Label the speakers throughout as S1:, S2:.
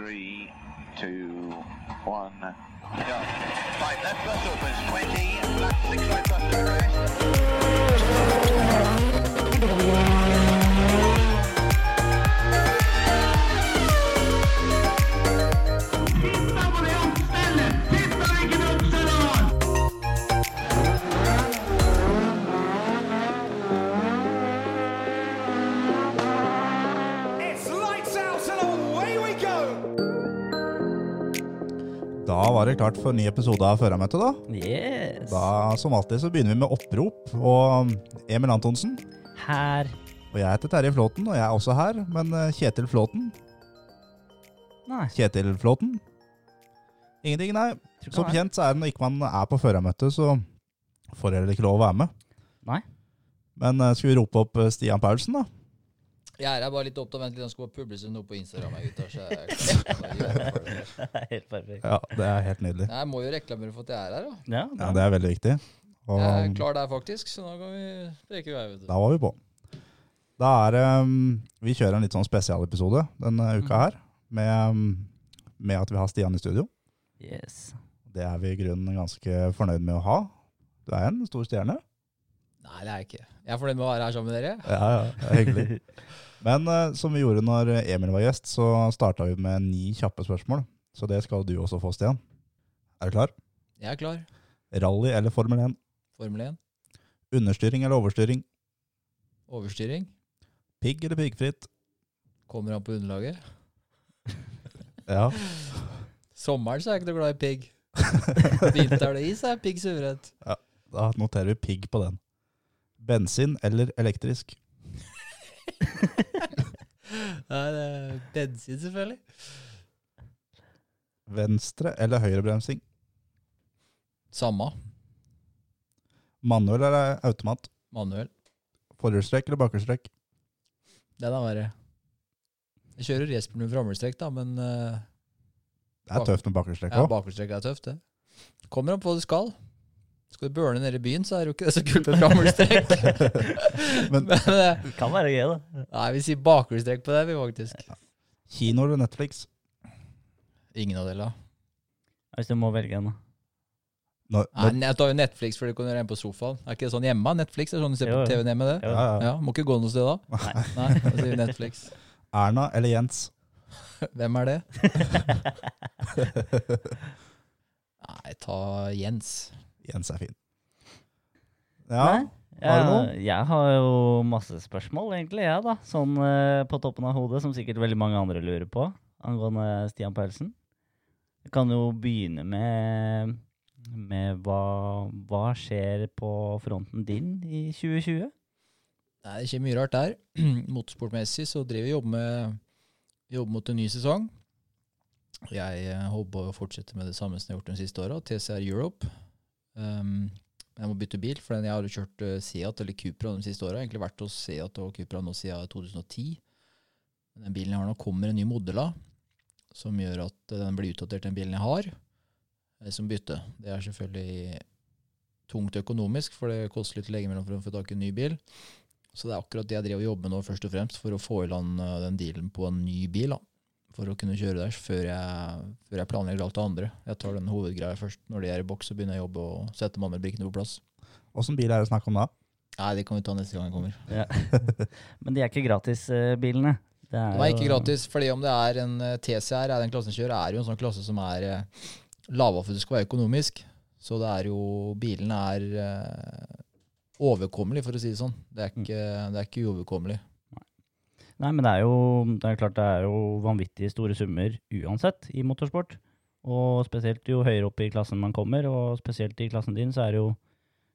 S1: Three, two, one, go. Right, left bus opens 20, left six right bus to rest.
S2: Var det klart for en ny episode av Førermøtet, da.
S3: Yes.
S2: da. Som alltid så begynner vi med opprop. Og Emil Antonsen.
S3: Her.
S2: Og jeg heter Terje Flåten, og jeg er også her. Men eh, Kjetil Flåten
S3: Nei.
S2: Kjetil Flåten? Ingenting, nei. Som kjent så er det når ikke man er på førermøtet, så får dere ikke lov å være med.
S3: Nei.
S2: Men eh, skal vi rope opp eh, Stian Paulsen, da?
S4: Jeg er bare litt opptatt av å vente litt, han skal bare publisere noe på Instagram. Jeg, gutter, så jeg, jeg,
S3: Helt perfekt.
S2: Ja, det er helt nydelig.
S4: jeg må jo reklamere for at jeg er her. Da.
S3: Ja,
S2: Ja, Det er veldig viktig. Og
S4: Jeg er klar der, faktisk, så nå kan vi preke i vei. vet du.
S2: da var vi på. Da er um, Vi kjører en litt sånn spesialepisode denne uka her. Med, um, med at vi har Stian i studio.
S3: Yes.
S2: Det er vi i grunnen ganske fornøyd med å ha. Du er en stor stjerne.
S4: Nei, det er jeg ikke. Jeg er fornøyd med å være her sammen med dere.
S2: Ja, ja, det er hyggelig. Men uh, som vi gjorde når Emil var gjest, så starta vi med ni kjappe spørsmål. Så det skal du også få, Stian. Er du klar?
S4: Jeg er klar.
S2: Rally eller Formel 1?
S4: Formel 1.
S2: Understyring eller overstyring?
S4: Overstyring.
S2: Pigg eller piggfritt?
S4: Kommer an på underlaget.
S2: Ja.
S4: Sommeren så er jeg ikke noe glad i pigg. Vinteren det is er pigg suverent.
S2: Da noterer vi pigg på den. Bensin eller elektrisk?
S4: Nei, det er bensin, selvfølgelig.
S2: Venstre eller høyrebremsing?
S4: Samme.
S2: Manuell eller automat?
S4: Manuell.
S2: Forhjulstrekk eller bakhjulstrekk?
S4: Den er verre. Jeg kjører racerbil med framhjulstrekk, da, men eh,
S2: Det er tøft med bakhjulstrekk
S4: ja,
S2: òg.
S4: bakhjulstrekk er tøft, det. Kommer an på hva du skal. Skal du burne nede i byen, så er det jo ikke det så kult med framhjulstrekk.
S2: Men-
S4: men eh,
S3: Det kan være gøy, da.
S4: nei, vi sier bakhjulstrekk på det, vi faktisk.
S2: Kino eller Netflix?
S4: Ingen av delene.
S3: Hvis du må velge en, da.
S2: Når,
S4: Nei, jeg tar jo Netflix, for du kan du gjøre hjemme på sofaen. Er ikke det sånn hjemme? Netflix er sånn du ser
S3: Jo,
S4: på. TV-en hjemme, det?
S2: ja, ja.
S4: Ja, Må ikke gå noe sted da.
S3: Nei.
S4: Nei, da sier vi Netflix.
S2: Erna eller Jens?
S4: Hvem er det? Nei, ta Jens.
S2: Jens er fin. Ja,
S3: Nei?
S2: har du noe?
S3: jeg har jo masse spørsmål, egentlig, jeg, da. Sånn eh, på toppen av hodet, som sikkert veldig mange andre lurer på, angående Stian Pelsen. Jeg kan jo begynne med, med hva, hva skjer på fronten din i 2020?
S4: Nei, det skjer mye rart der. Motorsportmessig så driver vi jobber med jobber mot en ny sesong. Jeg eh, håper å fortsette med det samme som jeg har gjort de siste åra, TCR Europe. Um, jeg må bytte bil, for jeg har jo kjørt eh, Seat eller Cupra de siste åra. Egentlig vært hos Seat og Cupra nå siden 2010. Men den bilen jeg har nå, kommer en ny modell av, som gjør at eh, den blir utdatert, den bilen jeg har, eh, som bytte. Det er selvfølgelig tungt økonomisk, for det koster litt legemidler for å få tak i en ny bil. Så det er akkurat det jeg driver og jobber med nå, først og fremst, for å få i land den dealen på en ny bil. da. For å kunne kjøre der før jeg, før jeg planlegger alt det andre. Jeg tar den hovedgreia først. Når de er i boks, så begynner jeg å jobbe og sette mandelbrikkene på plass.
S2: Åssen bil er det snakk om da?
S4: Nei, det kan vi ta neste gang jeg kommer.
S3: Ja. Men de er ikke gratisbilene. Det er,
S4: de er ikke gratis, fordi om det er en eh, TCR, er den klassen kjører, er jo en sånn klasse som er eh, lava for at det skal være økonomisk. Så det er jo Bilene er eh, overkommelig, for å si det sånn. Det er ikke, det er ikke uoverkommelig.
S3: Nei, men det er jo det er klart det er jo vanvittig store summer uansett i motorsport. Og spesielt jo høyere opp i klassen man kommer, og spesielt i klassen din, så er det jo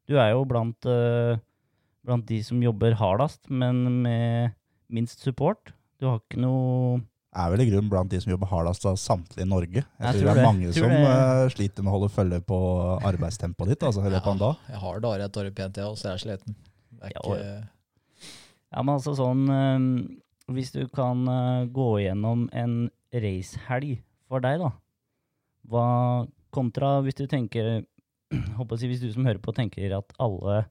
S3: Du er jo blant, eh, blant de som jobber hardest, men med minst support. Du har ikke noe
S2: Er vel i grunnen blant de som jobber hardest av samtlige i Norge. Jeg,
S3: Jeg
S2: tror,
S3: tror
S2: det er mange som
S3: det.
S2: eh, sliter med å holde følge på arbeidstempoet ditt altså, i løpet av en dag.
S4: Jeg har dager jeg tar pent, jeg, og så er jeg sliten. Det er
S3: Ja,
S4: ikke,
S3: Ja, men altså sånn eh, Hvis du kan eh, gå gjennom en racehelg for deg, da. Hva kontra hvis du tenker håper å si, Hvis du som hører på tenker at alle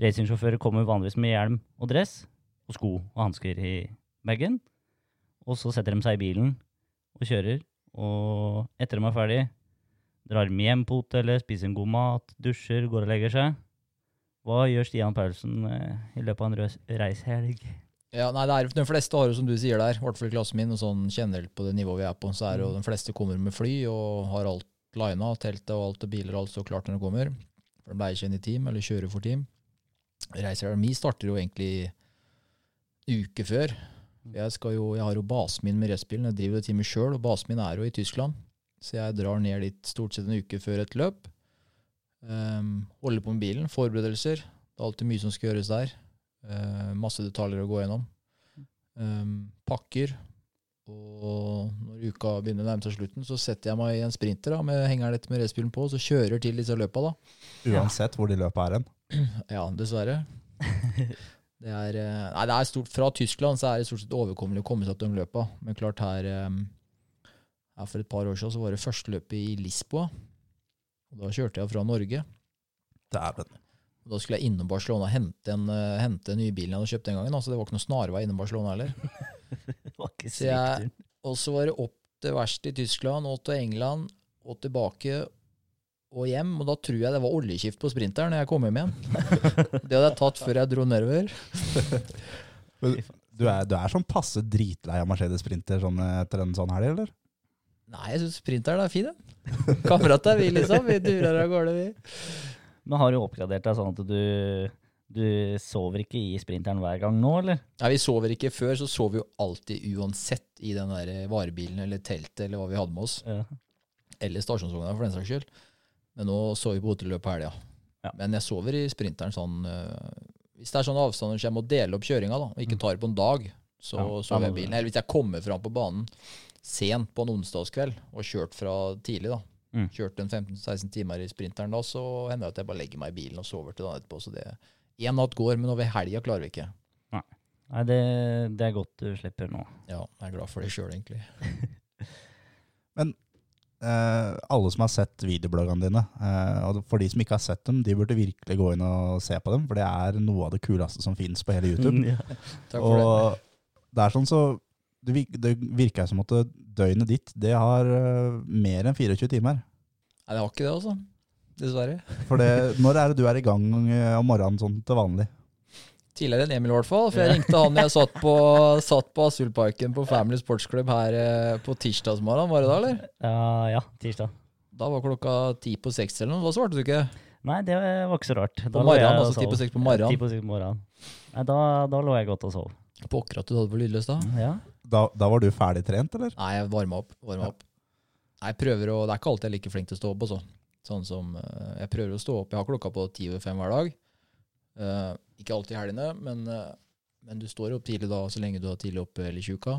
S3: racingsjåfører kommer vanligvis med hjelm og dress og sko og hansker i bagen, og så setter de seg i bilen og kjører, Og etter de er ferdig, drar de hjem på hotellet, spiser en god mat, dusjer, går og legger seg. Hva gjør Stian Paulsen eh, i løpet av en reishelg?
S4: Ja, nei, det er, De fleste har jo, som du sier der, i hvert fall i klassen min, og sånn generelt på det nivået vi er på, så er jo de fleste kommer med fly og har alt lina, teltet og alt og biler og alt så klart når de kommer. For de leier seg inn i team, eller kjører for team. Reisehelga mi starter jo egentlig uke før. Jeg, skal jo, jeg har jo basen min med racerbilen, jeg driver jo teamet sjøl, og basen min er jo i Tyskland. Så jeg drar ned dit stort sett en uke før et løp. Um, holder på med bilen, forberedelser. Det er alltid mye som skal gjøres der. Eh, masse detaljer å gå gjennom. Um, pakker. Og når uka begynner å nærme seg slutten, så setter jeg meg i en sprinter da, med hengeren etter med racerbilen på, så kjører til disse løpa. da.
S2: Uansett hvor de løpa er hen.
S4: Ja, dessverre. Det er, eh, nei, det er stort, Fra Tyskland så er det stort sett overkommelig å komme seg til de løpa. Men klart her, eh, her for et par år siden så var det første løpet i Lisboa. Og Da kjørte jeg fra Norge.
S2: Dæven.
S4: Da skulle jeg innom Barcelona og hente en, uh, hente en ny bil jeg hadde kjøpt den gangen. Altså, det var ikke noe snarvei innom Barcelona heller.
S3: Det var ikke
S4: Så jeg-. Og så var det opp til verst i Tyskland og til England og tilbake og hjem. Og da tror jeg det var oljeskift på sprinteren når jeg kom hjem igjen. Det hadde jeg tatt før jeg dro nedover.
S2: Du er, du er sånn passe dritlei av Mercedes Sprinter sånn etter en sånn helg, eller?
S4: Nei, jeg syns sprinteren er fin, den. Kamerater, vi liksom. Vi durer av gårde, vi.
S3: Men har du oppgradert deg sånn at du, du sover ikke i sprinteren hver gang nå, eller?
S4: Nei, vi sover ikke. Før så sov vi jo alltid uansett i den der varebilen eller teltet eller hva vi hadde med oss.
S3: Ja.
S4: Eller stasjonsvogna, for den saks skyld. Men nå sover vi på hotelløp på helga.
S3: Ja.
S4: Men jeg sover i sprinteren sånn øh, Hvis det er sånne avstander så jeg må dele opp kjøringa, da, og ikke tar det på en dag, så
S3: Ja,
S4: sover jeg i bilen. Eller hvis jeg kommer fram på banen sent på en onsdagskveld og kjørt fra tidlig, da.
S3: Mm.
S4: Kjørte en 15-16 timer i sprinteren da, så hender det at jeg bare legger meg i bilen og sover til dagen etterpå. Så det Én natt går, men over helga klarer vi ikke.
S3: Nei, det, det er godt du slipper nå.
S4: Ja, jeg er glad for det sjøl, egentlig.
S2: Eh, alle som har sett videobloggene dine, eh, og for de som ikke har sett dem, de burde virkelig gå inn og se på dem, for det er noe av det kuleste som finnes på hele YouTube.
S3: Ja.
S4: Takk for det.
S2: og det er sånn så det, virker som at døgnet ditt det har eh, mer enn 24 timer.
S4: Nei, det har ikke det, altså. Dessverre.
S2: For det, når er det du er i gang eh, om morgenen sånn til vanlig?
S4: Tidligere enn Emil, i hvert fall. For jeg ringte han jeg satt på, satt på Asylparken på Family Sports Club her eh, på tirsdagsmorgen, var det da, eller?
S3: Ja, ja, tirsdag.
S4: Da var klokka ti på seks eller noe. Hva svarte du ikke?
S3: Nei, det var ikke så rart. Da
S4: På morgenen, altså ti på seks på morgenen.
S3: Ti på seks på morgenen. Nei, da, da lå jeg godt og sov.
S4: Pokker at du hadde på lydløs da?
S3: Ja.
S2: Da, da var du ferdig trent, eller?
S4: Nei, jeg varma opp. Varma opp. Jeg prøver å Det er ikke alltid jeg er like flink til å stå opp, Også. Sånn som eh, Jeg prøver å stå opp. Jeg har klokka på ti over fem hver dag. Uh, ikke alltid i helgene, men, uh, men du står opp tidlig da, så lenge du er tidlig oppe eller tjuka.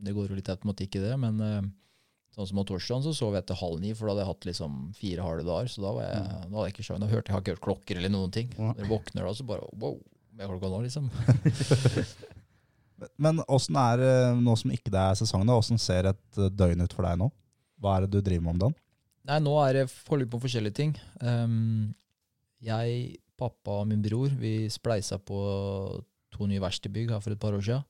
S4: Det går jo litt automatikk i det, men uh, sånn som på torsdagen så sov jeg etter halv ni, for da hadde jeg hatt liksom fire harde dager. Så da, var jeg, da hadde jeg ikke sjøen. Da hørte jeg, jeg har ikke hørt klokker eller noen ting. Når jeg våkner da, så bare wow, med klokka nå, liksom?
S2: Men åssen er det nå som ikke det er sesong? Åssen ser et eh, døgn ut for deg nå? Hva er det du driver med om dagen?
S4: Nei, nå er det forlik på forskjellige ting. Um, jeg, pappa og min bror, vi spleisa på to nye verkstedbygg her for et par år siden.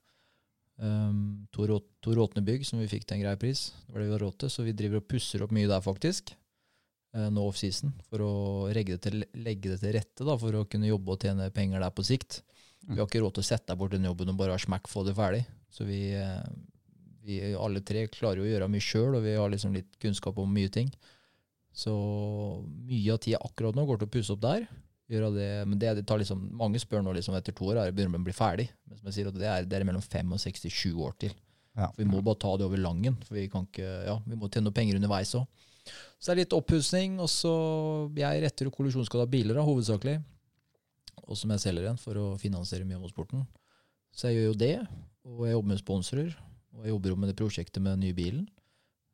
S4: Um, to, rå, to råtne bygg som vi fikk til en grei pris. Det var det vi var råte, så vi driver og pusser opp mye der, faktisk. Uh, nå offseason, for å legge det, til, legge det til rette da, for å kunne jobbe og tjene penger der på sikt. Vi har ikke råd til å sette bort den jobben og bare ha smakk få det ferdig. Så vi, eh, vi alle tre klarer jo å gjøre mye sjøl, og vi har liksom litt kunnskap om mye ting. Så mye av tida akkurat nå går til å pusse opp der. Gjøre det, men det, det tar liksom, mange spør nå liksom etter to år er det begynner å bli ferdig. Men som jeg sier, det er, det er mellom 5 og 67 år til.
S2: Ja.
S4: For vi må bare ta det over langen. For vi kan ikke, ja, vi må tjene noen penger underveis òg. Så det er litt oppussing. Og så jeg retter jo kollisjonsskada biler, da, hovedsakelig. Og som jeg selger igjen for å finansiere mye av motorsporten. Så jeg gjør jo det. Og jeg jobber med sponsorer. Og jeg jobber jo med det prosjektet med den nye bilen.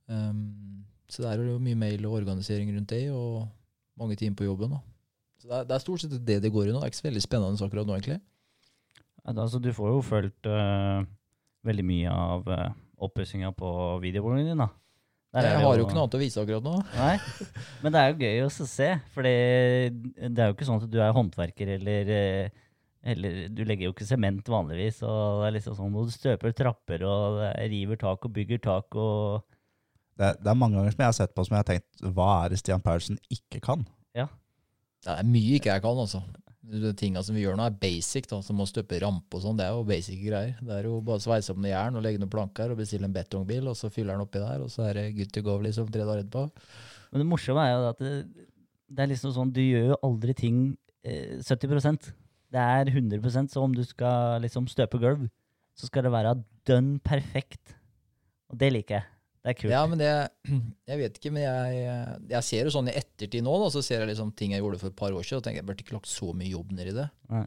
S4: Um, så det er jo mye mail og organisering rundt det, og mange timer på jobben. Da. Så det er, det er stort sett det det går i nå. Det er ikke så veldig spennende akkurat nå, egentlig.
S3: Altså, du får jo fulgt uh, veldig mye av uh, oppussinga på videobloggen din, da. Der
S4: Jeg har jo ikke noe annet å vise akkurat nå.
S3: Nei, men det er jo gøy også å se, for det er jo ikke sånn at du er håndverker eller eh, eller du legger jo ikke sement vanligvis, og det er liksom sånn, du støper trapper og er- river tak og bygger tak og
S2: Det, er- det er mange ganger som jeg har sett på som jeg har tenkt Hva er det Stian Paulsen ikke kan? Ja.
S4: Det er mye ikke jeg kan, altså. Tinga som vi gjør nå, er basic. da, Som å støpe rampe og sånn. Det er jo basic greier. Det er jo bare å sveise opp noe jern og legge noen planker og bestille en betongbil, og så fyller den oppi der, og så er det good to go liksom tre dager etterpå.
S3: Men det morsomme er jo at det, det er liksom sånn, du gjør jo aldri ting eh, 70% Det er 100% så om du skal liksom støpe gulv, så skal det være dønn perfekt. Og det liker jeg. Det er kult.
S4: Ja, men det Jeg vet ikke, men jeg, jeg ser jo sånn i ettertid nå, da, så ser jeg liksom ting jeg gjorde for et par år siden, og tenker jeg burde ikke lagt så mye jobb ned i det.
S3: Nei.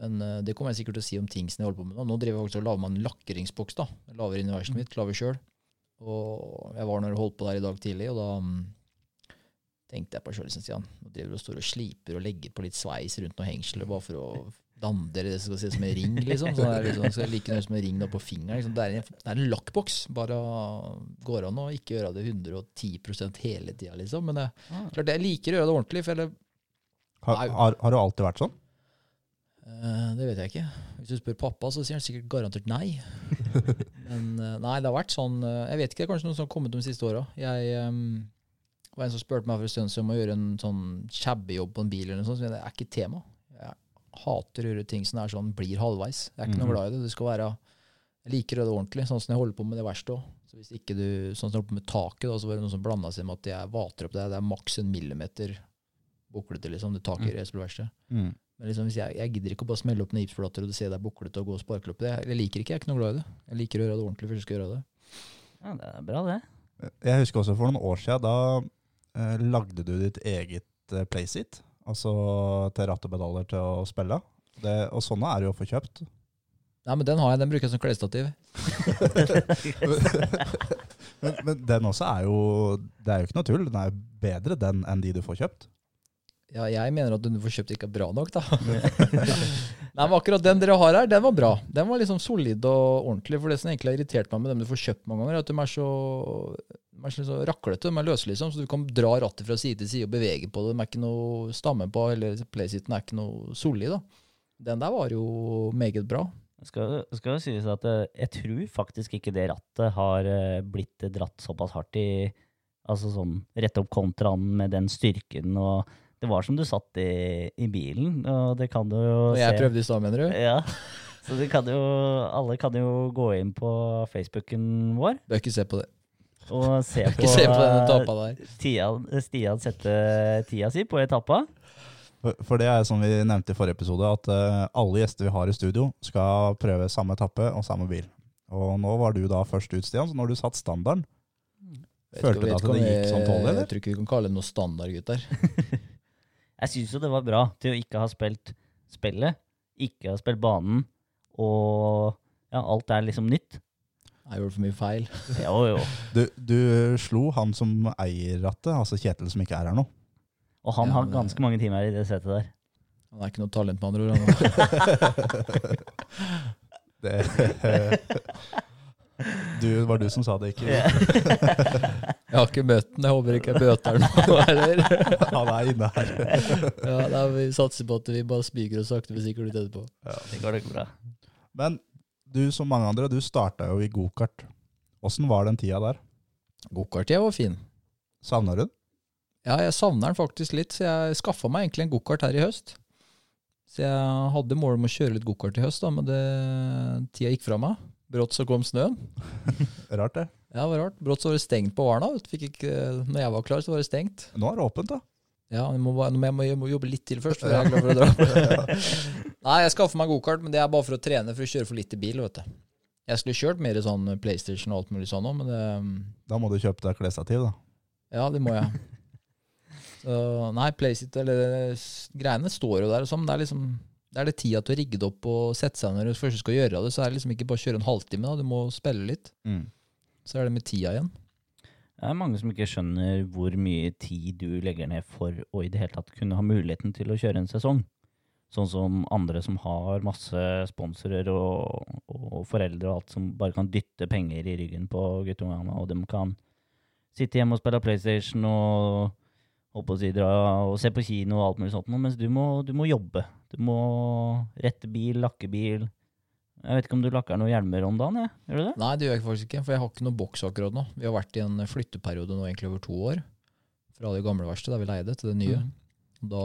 S4: Men uh, det kommer jeg sikkert til å si om ting som jeg holder på med nå. Nå driver jeg faktisk og lager meg en lakkeringsboks, da. Jeg lager inn i verset mitt, lager sjøl. Og jeg var når jeg holdt på der i dag tidlig, og da um, tenkte jeg på sjøl, liksom, Stian. Nå driver du og står og sliper og legger på litt sveis rundt noen hengsler bare for å dandere det skal se ut som en ring, liksom. Så det er liksom, skal like nøye som en ring da på fingeren. Liksom. Det, er en, det er en lakkboks. Bare går an å ikke gjøre det 110 hele tida, liksom. Men det,
S3: Ah.
S4: klart jeg liker å gjøre det ordentlig, for jeg,
S2: Har, har, har du alltid vært sånn?
S4: Eh, det vet jeg ikke. Hvis du spør pappa, så sier han sikkert garantert nei. Men eh, nei, det har vært sånn eh, Jeg vet ikke, det er kanskje noe som har kommet de siste åra. Jeg um, var en som spurte meg for en stund siden om å gjøre en sånn shabby-jobb på en bil, eller noe sånt. Så det er ikke tema. Hater å gjøre ting som er sånn blir halvveis. Jeg er ikke noe
S2: Mhm.
S4: glad i det. Det skal være Jeg liker å gjøre det ordentlig, sånn som jeg holder på med det verste òg. Så hvis ikke du, sånn som jeg holder på med taket, da, så var det noen som blanda seg med at jeg vater opp det. Det er maks en millimeter buklete, liksom, det taket i resepelverkstedet.
S2: Mm.
S4: Men liksom, hvis jeg, jeg gidder ikke å bare smelle opp noen gipsplater og du ser det er buklete og gå og sparke opp det. Jeg, jeg liker ikke, jeg er ikke noe glad i det. Jeg liker å gjøre det ordentlig først jeg skal gjøre det.
S3: Ja, det er bra, det.
S2: Jeg husker også for noen år siden, da eh, lagde du ditt eget eh, playseat. Altså til ratt og pedaler til å spille. Det, og sånne er jo å få kjøpt.
S4: Nei, men den har jeg, den bruker jeg som klesstativ.
S2: Men, men den også er jo Det er jo ikke noe tull. Den er jo bedre den enn de du får kjøpt.
S4: Ja, jeg mener at den du får kjøpt ikke er bra nok, da. Nei, men akkurat den dere har her, den var bra. Den var liksom solid og ordentlig. For det som egentlig har irritert meg med dem du får kjøpt mange ganger, er at de er så, så raklete. De er løse, liksom. Så du kan dra rattet fra side til side og bevege på det. De er ikke noe stamme på, eller playsitten er ikke noe solid, da. Den der var jo meget bra.
S3: Skal, skal sies at eh, jeg tror faktisk ikke det rattet har eh, blitt dratt såpass hardt i Altså sånn rett opp kontraen med den styrken og Det var som du satt i, i bilen, og det kan du jo
S4: Og jeg prøvde i stad, mener du?
S3: Ja. Så det kan jo, alle kan jo gå inn på Facebooken vår
S4: Bør ikke se på det.
S3: Og se på,
S4: se på den etappa der.
S3: Stian, Stian sette tida si på etappa.
S2: For, det er som vi nevnte i forrige episode, at eh, alle gjester vi har i studio, skal prøve samme etappe og samme bil. Og nå var du da først ut, Stian, så når du satt standarden Følte du at det gikk sånn tålelig, eller?
S4: Jeg tror ikke vi kan kalle det noe standard, gutter.
S3: Jeg syns jo det var bra til å ikke ha spilt spillet, ikke ha spilt banen, og ja, alt er liksom nytt.
S4: Jeg gjorde for mye feil.
S3: Jo, jo.
S2: du, du slo han som eier rattet, altså Kjetil som ikke er her nå.
S3: Og han
S4: Ja,
S3: har ganske mange timer i det setet der.
S4: Han er ikke noe talent, med andre ord.
S2: Det, du, var du som sa det, ikke
S4: Jeg har ikke møtt den, jeg håper ikke jeg bøter den nå heller.
S2: Han er inne her.
S4: Ja, da vi satser på at vi bare spiker oss sakte, men sikkert ut etterpå.
S3: Det går nok bra.
S2: Men du som mange andre, du starta jo i gokart. Åssen var den tida der?
S4: Gokarttida var fin.
S2: Savner du den?
S4: Ja, jeg savner den faktisk litt, så jeg skaffa meg egentlig en gokart her i høst. Så jeg hadde mål om å kjøre litt gokart i høst, da, men det, tida gikk fra meg. Brått så kom snøen.
S2: Rart, det.
S4: Ja, det var rart. Brått så var det stengt på Varna. Fikk ikke, når jeg var klar, så var det stengt.
S2: Nå er det åpent, da.
S4: Ja, jeg må, bare- jeg må, jeg må jobbe litt til først, før jeg er klar for å dra. Nei, jeg skaffer meg gokart, men det er bare for å trene, for å kjøre for litt i bil, vet du. Jeg skulle kjørt mer sånn PlayStation og alt mulig sånn òg, men det
S2: Da må du kjøpe deg klesstativ, da.
S4: Ja, det må jeg. Så, nei, PlaySit eller greiene står jo der. og sånn, Det er liksom det er det tida til å rigge det opp og sette seg når du først skal gjøre det. Så er det liksom ikke bare å kjøre en halvtime, da. du må spille litt. Så er det med tida igjen.
S3: Det er mange som ikke skjønner hvor mye tid du legger ned for å i det hele tatt kunne ha muligheten til å kjøre en sesong. Sånn som andre som har masse sponsorer og, og foreldre og alt som bare kan dytte penger i ryggen på guttungene, og de kan sitte hjemme og spille PlayStation og å si, og se på kino og alt mulig sånt, mens du må, du må jobbe. Du må rette bil, lakke bil, Jeg vet ikke om du lakker noen hjelmer om dagen? jeg. Gjør du det?
S4: Nei, det gjør jeg faktisk ikke, for jeg har ikke noen boks akkurat nå. Vi har vært i en flytteperiode nå egentlig over to år. Fra det gamle verkstedet der vi leide, til det nye.
S3: Mm.
S4: Da,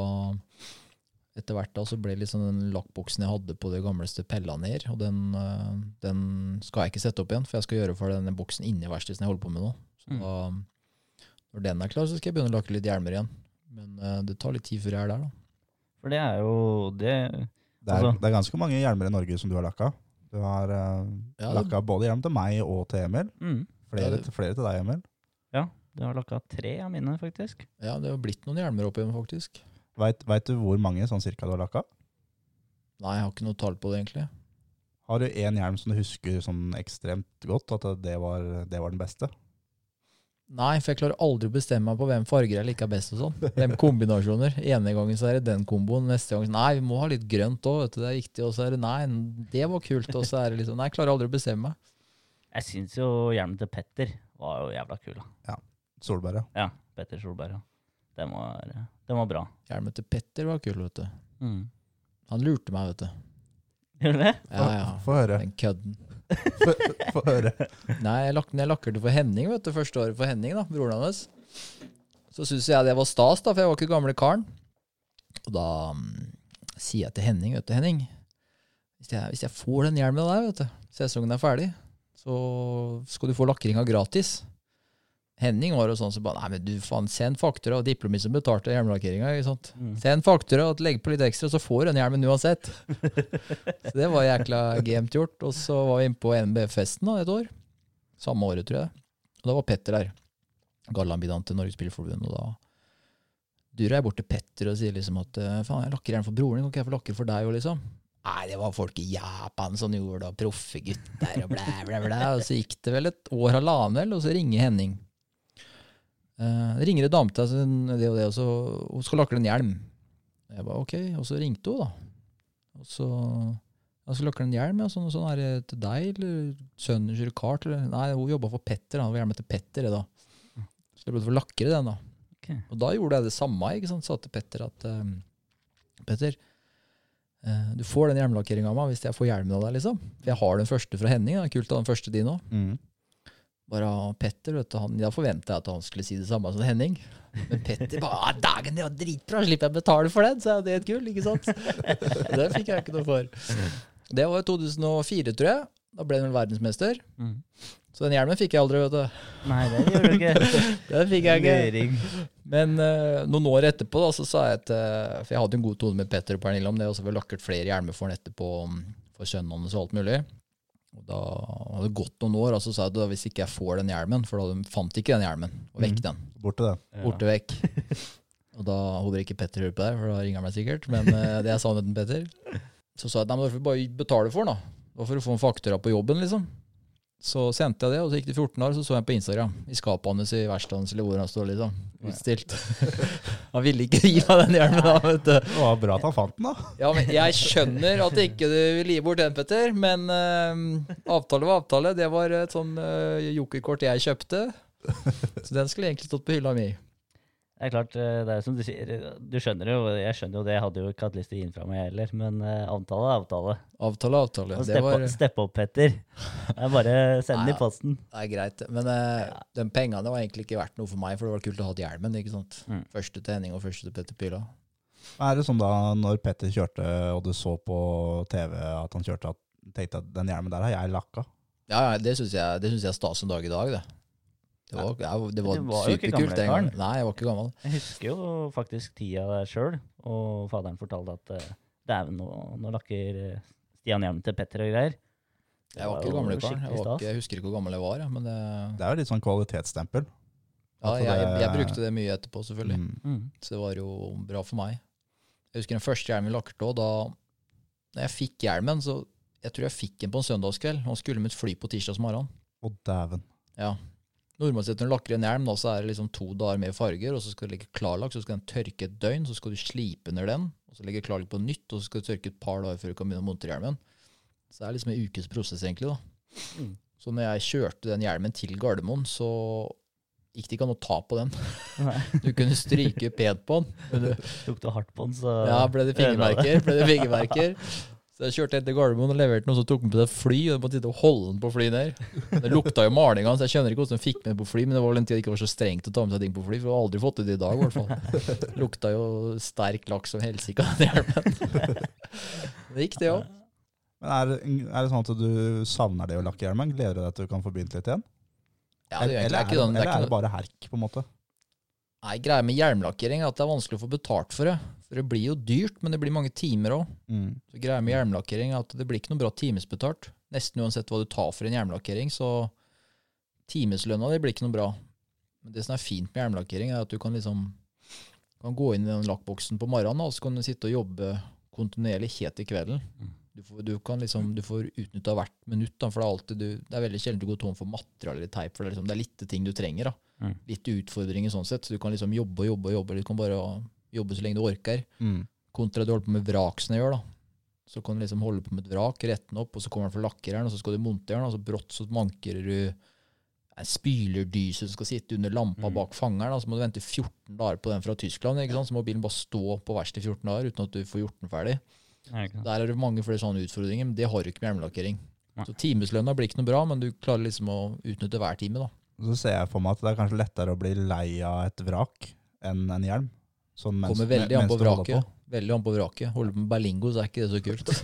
S4: etter hvert da, så ble liksom den lakkboksen jeg hadde på det gamleste pella ned, og den, øh, den skal jeg ikke sette opp igjen, for jeg skal gjøre for denne boksen inni verkstedet som jeg holder på med nå. Så
S3: Mm.
S4: da, når den er klar, så skal jeg begynne å lakke litt hjelmer igjen. Men øh, det tar litt tid før jeg er der, da.
S3: For det er jo det
S2: Det er,
S3: Altså-
S2: det er ganske mange hjelmer i Norge som du har lakka. Du har uh,
S4: Ja, det-
S2: lakka både hjelm til meg og til Emil.
S3: mm,
S2: Flere,
S4: Ja,
S2: til, flere til deg, Emil.
S3: Ja, Du har lakka tre av mine, faktisk.
S4: Ja, det har blitt noen hjelmer opp igjen, faktisk.
S2: Veit du hvor mange sånn cirka du har lakka?
S4: Nei, jeg har ikke noe tall på det, egentlig.
S2: Har du én hjelm som du husker sånn ekstremt godt, at det var, det var den beste?
S4: Nei, for jeg klarer aldri å bestemme meg på hvem farger jeg liker best og sånn. Hvem kombinasjoner. Ene gangen så er det den komboen, neste gang Nei, vi må ha litt grønt òg, vet du. Det er riktig. Og så er det Nei, det var kult. Og så er det liksom Nei, jeg klarer aldri å bestemme meg.
S3: Jeg syns jo hjelmen til Petter var jo jævla kul. da.
S2: Solberg, ja.
S3: Ja, Petter Solberg. Ja. Den var, den var bra.
S4: Hjelmen til Petter var kul, vet du.
S3: Mm.
S4: Han lurte meg, vet du.
S3: Gjør du det?
S4: Ja, ja.
S2: Få høre.
S4: Den kødden.
S2: Få høre.
S4: Nei, jeg, lak jeg lakkerte for Henning, vet du. Første året for Henning, da. Broren hans. Så syntes jeg det var stas, da, for jeg var ikke gamle karen. Og da um, sier jeg til Henning, vet du, Henning hvis jeg, hvis jeg får den hjelmen der, vet du, sesongen er ferdig, så skal du få lakringa gratis. Henning var jo sånn som bare Nei, men du faen, send faktura. Og Diplomi som betalte hjelmlakkeringa.
S3: Mm.
S4: Send faktura og legg på litt ekstra, så får du den hjelmen uansett. så det var jækla gamet gjort. Og så var vi inne på NBF-festen et år. Samme året, tror jeg. Og da var Petter der. Gallanbidant til Norges Spillforbund. Og da durer jeg bort til Petter og sier liksom at eh, faen, jeg lakker gjerne for broren din, kan ikke jeg få lakke for deg òg, liksom? Nei, det var folk i Japan som gjorde det, og proffe gutter og blæ, blæ, blæ. Og så gikk det vel et år, halvannet, og så ringer Henning. Eh, det ringer en dame til deg, det og det, og så hun skal lakke en hjelm. Jeg ba, ok, og så ringte hun, da. Og så jeg skal lakke en hjelm, ja. Sånn, sånn er det til deg, eller sønnen kjører kart, eller Nei, hun jobba for Petter, Han var hjelmen til Petter, da. Så jeg ble for lakkere den, da.
S3: Okay.
S4: Og da gjorde jeg det samme. ikke sant? Sa til Petter at um, Petter, uh, du får den hjelmlakkeringa av meg hvis jeg får hjelmen av deg. liksom. For jeg har den første fra Henning. da. Kult å ha den første din òg.
S2: Mm.
S4: Bare ah, Petter, vet du, han, Da forventa jeg at han skulle si det samme som Henning. Men Petter bare ah, 'Dagen, det var dritbra, slipper jeg å betale for den', så er det et gull, ikke sant? det fikk jeg ikke noe for. Det var i 2004, tror jeg. Da ble han vel verdensmester.
S3: Mm.
S4: Så den hjelmen fikk jeg aldri, vet du.
S3: Nei, det gjorde du ikke.
S4: Den fikk jeg ikke. Men uh, noen år etterpå da, så sa jeg at For jeg hadde en god tone med Petter og Pernille om det, og så har vi lakkert flere hjelmer for han etterpå for kjønnene og alt mulig. Da hadde det gått noen år, og så sa jeg at hvis ikke jeg får den hjelmen, for da fant ikke den hjelmen, og vekk
S2: Mhm.
S4: den.
S2: Borte, det.
S4: Borte vekk. Og da håper ikke Petter hører på deg, for da ringer han meg sikkert. Men eh, det er sannheten, Petter. Så sa jeg at nei, men da får du bare betale for den, da. Da får du få en faktura på jobben, liksom. Så sendte jeg det, og så gikk det 14 år, så så jeg på Instagram. I skapet hans i verkstedet hans, eller hvor han står, liksom. Utstilt. han ville ikke gi meg den hjelmen, da, vet du.
S2: Det var bra at han fant den, da.
S4: Ja, men jeg skjønner at ikke du vil gi bort den, Petter, men uh, avtale var avtale. Det var et sånn uh, jokerkort jeg kjøpte. Så den skulle egentlig stått på hylla mi.
S3: Det er klart, eh, det er som du sier, du skjønner jo, jeg skjønner jo det, jeg hadde jo ikke hatt lyst til å gi den fra meg heller, men eh, avtale er avtale.
S4: Avtale er avtale.
S3: ja.
S4: Det var
S3: Steppe opp, Petter. Det er bare send den i posten.
S4: Det er greit, men eh, de pengene var egentlig ikke verdt noe for meg, for det var kult å ha hjelmen. ikke sant?
S3: Mm.
S4: Første til Henning og første til Petter Pila.
S2: Er det sånn da, når Petter kjørte, og du så på TV at han kjørte, at tenkte at den hjelmen der har jeg lakka?
S4: Ja, ja, det syns jeg, det synes jeg er stas en dag i dag, det. Det var, ja, det var,
S3: det var
S4: superkult
S3: gamle
S4: den gangen. Nei, jeg var ikke gammel.
S3: Jeg husker jo faktisk tida der sjøl, og faderen fortalte at uh, dæven, nå, nå lakker eh, Stian hjelmen til Petter og greier.
S4: Jeg var ikke
S3: gammel
S4: gamle karen. Jeg, ikke, jeg husker ikke hvor gammel jeg var, men det,
S2: Det er jo litt sånn kvalitetsstempel.
S4: ja, jeg,
S2: jeg,
S4: jeg brukte det mye etterpå, selvfølgelig.
S2: Mm.
S3: Mm.
S4: Så det var jo bra for meg. Jeg husker den første hjelmen vi lakket òg. Da når jeg fikk hjelmen, så jeg tror jeg fikk den på en søndagskveld. Han skulle med et fly på tirsdags morgen.
S2: Å, dæven.
S4: Ja. Normalt sett når du lakker en hjelm, da, så er det liksom to dager med farger, og så skal du legge klarlakk, så skal den tørke et døgn, så skal du slipe under den, og så legge klarlakk på nytt, og så skal du tørke et par dager før du kan begynne å montere hjelmen. Så det er liksom en ukes prosess, egentlig. da.
S3: Mm.
S4: Så når jeg kjørte den hjelmen til Gardermoen, så gikk det ikke an å ta på den. Du kunne stryke pent på den. men du-
S3: Tok du hardt på den, så
S4: Ja, ble det fingermerker? Ble det fingermerker? Så jeg kjørte etter Gardermoen og leverte noe, så tok den på seg fly, og måtte sitte og holde den på fly ned. Det lukta jo maling av så jeg skjønner ikke hvordan de fikk med den på fly, men det var vel en tid det ikke var så strengt å ta med seg ting på fly, for jeg har aldri fått det i dag, i hvert fall. Lukta jo sterk laks som helsike av den hjelmen. Det gikk, det òg.
S2: Men er, er det sånn at du savner det å lakke hjelmen? Gleder du deg til du kan få begynt litt igjen?
S4: Ja, det
S2: eller
S4: er
S2: er,
S4: sånn. Det
S2: eller
S4: er
S2: er det bare herk, på en måte?
S4: nei, greia med hjelmlakkering er at det er vanskelig å få betalt for det. For det blir jo dyrt, men det blir mange timer òg.
S2: Mm.
S4: Så greia med hjelmlakkering er at det blir ikke noe bra timesbetalt. Nesten uansett hva du tar for en hjelmlakkering, så timeslønna di blir ikke noe bra. Men det som er fint med hjelmlakkering, er at du kan liksom kan gå inn i den lakkboksen på morgenen, og så kan du sitte og jobbe kontinuerlig helt til kvelden.
S3: Mm.
S4: Du får, du kan liksom, du får utnytta hvert minutt, da, for det er, alltid du, det er veldig sjelden du går tom for materiale eller teip. For det er, liksom, det er litt ting du trenger. da.
S3: Mm.
S4: Litt utfordringer sånn sett. Så du kan liksom jobbe og jobbe og jobbe. Du kan bare jobbe så lenge du orker.
S2: Mm.
S4: Kontra du holder på med vrak som jeg gjør, da. Så kan du liksom holde på med et vrak, rette den opp, og så kommer den fra lakkereren, og så skal du montere den, og så brått så mankerer du en spylerdyse som skal sitte under lampa
S3: Mm.
S4: bak fangeren, da. så må du vente 14 dager på den fra Tyskland. ikke sant? Så må bilen bare stå på verkstedet i 14 dager uten at du får gjort den ferdig.
S3: Ja.
S4: Der er det mange flere sånne utfordringer, men det har du ikke med hjelmlakkering. Så timeslønna blir ikke noe bra, men du klarer liksom å utnytte hver time, da.
S2: Så ser jeg for meg at det er kanskje lettere å bli lei av et vrak enn en hjelm. Sånn mens,
S4: Kommer veldig an på vraket. Veldig an på vraket. Holder du på med Berlingo, så er ikke det så kult.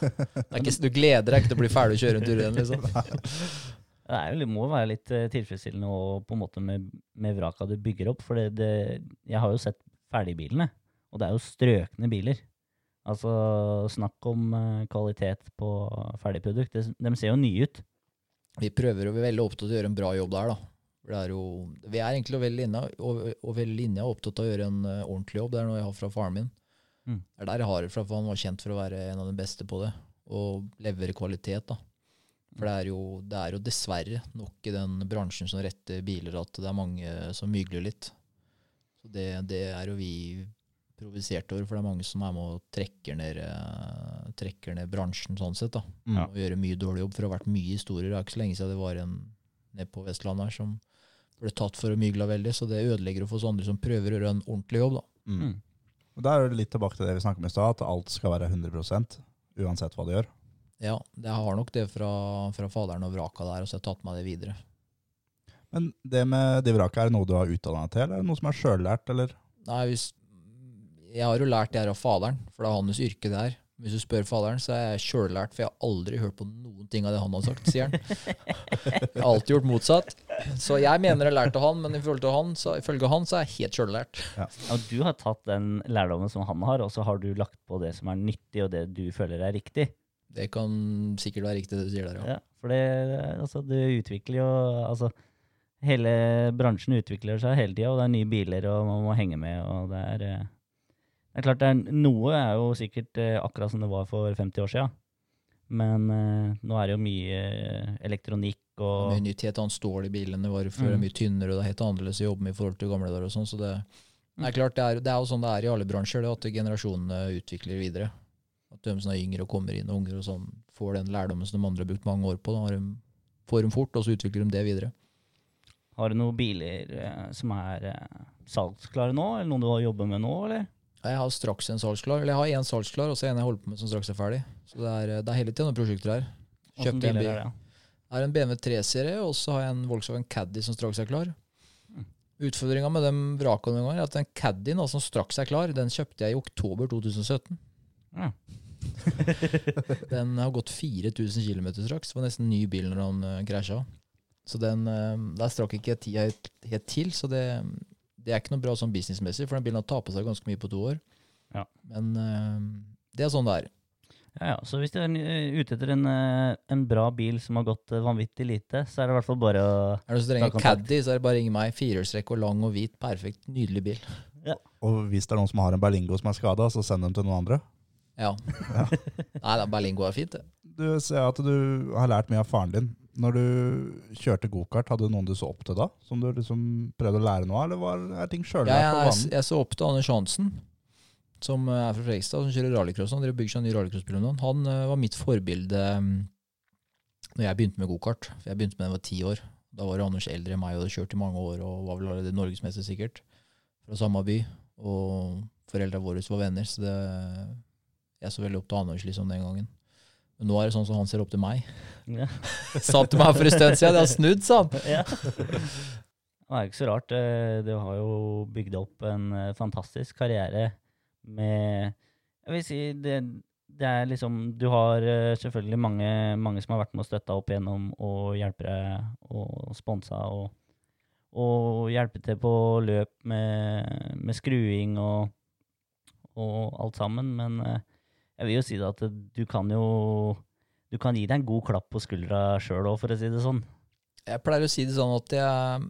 S4: det er ikke, du gleder deg ikke til å bli ferdig å kjøre en tur igjen, liksom.
S3: Det er jo, det må være litt eh, tilfredsstillende og på en måte med, med vraka du bygger opp. For det, det, jeg har jo sett ferdigbilene, og det er jo strøkne biler. Altså, snakk om eh, kvalitet på ferdigprodukt. De ser jo nye ut.
S4: Vi prøver og vi er veldig opptatt av å gjøre en bra jobb der, da. Det er jo, vi er egentlig veldig linja, og veldig linja opptatt av å gjøre en uh, ordentlig jobb. Det er noe jeg har fra faren min.
S3: Mm.
S4: Det er der jeg har det fra, for han var kjent for å være en av de beste på det. Og levere kvalitet, da. For det er, jo, det er jo dessverre nok i den bransjen som retter biler at det er mange som mygler litt. Så det, det er jo vi provisert over, for det er mange som er med og trekker ned, eh, trekker ned bransjen sånn sett. da.
S2: Ja.
S4: Og gjøre mye dårlig jobb, for det har vært mye historier. Det er ikke så lenge siden det var en nede på Vestlandet her som ble tatt for å mygle veldig, så det ødelegger for oss andre som prøver å gjøre en ordentlig jobb. da.
S2: Mm.
S3: Mm.
S2: Og Da er det litt tilbake til det vi snakket om i stad, at alt skal være 100% uansett hva du gjør.
S4: Ja, jeg har nok det fra, fra faderen og vraka der, og så har jeg tatt meg det videre.
S2: Men det med de vraka, er det noe du har utdannet deg til, eller er det noe som er sjøllært, eller?
S4: Nei, hvis, jeg har jo lært det her av faderen, for det er hans yrke det her. Hvis du spør faderen, så er jeg sjøllært, for jeg har aldri hørt på noen ting av det han har sagt, sier han. Jeg har alltid gjort motsatt. Så jeg mener jeg har lært av han, men i forhold til han, så, ifølge han så er jeg helt sjøllært.
S3: Og du har tatt den lærdommen som han har, og så har du lagt på det som er nyttig, og det du føler er riktig.
S4: Det kan sikkert være riktig det du sier der, ja.
S3: Ja, for det, altså, du utvikler jo altså, Hele bransjen utvikler seg hele tida, og det er nye biler, og man må henge med. og Det er, eh, det er klart, det er, noe er jo sikkert eh, akkurat som det var for 50 år sia. Men eh, nå er det jo mye elektronikk og
S4: mye nytt, helt annet stål i bilene våre før, det er
S3: Mm.
S4: mye tynnere, og det er helt annerledes å jobbe med i forhold til gamle dager og sånn, så det, det er klart, det er, det er jo sånn det er i alle bransjer, det at generasjonene utvikler videre. At de som er yngre og kommer inn, og unger og sånn, får den lærdommen som de andre har brukt mange år på, da de, får de fort, og så utvikler de det videre.
S3: Har du noen biler eh, som er eh, salgsklare nå, eller noen du har jobber med nå, eller?
S4: Jeg har straks en salgsklar, eller jeg har en salgsklar, og så en jeg holder på med som straks er ferdig. Så det er, det er hele tiden noen prosjekter her. Kjøpte en bil.
S3: er det?
S4: Jeg har en BMW 3-serie, og så har jeg en Volkswagen Caddy som straks er klar.
S3: Mm.
S4: Utfordringa med de vrakene noen ganger er at den Caddien som straks er klar, den kjøpte jeg i oktober 2017.
S3: Ja.
S4: Den har gått 4000 km straks. Det var nesten ny bil når han uh, krasja. Så den, eh, der strakk ikke tida helt, helt til. Så det, det er ikke noe bra sånn businessmessig, for den bilen har tapet seg ganske mye på to år.
S3: Ja.
S4: Men eh, det er sånn det er.
S3: Ja, ja. Så hvis du er eh, ute etter en, eh, en bra bil som har gått eh, vanvittig lite, så er det i hvert fall bare å
S4: Er det så trenger. Caddy, så er det bare å ringe meg. Firehjulstrekk og lang og hvit. Perfekt. Nydelig bil.
S2: Og hvis det er noen som har en Berlingo som er skada, så send dem til noen andre.
S4: Ja. Nei da, Berlingo er fint, det.
S2: Du ser at du har lært mye av faren din. Når du kjørte gokart, hadde du noen du så opp til da? Som du liksom prøvde å lære noe av, eller var, er ting sjøllært
S4: Ja,
S2: på
S4: jeg, jeg så opp til Anders Hansen, som eh, er fra Fredrikstad, som kjører rallycross. Han bygger seg en ny rallycrossbil om. Han eh, var mitt forbilde mm, når jeg begynte med gokart. Jeg begynte med da jeg var ti år. Da var Anders eldre enn meg og hadde kjørt i mange år og var vel allerede norgesmester, sikkert. Fra samme by. Og foreldra våre var venner, så det Jeg så veldig opp til Anders liksom den gangen. Men nå er det sånn som han ser opp til meg.
S3: Ja.
S4: Sa til meg for en stund siden, det har snudd, sa han.
S3: ja. Det er ikke så rart. eh, Du har jo bygd opp en fantastisk karriere med Jeg vil si det, det er liksom Du har eh, selvfølgelig mange, mange som har vært med og støtta opp igjennom og hjelper deg og sponsa og, og hjelper til på løp med, med skruing og, og alt sammen. Men eh, jeg vil jo si det at du kan jo Du kan gi deg en god klapp på skuldra sjøl òg, for å si det sånn.
S4: Jeg pleier å si det sånn at jeg,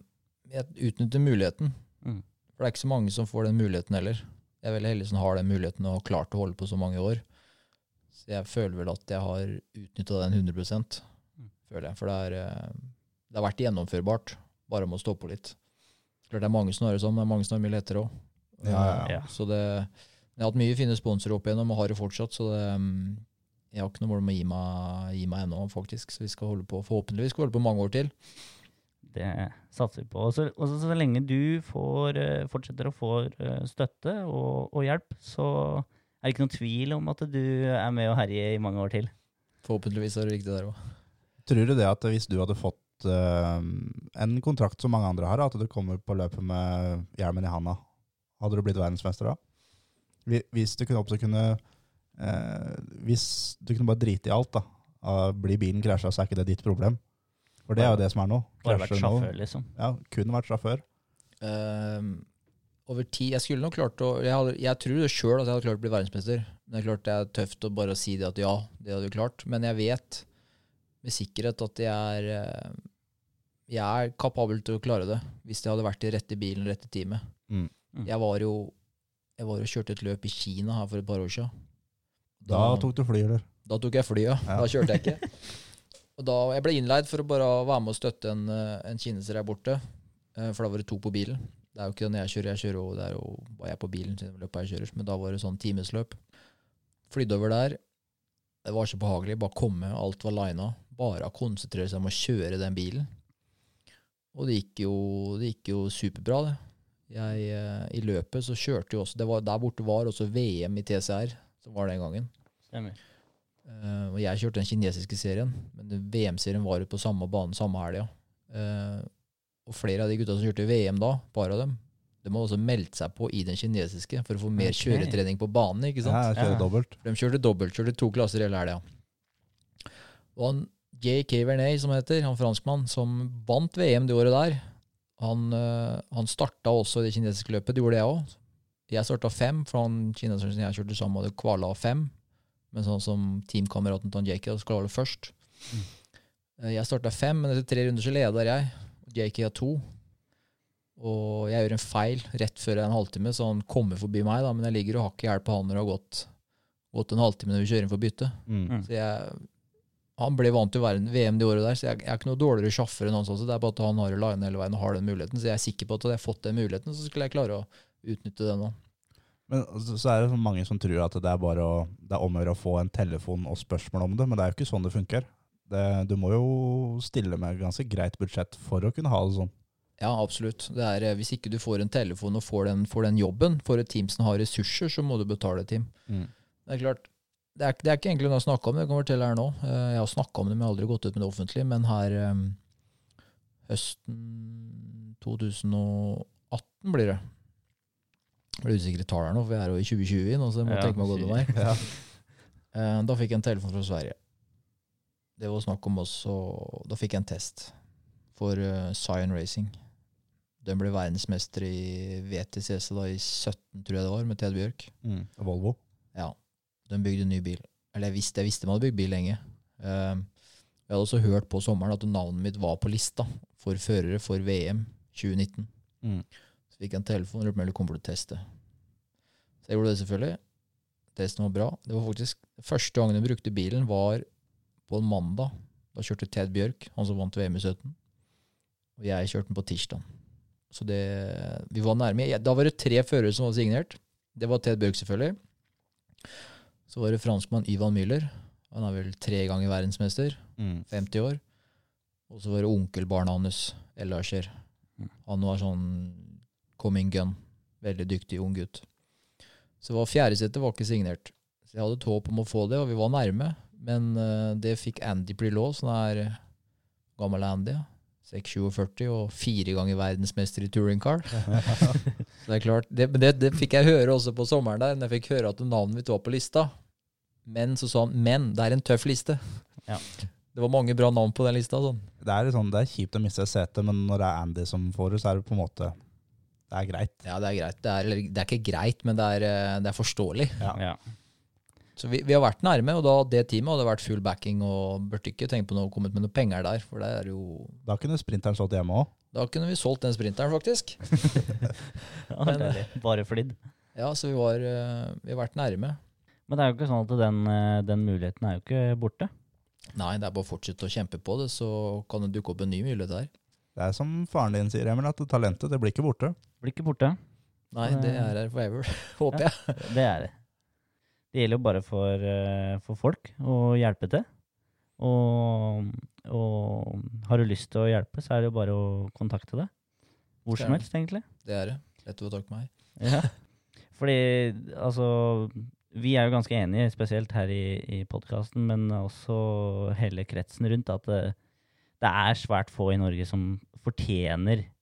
S4: jeg utnytter muligheten.
S3: Mm.
S4: For det er ikke så mange som får den muligheten heller. Jeg er veldig heldig som har den muligheten og har klart å holde på så mange år. Så jeg føler vel at jeg har utnytta den 100
S3: Mm.
S4: føler jeg. For det, er, eh, det har vært gjennomførbart, bare med å stå på litt. Klart det er mange som har det sånn, men er mange som har mye lettere òg.
S2: Ja, ja, ja.
S4: Så det, jeg har hatt mye fine sponsorer opp igjennom, og har det fortsatt. Så det, mm, jeg har ikke noe mål om å gi meg, gi meg ennå, faktisk. Så vi skal holde på, forhåpentligvis skal vi holde på mange år til.
S3: Det satser vi på. Og så, og så, så lenge du får, eh, fortsetter å få eh, støtte og, og hjelp, så er det ikke noen tvil om at du er med og herjer i mange år til.
S4: Forhåpentligvis er det riktig der òg.
S2: Tror du det at hvis du hadde fått uh, en kontrakt som mange andre har, at du kommer på løpet med hjelmen i handa, hadde du blitt verdensmester da? Hvis du kunne også kunne uh, Hvis du kunne bare drite i alt, da. Uh, Blir bilen krasja, så er ikke det ditt problem. For det er jo det som er nå.
S3: Bare vært sjåfør, liksom.
S2: Ja, kun vært sjåfør.
S4: Uh, over tid Jeg skulle nok klart å Jeg, hadde, jeg tror sjøl at jeg hadde klart å bli verdensmester. Men det er klart det er tøft å bare si det at ja, det hadde du klart. Men jeg vet med sikkerhet at jeg er eh, Jeg er kapabel til å klare det hvis det hadde vært i rette bilen rette teamet.
S2: Mm.
S3: Mm.
S4: Jeg var jo Jeg var og kjørte et løp i Kina her for et par år siden.
S2: Da tok du fly, eller?
S4: Da tok jeg flyet,
S2: Ja.
S4: da kjørte jeg ikke. Og da, Jeg ble innleid for å bare være med og støtte en, eh, en kineser der borte. eh, For da var det to på bilen. Det er jo ikke den jeg kjører, jeg kjører jo, det er jo jeg på bilen. siden jeg kjører, Men da var det sånn timesløp. Flydde over der. Det var så behagelig. Bare komme, alt var lina. Bare konsentrere seg om å kjøre den bilen. Og det gikk jo, det gikk jo superbra, det. Jeg, eh, I løpet så kjørte jo også var, Der borte var også VM i TCR, som var den gangen.
S3: Stemmer.
S4: Eh, og jeg kjørte den kinesiske serien, men VM-serien var jo på samme bane samme helga. Uh, og flere av de gutta som kjørte VM da, par av dem, de hadde også meldt seg på i den kinesiske for å få mer
S3: okay.
S4: kjøretrening på banen. ikke sant?
S2: Ja. dobbelt.
S4: De kjørte dobbelt, kjørte to klasser hele helga. Og han J.K. Verney, som heter, han franskmann, som vant VM det året der, han, uh, han starta også i det kinesiske løpet. Det gjorde jeg òg. Jeg starta fem, for han kineseren som jeg kjørte sammen med, hadde kvala fem. Men sånn som teamkameraten til JK skulle holde først. Mm. Jeg starta fem, men etter tre runder så leder jeg. JK har to. Og jeg gjør en feil rett før en halvtime, så han kommer forbi meg, da, men jeg ligger og har ikke hjelp på han når det har gått, gått en halvtime når vi kjører inn for bytte.
S2: Mm.
S3: Mm.
S4: Så jeg, han ble vant til å være en VM det året der, så jeg, jeg er ikke noe dårligere sjåfør enn han. sånn, så Det er bare at han har jo line hele veien og har den muligheten. Så jeg er sikker på at hadde jeg fått den muligheten, så skulle jeg klare å utnytte den òg.
S2: Men så er det mange som tror at det er bare å, det er om å gjøre å få en telefon og spørsmål om det, men det er jo ikke sånn det funker. Det, du må jo stille med ganske greit budsjett for å kunne ha det sånn.
S4: Ja, absolutt. Det er, eh, hvis ikke du får en telefon og får den, får den jobben for et team som har ressurser, så må du betale team. Det er klart, det er, det er ikke egentlig noe å snakke om, det kan jeg fortelle her nå. Eh, Jeg har snakka om det, men jeg har aldri gått ut med det offentlig. Men her eh, høsten 2018 blir det. Jeg blir usikker i tall her nå, for jeg er jo i 2020 nå, så jeg må
S3: Ja,
S4: tenke meg godt om her.
S2: Ja.
S4: Eh, Da fikk jeg en telefon fra Sverige. Det var snakk om også Da fikk jeg en test for uh, Zion Racing. Den ble verdensmester i VTCC da i 17, tror jeg det var, med Ted Bjørk.
S2: Mm. Volvo.
S4: Ja, de bygde ny bil. Eller jeg visste, jeg visste man hadde bygd bil lenge. Um, jeg hadde også hørt på sommeren at navnet mitt var på lista for førere for VM 2019.
S2: Mm.
S4: Fikk en telefon og lurte kom for å teste. Så jeg gjorde det selvfølgelig. Testen var bra. Det var faktisk Første gangen jeg brukte bilen, var på en mandag. Da kjørte Ted Bjørk, han som vant VM i 17. Og jeg kjørte den på tirsdag. Så det Vi var nærme. Da var det tre førere som var signert. Det var Ted Bjørk, selvfølgelig. Så var det franskmann Ivan Müller. Han er vel tre ganger verdensmester.
S2: Mm.
S4: 50 år. Og så var det onkelbarnet hans, Elasher.
S3: Mm.
S4: Han var sånn coming gun. Veldig dyktig ung gutt. Så var fjerdesetet var ikke signert. Så jeg hadde et håp om å få det, og vi var nærme. Men uh, det fikk Andy Prilot, som er gammel Andy. ja. 6,47 og fire ganger verdensmester i touringcar. Så det er klart, det, det, det fikk jeg høre også på sommeren der, når jeg fikk høre at navnet mitt var på lista. Men så sa han men det er en tøff liste.
S3: Ja.
S4: Det var mange bra navn på den lista. sånn.
S2: Det er, sånn, det er kjipt å miste setet, men når det er Andy som får det, så er det på en måte Det er greit.
S4: Ja, det er greit. Det er, det er ikke greit, men det er, eh, det er forståelig.
S2: Ja.
S3: Ja.
S4: Så vi, vi har vært nærme, og da det teamet hadde vært full backing og burde ikke tenkt på noe kommet med noe penger der, for det er jo
S2: Da kunne sprinteren stått hjemme òg.
S4: Da kunne vi solgt den sprinteren, faktisk.
S3: Ja, det er. Bare flidd.
S4: Ja, så vi, var, eh, vi har vært nærme.
S3: Men det er jo ikke sånn at den, eh, den muligheten er jo ikke borte.
S4: Nei, det er bare å fortsette å kjempe på det, så kan det dukke opp en ny mulighet der.
S2: Det er som faren din sier, Emil, at talentet det blir ikke borte.
S3: Blir ikke borte.
S4: Nei, det er her forever, håper jeg.
S3: Det er det. Det gjelder jo bare for, eh, for folk å hjelpe til. Og, og har du lyst til å hjelpe, så er det jo bare å kontakte deg. Hvor som helst, egentlig.
S4: Det er det. Lett å få tak meg.
S3: Ja. Fordi altså Vi er jo ganske enige, spesielt her i, i podkasten, men også hele kretsen rundt, at det, det er svært få i Norge som fortjener eh,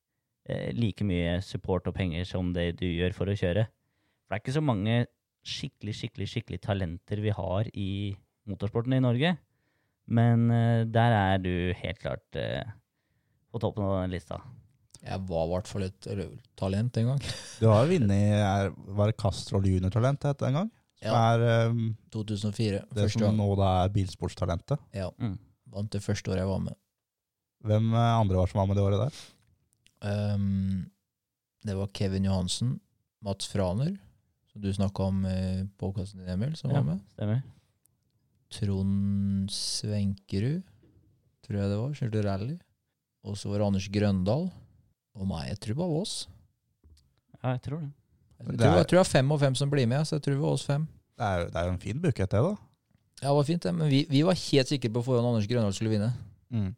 S3: like mye support og penger som det du gjør for å kjøre. For det er ikke så mange skikkelig, skikkelig, skikkelig talenter vi har i motorsporten i Norge. Men eh, der er du helt klart eh, på toppen av den lista.
S4: Jeg var i hvert fall et talent en gang.
S2: Du har jo vunnet Var det Castrol Junior-talent het en gang? Som
S4: Ja.
S2: er um,
S4: 2004.
S2: det
S4: Første
S2: som
S4: gang.
S2: nå da er bilsportstalentet.
S4: Ja,
S3: Mm.
S4: vant det første året jeg var med.
S2: Hvem eh, andre var som var med det året der?
S4: Um, det var Kevin Johansen, Mats Franer, som du snakka om i podkasten din, Emil, som
S3: Ja.
S4: var med.
S3: Stemmer?
S4: Trond Svenkerud, tror jeg det var, kjørte rally. Og så var det Anders Grøndal. Og meg, jeg tror det var oss.
S3: Ja, jeg tror det.
S4: Jeg
S2: Det
S4: tror,
S2: er-
S4: jeg tror det er fem og fem som blir med, så jeg tror det var oss fem.
S2: Det er, det er jo en fin bukett, det, da.
S4: Ja, det var fint, det. Men vi, vi var helt sikre på forhånd Anders Grøndal skulle vinne.
S2: Mm.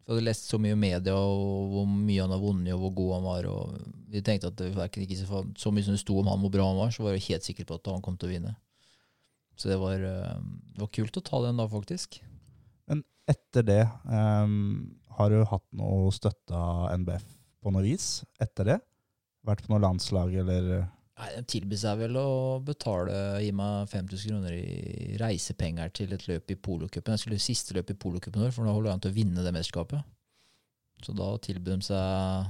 S4: Vi hadde lest så mye i media og hvor mye han har vunnet, og hvor god han var. Og vi tenkte at det var ikke så, så mye som det sto om han hvor bra han var, så var jeg helt sikker på at han kom til å vinne. Så det var, eh, det var kult å ta den da, faktisk.
S2: Men Etter det, um, har du hatt noe støtte av NBF på noe vis etter det? Vært på noe landslag, eller
S4: Nei, De tilbød seg vel å betale, gi meg 5000 kroner i reisepenger til et løp i polocupen. Jeg skulle siste løp i polocupen vår, for da holder jeg an til å vinne det mesterskapet. Så da tilbød de seg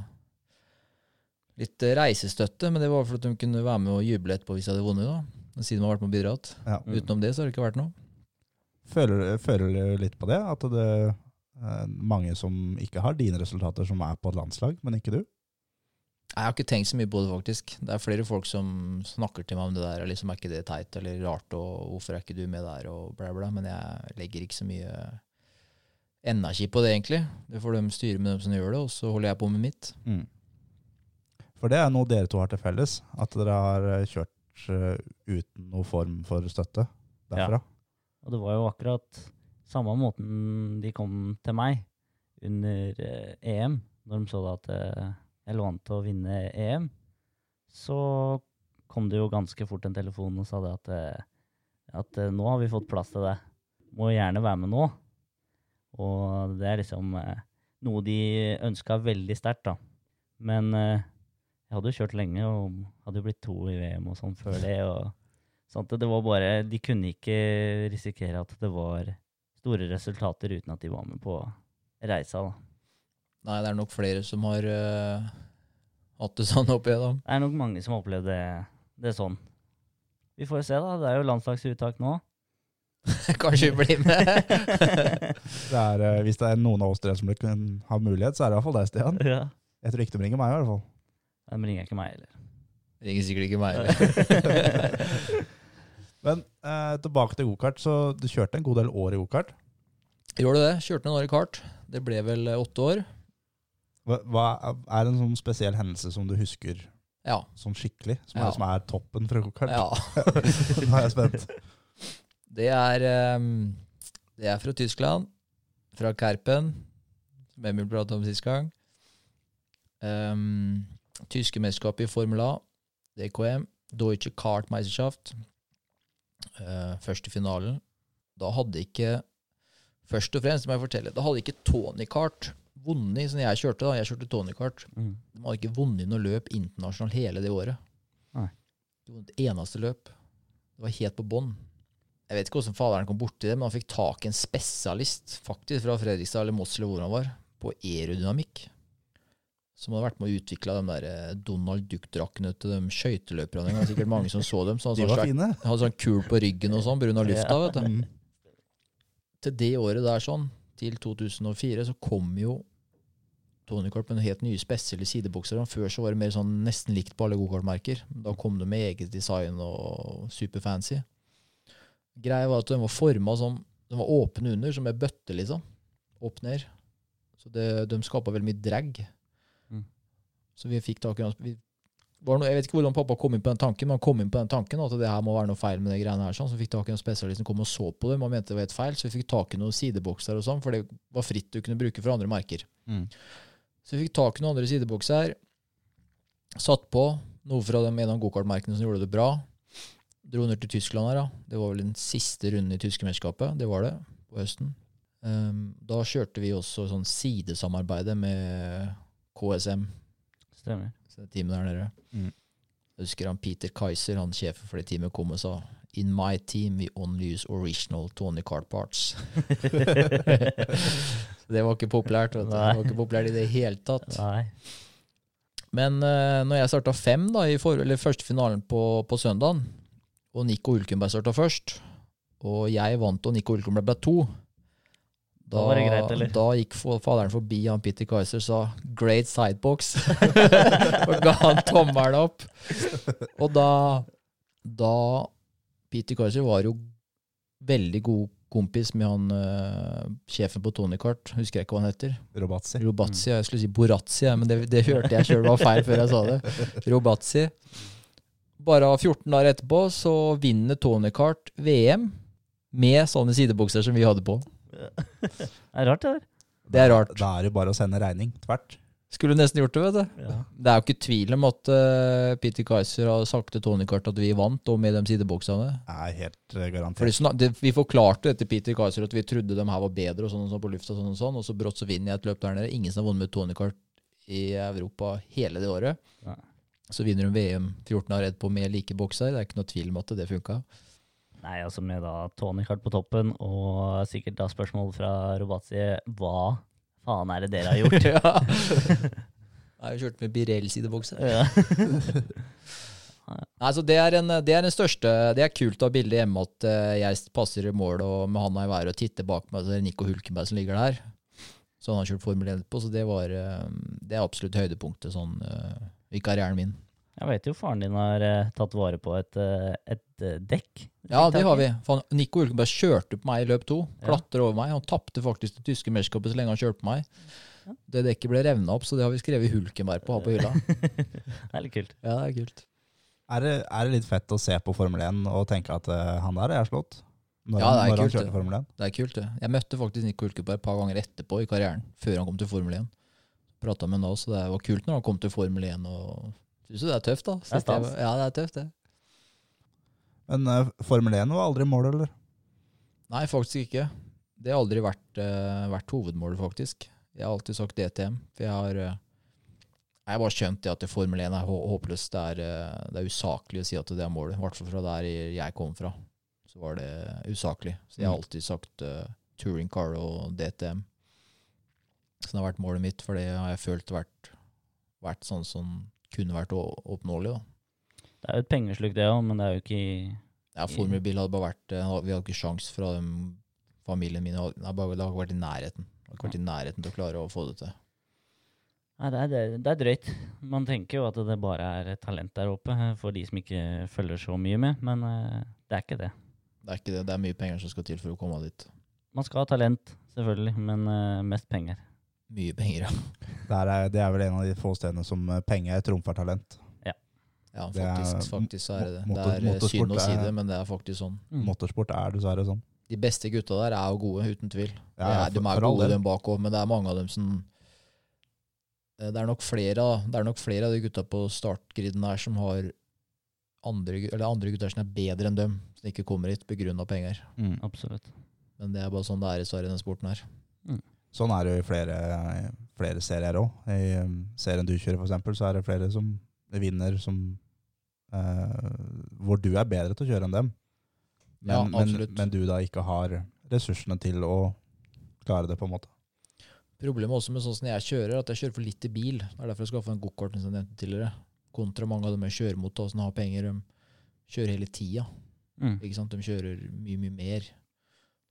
S4: litt eh, reisestøtte, men det var for at de kunne være med og juble etterpå hvis jeg hadde vunnet. da. Siden de har vært med og bidratt.
S2: ja.
S4: Utenom det så har det ikke vært noe.
S2: føler, føler du litt på det? At det er mange som ikke har dine resultater, som er på et landslag, men ikke du?
S4: Jeg har ikke tenkt så mye på det, faktisk. Det er flere folk som snakker til meg om det der. liksom Er ikke det teit eller rart, og hvorfor er ikke du med der, og bla, bla. Men jeg legger ikke så mye energi på det, egentlig. Det får de styre med dem som gjør det, og så holder jeg på med mitt.
S2: Mm. For det er noe dere to har til felles, at dere har eh, kjørt eh, uten noen form for støtte derfra. Ja.
S3: Og det var jo akkurat samme måten de kom til meg under eh, EM, når de så da at lå an til å vinne EM. Så kom det jo ganske fort en telefon og sa det at, eh, at eh, nå har vi fått plass til deg. Må gjerne være med nå. Og det er liksom eh, noe de ønska veldig sterkt, da. Men jeg hadde jo kjørt lenge og hadde jo blitt to i VM og sånn før det. og sånt. Det var bare, De kunne ikke risikere at det var store resultater uten at de var med på reisa. da.
S4: Nei, det er nok flere som har uh, hatt det sånn oppi igjennom
S3: Det er nok mange som har opplevd det, det sånn. Vi får jo se, da. Det er jo landslagsuttak nå.
S4: Kanskje vi blir med.
S2: Det er, uh, hvis det er noen av oss tre som kan ha mulighet, så er det i hvert fall deg, Stian.
S3: ja.
S2: Jeg tror ikke de ringer meg, i hvert fall.
S3: De ringer ikke meg heller.
S4: Ringer sikkert ikke meg. eller?
S2: Men eh, tilbake til gokart. Så du kjørte en god del år i gokart.
S4: Gjorde du det? Kjørte noen år i kart. Det ble vel eh, åtte år.
S2: Hva, er en sånn spesiell hendelse som du husker
S4: Ja.
S2: sånn skikkelig? Som,
S4: Ja.
S2: er, som er toppen fra gokart?
S4: ja.
S2: Nå er jeg spent.
S4: Det er, ehm, det er fra Tyskland, fra Kerpen, som Emil pratet om sist gang. Um, tyske mesterskap i Formel A, DKM, Deutsche Kartmeisterschaft. eh, først i finalen. Da hadde ikke Først og fremst må jeg fortelle, da hadde ikke Tony Kart vunnet, som jeg kjørte. da, Jeg kjørte Tony Kart.
S3: Mm.
S4: De hadde ikke vunnet noe løp internasjonalt hele det året.
S3: Nei.
S4: Det var et eneste løp. Det var helt på bånn. Jeg vet ikke hvordan faderen kom borti det, men han fikk tak i en spesialist faktisk fra Fredrikstad eller Moss eller hvor han var, på aerodynamikk. Som hadde vært med å utvikle de der eh, Donald Duck-drakkene til de skøyteløperne. Det var sikkert mange som så dem. Så
S2: De var
S4: sånn,
S2: fine.
S4: hadde sånn kul på ryggen og sånn, av lufta. vet du til det året der sånn, til 2004, så kom jo Tony Kart med noen helt nye spesielle sidebukser. Før så var det mer sånn nesten likt på alle gokartmerker. Da kom det med eget design og superfancy. Greia var at den var forma som Den var åpen under, som ei bøtte, liksom. Opp ned. Så det, de skapa veldig mye drag.
S3: Mm.
S4: Så vi fikk tak i noe var noe, Jeg vet ikke hvordan pappa kom inn på den tanken, men han kom inn på den tanken at det her må være noe feil med de greiene her. Sånn. Så vi fikk tak i en spesialist som kom og så på det, og mente det var helt feil. Så vi fikk tak i noen sidebokser og sånn, for det var fritt du kunne bruke for andre merker.
S2: Mm.
S4: Så vi fikk tak i noen andre sidebokser. Satt på noe fra de ene gokartmerkene som gjorde det bra. Dro ned til Tyskland her, da. Det var vel den siste runden i tyske mesterskapet. Det var det, på høsten. Um, da kjørte vi også sånn sidesamarbeide med KSM,
S3: Stemmer.
S4: så det teamet der nede.
S2: Mm.
S4: Jeg husker han Peter Kaiser, han sjefen for det teamet, kom og sa In my team we only use original Tony Card parts. Det var ikke populært. Vet du. Det var ikke populært i det hele tatt.
S3: Nei.
S4: Men uh, når jeg starta fem, da, i for, eller første finalen på, på søndagen, og Nico Ulkenberg starta først, og jeg vant og Nico Ulkenberg ble to
S3: Da da, greit.
S4: Da gikk faderen forbi han Peter Kaiser og sa 'great sidebox', og ga han tommelen opp. Og da, da Peter Kaiser var jo veldig god kompis med han uh, sjefen på Tony Cart, husker jeg ikke hva han heter.
S2: Robazzi.
S4: Robazzi, jeg skulle si Borazzi, men det, det hørte jeg sjøl var feil før jeg sa det. Robazzi. Bare 14 dager etterpå så vinner Tony Cart VM med sånne sidebukser som vi hadde på.
S3: Det er rart, det der.
S4: Det er rart.
S2: Da er det bare å sende regning tvert.
S4: Skulle nesten gjort det, vet du.
S3: Ja.
S4: Det er jo ikke tvil om at uh, Peter Kaiser har sagt til Tony Cart at vi vant, og med de sideboksene.
S2: Nei, er helt eh, garantert.
S4: Sånn, det, Vi forklarte etter Peter Kaiser at vi trodde de her var bedre, og sånn og sånn på lufta, og sånn og sånn, og så brått så vinner jeg et løp der nede. Ingen som har vunnet med Tony Cart i Europa hele det året.
S3: Nei.
S4: Så vinner de VM 14 av redd på med like bokser. Det er ikke noe tvil om at det funka.
S3: Nei, altså med da Tony Cart på toppen, og sikkert da spørsmål fra Robazzi Hva faen er det dere har gjort?
S4: ja. Nei, vi kjørte med Birell-sidebokser.
S3: ja.
S4: Nei, så det er, en, det er den største Det er kult å ha bilde hjemme at eh, jeg passer i mål og med handa i været og titter bak meg, så det er Nico Hulkenberg som ligger der. Så han har kjørt Formel 1 på, så det var eh, Det er absolutt høydepunktet sånn eh, i karrieren min.
S3: Jeg vet jo faren din har tatt vare på et, et dekk.
S4: Ja, det har vi. For Nico Hulkenberg kjørte på meg i løp to.
S3: Ja.
S4: Klatra over meg. Han tapte faktisk det tyske mesterskapet så lenge han kjørte på meg. Det dekket ble revna opp, så det har vi skrevet Hulkenberg på å ha på hylla.
S3: Det er litt kult.
S4: Ja, det er kult.
S2: Er det, er det litt fett å se på Formel 1 og tenke at uh, han der er slått? Når,
S4: Ja, det er
S2: han- når han
S4: kult,
S2: kjørte
S4: det. Det er kult, det. Jeg møtte faktisk Nico Hulkenberg et par ganger etterpå i karrieren, før han kom til Formel 1. Prata med ham da, så det var kult når han kom til Formel 1. og Syns du det er tøft, da?
S3: Det er stas.
S4: Ja, det er tøft, det.
S2: Men uh, Formel 1 var aldri målet, eller?
S4: Nei, faktisk ikke. Det har aldri vært, uh, vært hovedmålet, faktisk. Jeg har alltid sagt DTM, for jeg har uh, Jeg har bare skjønt at Formel 1 er håpløst. Det er, uh, det er usaklig å si at det er målet. I hvert fall fra der jeg kom fra, så var det usaklig. Så jeg har
S2: Mm.
S4: alltid sagt touring car og DTM. Så det har vært målet mitt, for det har jeg følt vært, vært sånn som kunne vært oppnåelig. da.
S3: Det er jo et pengesluk, det òg, men det er jo ikke
S4: Ja, Formelbil hadde bare vært eh, Vi hadde ikke sjans fra dem, familien min. Det hadde bare- ikke vært i nærheten. Det hadde ikke vært i nærheten til å klare å få det til.
S3: Nei, det er, det, det er drøyt. Man tenker jo at det bare er talent der oppe, eh, for de som ikke følger så mye med, men eh, det er ikke det.
S4: Det er ikke det. Det er mye penger som skal til for å komme dit.
S3: Man skal ha talent, selvfølgelig, men mest penger.
S4: Mye penger, ja.
S2: Det er, det er vel en av de få stedene som penger trumfer talent.
S4: Ja,
S2: Det er-
S4: faktisk, faktisk så er det det. Det er eh, synd å si det, men det er faktisk sånn.
S3: Mm.
S2: Motorsport er dessverre sånn.
S4: De beste gutta der er jo gode, uten tvil.
S2: Ja,
S4: er, de er gode, dem bakover, men det er mange av dem som Eh, Det er nok flere, det er nok flere av de gutta på startgriden her som har andre, eller andre gutter som er bedre enn dem. som ikke kommer hit pga. penger.
S2: Mm.
S3: Absolutt.
S4: Men det er bare sånn det er i Sverige, den sporten her.
S2: Sånn er det jo i flere, flere serier òg. I um, serien du kjører, eksempel, så er det flere som vinner som eh, Hvor du er bedre til å kjøre enn dem. Men,
S4: Ja,
S2: men, men du da ikke har ressursene til å klare det, på en måte.
S4: Problemet også med sånn som jeg kjører, at jeg kjører for lite bil. Det er derfor jeg skaffa en gokart, som jeg nevnte tidligere. Kontra mange av dem jeg kjører mot, og som har penger. De kjører hele tida.
S3: Mm.
S4: Ikke sant? De kjører mye, mye mer.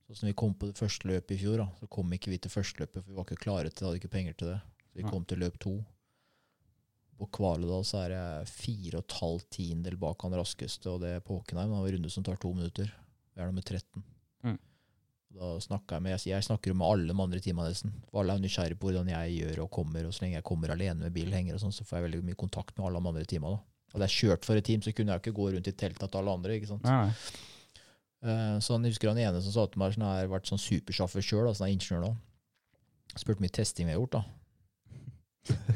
S4: Sånn som vi kom på det første løpet i fjor, da, så kom ikke vi til første løpet, for vi var ikke klare til det, hadde ikke penger til det. Så vi kom til løp to. På Kvaledal så er jeg fire og et halvt tiendedel bak han raskeste, og det er på Håkenheim. Han har en runde som tar to minutter. Jeg er nummer 13.
S3: Mm.
S4: Da snakker jeg med jeg, jeg snakker med alle de andre teamene nesten. For alle er nysgjerrige på hvordan jeg gjør og kommer, og så lenge jeg kommer alene med bilhenger og sånn, så får jeg veldig mye kontakt med alle de andre teamene. da. Hadde jeg kjørt for et team, så kunne jeg ikke gå rundt i teltet til alle andre. ikke sant?
S3: Nei.
S4: Eh, Så han husker han ene som sa til meg sånn, jeg har vært sånn supersjåfør sjøl, sånn er ingeniør nå. Spurte hvor mye testing vi har gjort, da.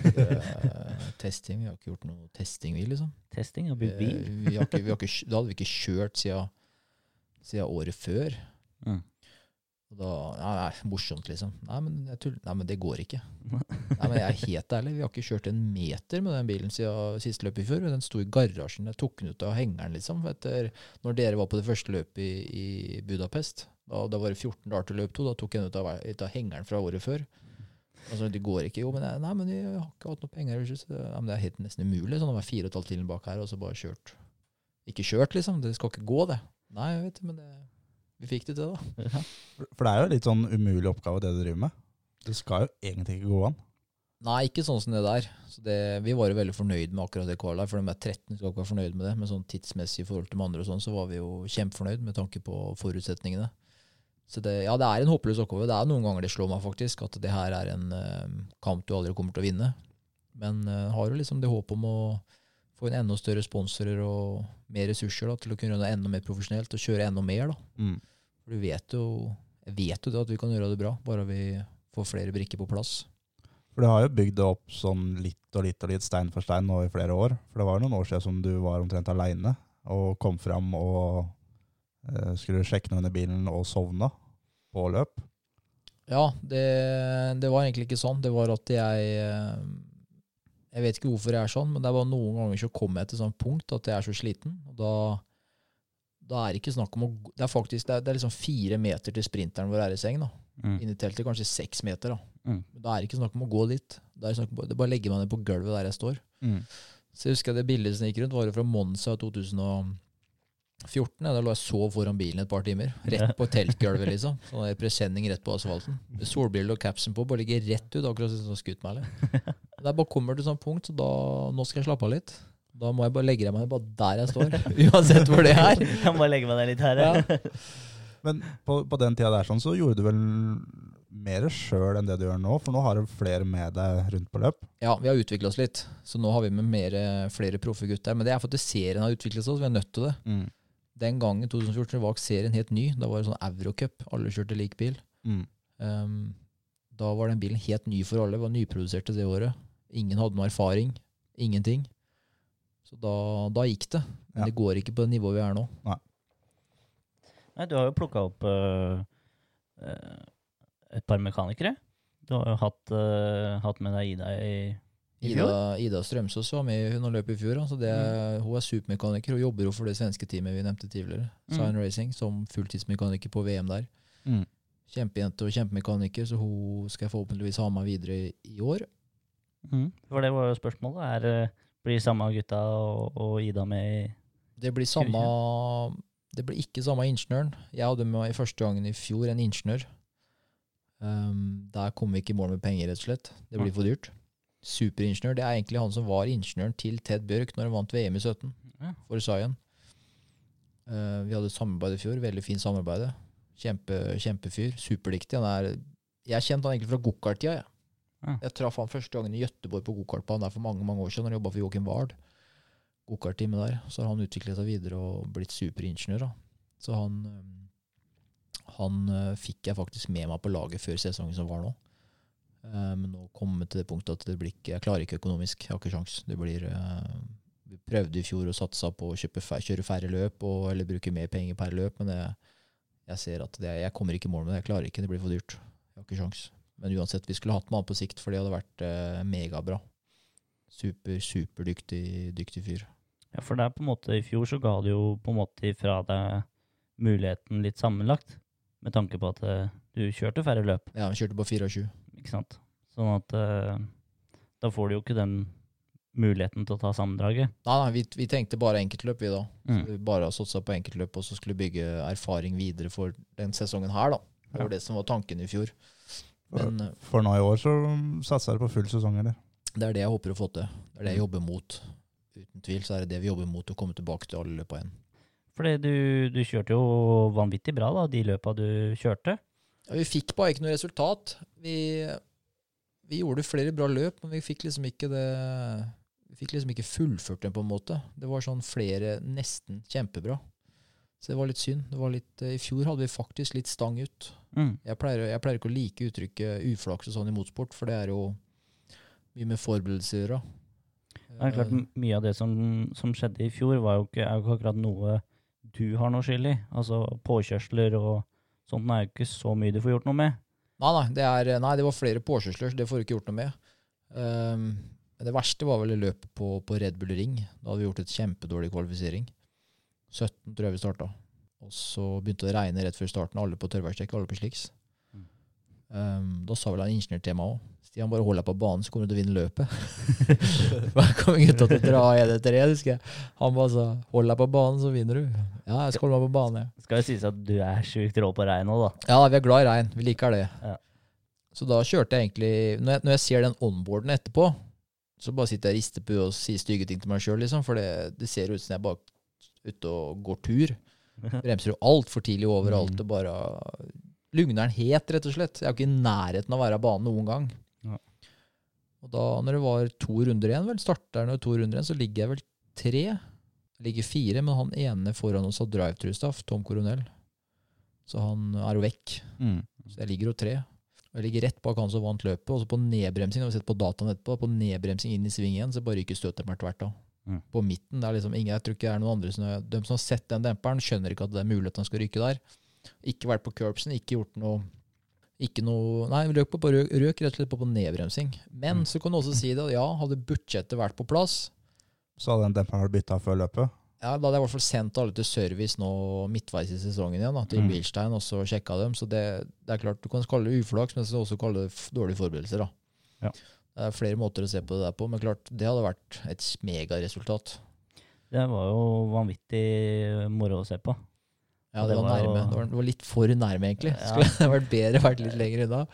S4: Eh, testing, Vi har ikke gjort noe testing, vi, liksom.
S3: Testing har bygd bil.
S4: Eh, Vi har ikke, vi har ikke, da hadde vi ikke kjørt siden, siden året før.
S3: Mm.
S4: Og da, ja, nei, morsomt, liksom. Nei men, nei, men det går ikke. Nei, men Jeg er helt ærlig, vi har ikke kjørt en meter med den bilen siden siste løpet i fjor. Den sto i garasjen. Jeg tok den ut av hengeren, liksom. Etter, når dere var på det første løpet i, i Budapest, da, da var det 14 dager til løp to. Da tok jeg den ut av, ut av hengeren fra året før. Altså, det går ikke. Jo, men jeg, nei, men jeg har ikke hatt noe penger. Så, det- ja, men det er helt nesten umulig. Sånn det var fire og et halvt timer bak her, og så bare kjørt. Ikke kjørt, liksom. Det skal ikke gå, det. Nei, jeg vet det, men det, vi fikk det til, da.
S3: Ja.
S2: For det er jo litt sånn umulig oppgave, det du driver med. Det skal jo egentlig ikke gå an.
S4: Nei, ikke sånn som det der. Så det, vi var jo veldig fornøyd med akkurat det kvalet. For de er 13, skal ikke være fornøyd med det. Men sånn tidsmessig i forhold til de andre og sånn, så var vi jo kjempefornøyd med tanke på forutsetningene. Så det, ja, det er en håpløs oppgave. Det er noen ganger det slår meg faktisk, at det her er en uh, kamp du aldri kommer til å vinne. Men uh, har jo liksom det håp om å få en enda større sponsorer og mer ressurser da, til å kunne gjøre det enda mer profesjonelt og kjøre enda mer. da.
S2: Mm.
S4: For du vet jo, jeg vet jo det at vi kan gjøre det bra, bare vi får flere brikker på plass.
S2: For du har jo bygd det opp sånn litt og litt og litt, stein for stein nå i flere år. For det var jo noen år siden som du var omtrent aleine og kom fram og Eh, skulle du sjekke noe under bilen og sovna på løp?
S4: Ja, det, det, var egentlig ikke sånn. Det var at jeg eh, Jeg vet ikke hvorfor jeg er sånn, men det var noen ganger så kom jeg til sånn punkt at jeg er så sliten. og da, da er det ikke snakk om å Det er faktisk det er, det er liksom fire meter til sprinteren vår er i seng. da.
S3: Mm.
S4: Inni teltet kanskje seks meter. Da
S3: mm.
S4: Da er det ikke snakk om å gå dit. Det er, om, det bare legger legge meg ned på gulvet der jeg står. Mm. Så jeg husker jeg det bildet som gikk rundt, var jo fra Monza 2000. og 14. Da lå jeg sov foran bilen et par timer. Rett på teltgulvet, liksom. Sånn presenning rett på asfalten. Solbriller og capsen på, bare ligger rett ut, akkurat som sånn skutt meg. det Der bare kommer til sånn punkt, så da, nå skal jeg slappe av litt. Da må jeg bare legge meg bare der jeg står, uansett hvor det er.
S3: Jeg må legge meg ned litt her, ja.
S2: Men på, på, den tida der sånn, så gjorde du vel mer sjøl enn det du gjør nå? For nå har du flere med deg rundt på løp?
S4: Ja, vi har utvikla oss litt. Så nå har vi med mer, flere proffe gutter. Men det er for fordi serien har utviklet seg, så vi er nødt til det.
S2: Mm.
S4: Den gangen, 2014, var serien helt ny. Da var det sånn Eurocup. Alle kjørte lik bil.
S2: Mm.
S4: Um, da var den bilen helt ny for alle. Var nyproduserte det året. Ingen hadde noe erfaring. Ingenting. Så da, da gikk det. Men
S2: Ja.
S4: det går ikke på det nivået vi er nå.
S3: Nei, du har jo plukka opp uh, et par mekanikere. Du har jo hatt, uh, hatt med deg Ida i, i
S4: Ida. Ida Strømsås var med hun har løp i fjor. Altså det mm. Hun er supermekaniker og jobber jo for det svenske teamet vi nevnte tidligere.
S3: Mm.
S4: Sign Racing, som fulltidsmekaniker på VM der.
S2: Mm.
S4: Kjempejente og kjempemekaniker, så hun skal jeg forhåpentligvis ha med videre i, i år.
S3: Mhm. For det var jo spørsmålet. Er, øh, blir samme gutta og, og Ida med i
S4: Det blir samme Det blir ikke samme ingeniøren. Jeg hadde med i første gangen i fjor en ingeniør. Um, der kom vi ikke i mål med penger, rett og slett. Det blir for dyrt. Superingeniør. Det er egentlig han som var ingeniøren til Ted Bjørk når han vant VM i 17
S3: Ja.
S4: for Zion. Uh, vi hadde et samarbeid i fjor. Veldig fint samarbeid. Kjempe, kjempefyr. Superdyktig. Er Jeg kjente han egentlig fra gokart-tida. Jeg.
S3: Ja.
S4: jeg traff han første gangen i Gøteborg på gokartbanen der for mange mange år siden. Han jobba for Joakim Ward. Gokartteamet der. Så har han utviklet seg videre og blitt superingeniør. da. Så han um, han uh, fikk jeg faktisk med meg på laget før sesongen som var nå. Uh, men nå kommer vi til det punktet at det blir ikke, jeg klarer ikke økonomisk. Jeg har ikke sjans. Det blir, uh, vi prøvde i fjor og satsa på å kjøpe, kjøre færre løp og, eller bruke mer penger per løp, men jeg, jeg ser at det, jeg kommer ikke i mål med det. Jeg klarer ikke, det blir for dyrt. Jeg har ikke sjans. Men uansett, vi skulle hatt med han på sikt, for det hadde vært eh, megabra. Super, superdyktig dyktig fyr.
S3: Ja, for det er på en måte, i fjor så ga det jo på en måte ifra deg muligheten litt sammenlagt, med tanke på at eh, du kjørte færre løp,
S4: Ja, vi kjørte på 24.
S3: ikke sant? Sånn at uh, da får du jo ikke den muligheten til å ta sammendraget.
S4: Nei, nei, vi, vi tenkte bare enkeltløp, vi da.
S3: Mm.
S4: Vi bare satsa på enkeltløp, og så skulle bygge erfaring videre for den sesongen her, da. Det var det som var tanken i fjor. Men eh,
S2: For nå i år så satser dere på full sesong, eller?
S4: det er det jeg håper å få til. Det er det jeg jobber mot. Uten tvil så er det det vi jobber mot, å komme tilbake til alle løpa igjen.
S3: Fordi du, du kjørte jo vanvittig bra, da, de løpa du kjørte.
S4: Ja, vi fikk bare ikke noe resultat. Vi, vi gjorde flere bra løp, men vi fikk liksom ikke det Vi fikk liksom ikke fullført dem, på en måte. Det var sånn flere nesten kjempebra. Så det var litt synd. Det var litt, eh, I fjor hadde vi faktisk litt stang ut.
S3: Mm.
S4: Jeg pleier, jeg pleier ikke å like uttrykket uflaks og sånn i motorsport, for det er jo mye med forberedelser å gjøre.
S3: Det er klart, Mye av det som, som skjedde i fjor, var jo ikke, er jo ikke akkurat noe du har noe skyld i. Altså påkjørsler og sånt er jo ikke så mye du får gjort noe med.
S4: Nei, nei, det, er, nei, det var flere påkjørsler, det får du ikke gjort noe med. Um, det verste var vel løpet på, på Red Bull Ring. Da hadde vi gjort et kjempedårlig kvalifisering. 17 tror jeg vi starta. Og så begynte det å regne rett før starten, alle på tørrværsdekk, alle på sliks. Um, da sa vel han ingeniørtema òg Stian, bare hold deg på banen, så kommer du til å vinne løpet. Da kom gutta til å dra i etter tredje husker jeg. Han bare sa hold deg på banen, så vinner du. Ja, jeg skal holde meg på banen, jeg.
S3: Skal jo sies at du er sjukt rå på regn òg, da.
S4: Ja, vi er glad i regn. Vi liker det.
S3: Ja.
S4: Så da kjørte jeg egentlig Når jeg, når jeg ser den onboarden etterpå, så bare sitter jeg og rister på og sier stygge ting til meg sjøl, liksom. For det, det ser ut som jeg bare er ute og går tur. Bremser jo altfor tidlig overalt
S3: Mm.
S4: og bare Lugner den het, rett og slett. Jeg er jo ikke i nærheten av å være av banen noen gang. Og da, når det var to runder igjen, vel, starter det to runder igjen, så ligger jeg vel tre. Jeg ligger fire, men han ene foran oss har drive-through-staff, Tom Coronel. Så han er jo vekk.
S3: Mm.
S4: Så jeg ligger jo tre. Og jeg ligger rett bak han som vant løpet. Og så på nedbremsing, når vi sett på dataen etterpå, på nedbremsing inn i sving igjen, så bare ryker støtdemperen tvert da.
S3: Mm.
S4: På midten, det er liksom ingen, jeg tror ikke det er noen andre som De som har sett den demperen, skjønner ikke at det er mulig at han skal ryke der. Ikke vært på curbsen, ikke gjort noe ikke noe, Nei, røk, på, røk, røk rett og slett på, på nedbremsing. Men
S3: Mm.
S4: så kan du også si det, ja, hadde budsjettet vært på plass,
S2: Så hadde den demperen vært bytta før løpet.
S4: ja, da hadde jeg i hvert fall sendt alle til service nå midtveis i sesongen igjen, da, til
S3: Mm.
S4: Bilstein, og så sjekka dem. Så det, det er klart, du kan kalle det uflaks, men så også kalle det dårlige forberedelser. da.
S3: Ja.
S4: Det er flere måter å se på det der på, men klart, det hadde vært et megaresultat.
S3: Det var jo vanvittig moro å se på.
S4: Ja,
S3: Det
S4: det var
S3: jo-
S4: nærme. Det var, det var litt for nærme, egentlig.
S3: Ja.
S4: Skulle det vært bedre vært litt lenger unna.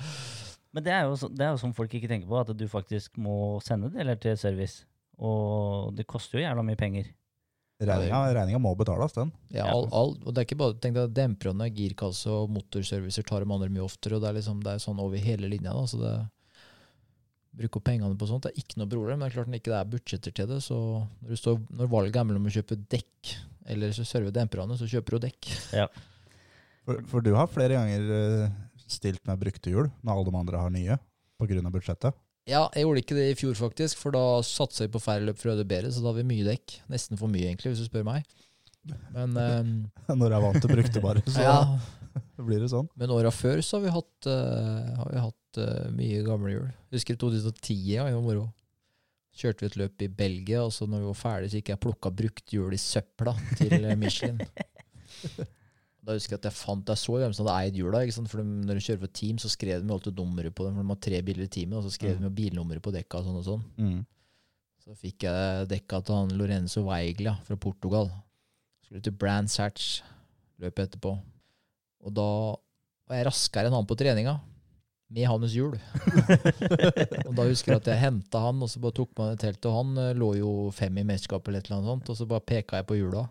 S3: Men det er, jo, så- det er jo sånn folk ikke tenker på, at du faktisk må sende deler til service. Og det koster jo jævla mye penger.
S2: Regninga, regninga må betales, den.
S4: Ja,
S3: Ja.
S4: all, all, og det er ikke bare, tenk deg Demperne, girkasse og motorservicer tar de andre mye oftere. og Det er liksom, det er sånn over hele linja. da, så det Bruke opp pengene på sånt det er ikke noe problem. Men det er klart når ikke det er budsjetter til det, så når, du står, når valget er mellom å kjøpe dekk eller så serve demperne, så kjøper du dekk.
S2: For, for du har flere ganger eh, stilt med brukte hjul når alle de andre har nye, pga. budsjettet.
S4: Ja, jeg gjorde ikke det i fjor, faktisk, for da satsa jeg på færre løp for å gjøre bedre. Så da har vi mye dekk. Nesten for mye, egentlig, hvis du spør meg. Men, um,
S2: Når jeg er vant til brukte, bare, så
S4: ja,
S2: blir det sånn.
S4: men åra før så har vi hatt, uh, har vi hatt uh, mye gamle hjul. Husker 2010, ja, i moro. Kjørte vi et løp i Belgia, og så når vi var ferdig, så gikk jeg og plukka brukt hjul i søpla til Michelin. Da husker jeg at jeg fant Jeg så hvem som hadde eid hjula. ikke sant? For de, når du kjører for team, så skrev de alltid nummeret på dem. For de har tre biler i teamet, og så skrev de jo bilnummeret på dekka og sånn og sånn.
S2: Mm.
S4: Så fikk jeg dekka til han Lorenzo Weigla fra Portugal. Skulle til Brands Hatch løpet etterpå. Og da var jeg raskere enn han på treninga. Med hans hjul. og da husker jeg at jeg henta han, og så bare tok man et teltet Og han eh, lå jo fem i mesterskapet eller et eller annet sånt, og så bare peka jeg på hjula.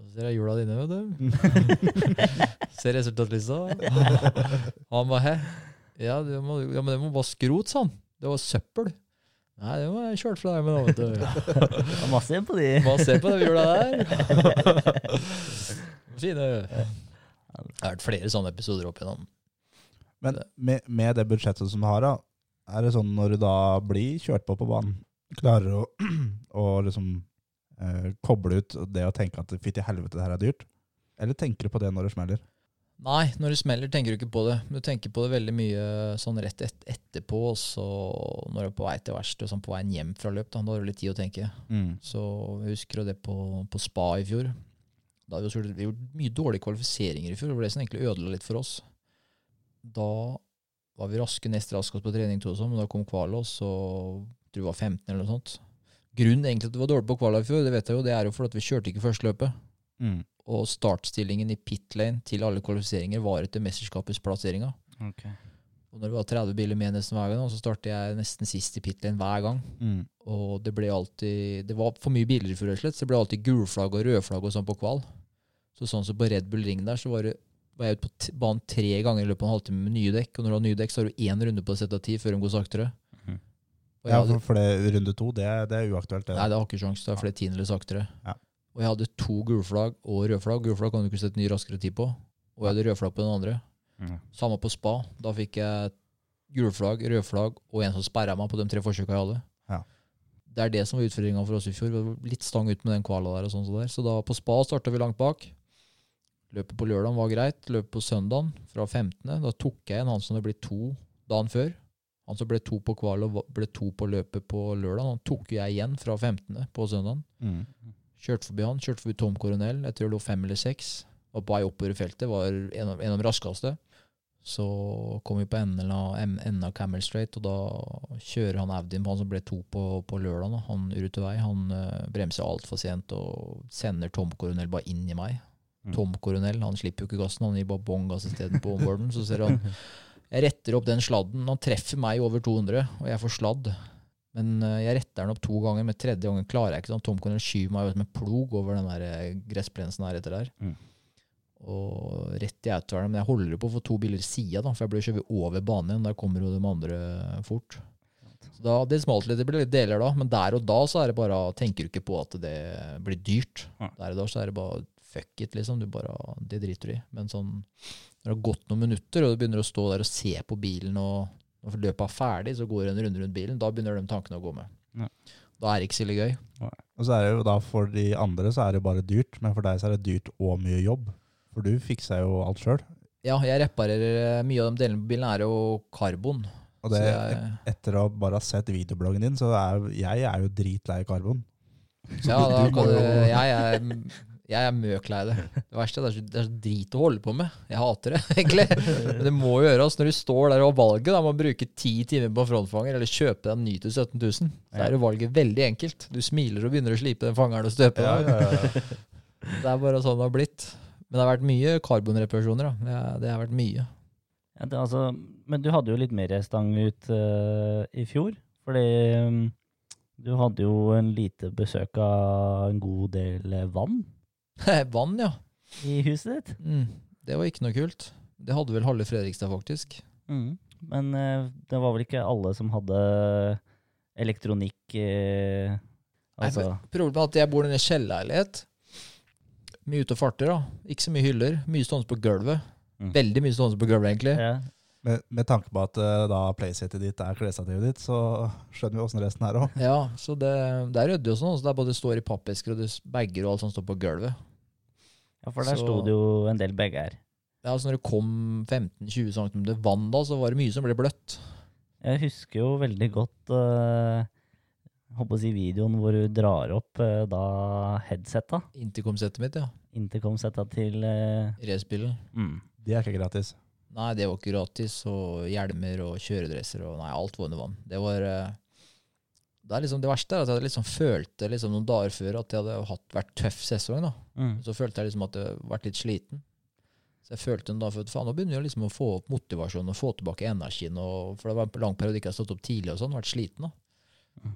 S4: Og så ser jeg hjula dine, vet du. ser resultatlista. Han bare hæ? Ja, det må, ja, men det må bare skrot, sa han. Det var søppel. Nei, det må jeg kjørt fra deg med, da, vet du.
S3: Masse på de.
S4: Masse se på de hjula der. Fine. Det har vært flere sånne episoder opp igjennom.
S2: Men med, med det budsjettet som du har, da, er det sånn når du da blir kjørt på på banen, klarer å, å liksom eh, koble ut det å tenke at fytti helvete, det her er dyrt? Eller tenker du på det når det smeller?
S4: Nei, når det smeller, tenker du ikke på det. Du tenker på det veldig mye sånn rett et etterpå, og så når du er på vei til verksted, sånn på veien hjem fra løp. Da, da har du litt tid å tenke. Så jeg husker det på, på spa i fjor. Da vi gjort- vi gjorde mye dårlige kvalifiseringer i fjor. Det var det som egentlig ødela litt for oss. Da var vi raske, nest raskest på trening, to og sånn, men da kom kvala, og så tror jeg var 15 eller noe sånt. Grunnen egentlig til at vi var dårlige på kvala i fjor, det vet jeg jo, det er jo fordi at vi kjørte ikke første løpet.
S2: Mm.
S4: Og startstillingen i pit lane til alle kvalifiseringer var etter mesterskapets plasseringer.
S3: Okay.
S4: Og når det var 30 biler med nesten hver gang, så startet jeg nesten sist i pit lane hver gang.
S2: Mm.
S4: Og det ble alltid Det var for mye biler i fjor, rett og slett. Så det ble alltid gulflagg og rødflagg og sånn på kval. Så sånn som på Red Bull Ring der, så var, det, var jeg ute på t banen tre ganger i løpet av en halvtime med nye dekk. Og når du har nye dekk, så har du én runde på å sette av ti før de går saktere.
S3: Mm.
S4: Og jeg
S2: Ja,
S4: hadde,
S2: for, for det, runde to, det, er- det er uaktuelt. Det.
S4: nei, det har ikke sjans. Det er flere tiendedeler saktere.
S2: Ja.
S4: Og jeg hadde to gulflagg og rødflagg. Gulflagg kan du ikke sette ny raskere tid på. Og jeg hadde rødflagg på den andre.
S3: Mm.
S4: Samme på spa. Da fikk jeg gulflagg, rødflagg og en som sperra meg på de tre forsøka jeg hadde.
S2: Ja.
S4: Det er det som var utfordringa for oss i fjor. Vi var litt stang ut med den kvala der. og sånn Så, der. så da på spa starta vi langt bak. Løpet på lørdag var greit. Løpet på søndagen fra 15. Da tok jeg igjen han som det ble to dagen før. Han som ble to på kval og ble to på løpet på lørdag. Han tok jeg igjen fra 15. på søndagen.
S2: Mm.
S4: Kjørte forbi han, kjørte forbi Tom Coronel. Jeg tror det lå fem eller seks. Var på vei oppover i feltet, var en av, en av de raskeste. Så kom vi på enden av, enden av Camel Straight, og da kjører han Audien på han som ble to på, på lørdag. da. Han Urutevei. Han uh, bremser altfor sent og sender Tom Coronel bare inn i meg.
S3: Mm.
S4: Tom Coronel han slipper jo ikke gassen, han gir bare bånn gass isteden på onboarden. Så ser han Jeg retter opp den sladden. Han treffer meg over 200, og jeg får sladd. Men eh, jeg retter den opp to ganger, men tredje gangen klarer jeg ikke. sånn. Tom Coronel skyver meg med plog over den der eh, gressplensen her etter der.
S3: Mm.
S4: Og rett i autovernet. Men jeg holder på å få to biler i sida, da, for jeg blir skjøvet over banen igjen. Der kommer jo de andre fort. Så da, Det smalt litt. Det ble litt deler da. Men der og da så er det bare tenker du ikke på at det blir dyrt. Der og da så er det bare fuck it, liksom. Du bare, det driter du i. Men sånn når det har gått noen minutter, og du begynner å stå der og se på bilen, og når løpet er ferdig, så går det en runde rundt bilen, da begynner de tankene å gå med.
S3: Ja.
S4: Da er det ikke så gøy.
S2: Og så er det jo da for de andre så er det bare dyrt, men for deg så er det dyrt og mye jobb. For du fikser jo alt sjøl.
S4: Ja, jeg reparerer mye av de delene på bilen er jo karbon.
S2: Og det,
S4: jeg-
S2: etter å bare ha sett videobloggen din, så er jeg er jo dritlei karbon.
S4: Ja, da kan du, jeg er, jeg er møklei det. Det verste er det er så, det er så drit å holde på med. Jeg hater det, egentlig. Men det må gjøres når du står der og har valget. Da må du bruke ti timer på frontfanger eller kjøpe deg en ny til 17 000. Så er jo valget veldig enkelt. Du smiler og begynner å slipe den fangeren og støpe den. Det er bare sånn det har blitt. Men det har vært mye karbonreparasjoner. da. Det, er- har vært mye.
S3: Ja, det, altså, men du hadde jo litt mer stang ut uh, i fjor. Fordi um, du hadde jo en lite besøk av en god del vann
S4: Vann, ja.
S3: i huset ditt.
S4: Mm. Det var ikke noe kult. Det hadde vel halve Fredrikstad, faktisk.
S3: Men uh, det var vel ikke alle som hadde elektronikk uh, Altså
S4: Nei, Problemet er at jeg bor i en kjellerleilighet. Mye ute og farter. da. Ikke så mye hyller. Mye stående på gulvet.
S3: Mm.
S4: Veldig mye stående på gulvet, egentlig.
S3: ja.
S2: Med, med tanke på at uh, da playsetet ditt er klesstativet ditt, så skjønner vi åssen resten er òg.
S4: Ja, så det, det er ryddig og sånn. Så det er både står i pappesker og bager og alt som står på gulvet.
S3: Ja, for der
S4: Så-
S3: sto det jo en del bager.
S4: Ja, altså når det kom 15-20 cm vann da, så var det mye som ble bløtt.
S3: Jeg husker jo veldig godt uh, håper å si videoen hvor du drar opp uh, da headsetta.
S4: Intercom-settet mitt, ja.
S3: Intercom-setta til uh,
S4: Racerbilen.
S3: mm.
S2: Det er ikke gratis.
S4: Nei, det var ikke gratis. Og hjelmer og kjøredresser og Nei, alt var under vann. Det var eh, Det er liksom det verste er at jeg liksom følte liksom noen dager før at jeg hadde hatt, vært tøff sesong. da.
S3: Mm.
S4: Så følte jeg liksom at jeg hadde vært litt sliten. Så jeg følte da, for faen, nå begynner jeg liksom å få opp motivasjonen og få tilbake energien. Og, for det var en lang periode jeg ikke har stått opp tidlig og sånn, vært sliten. da.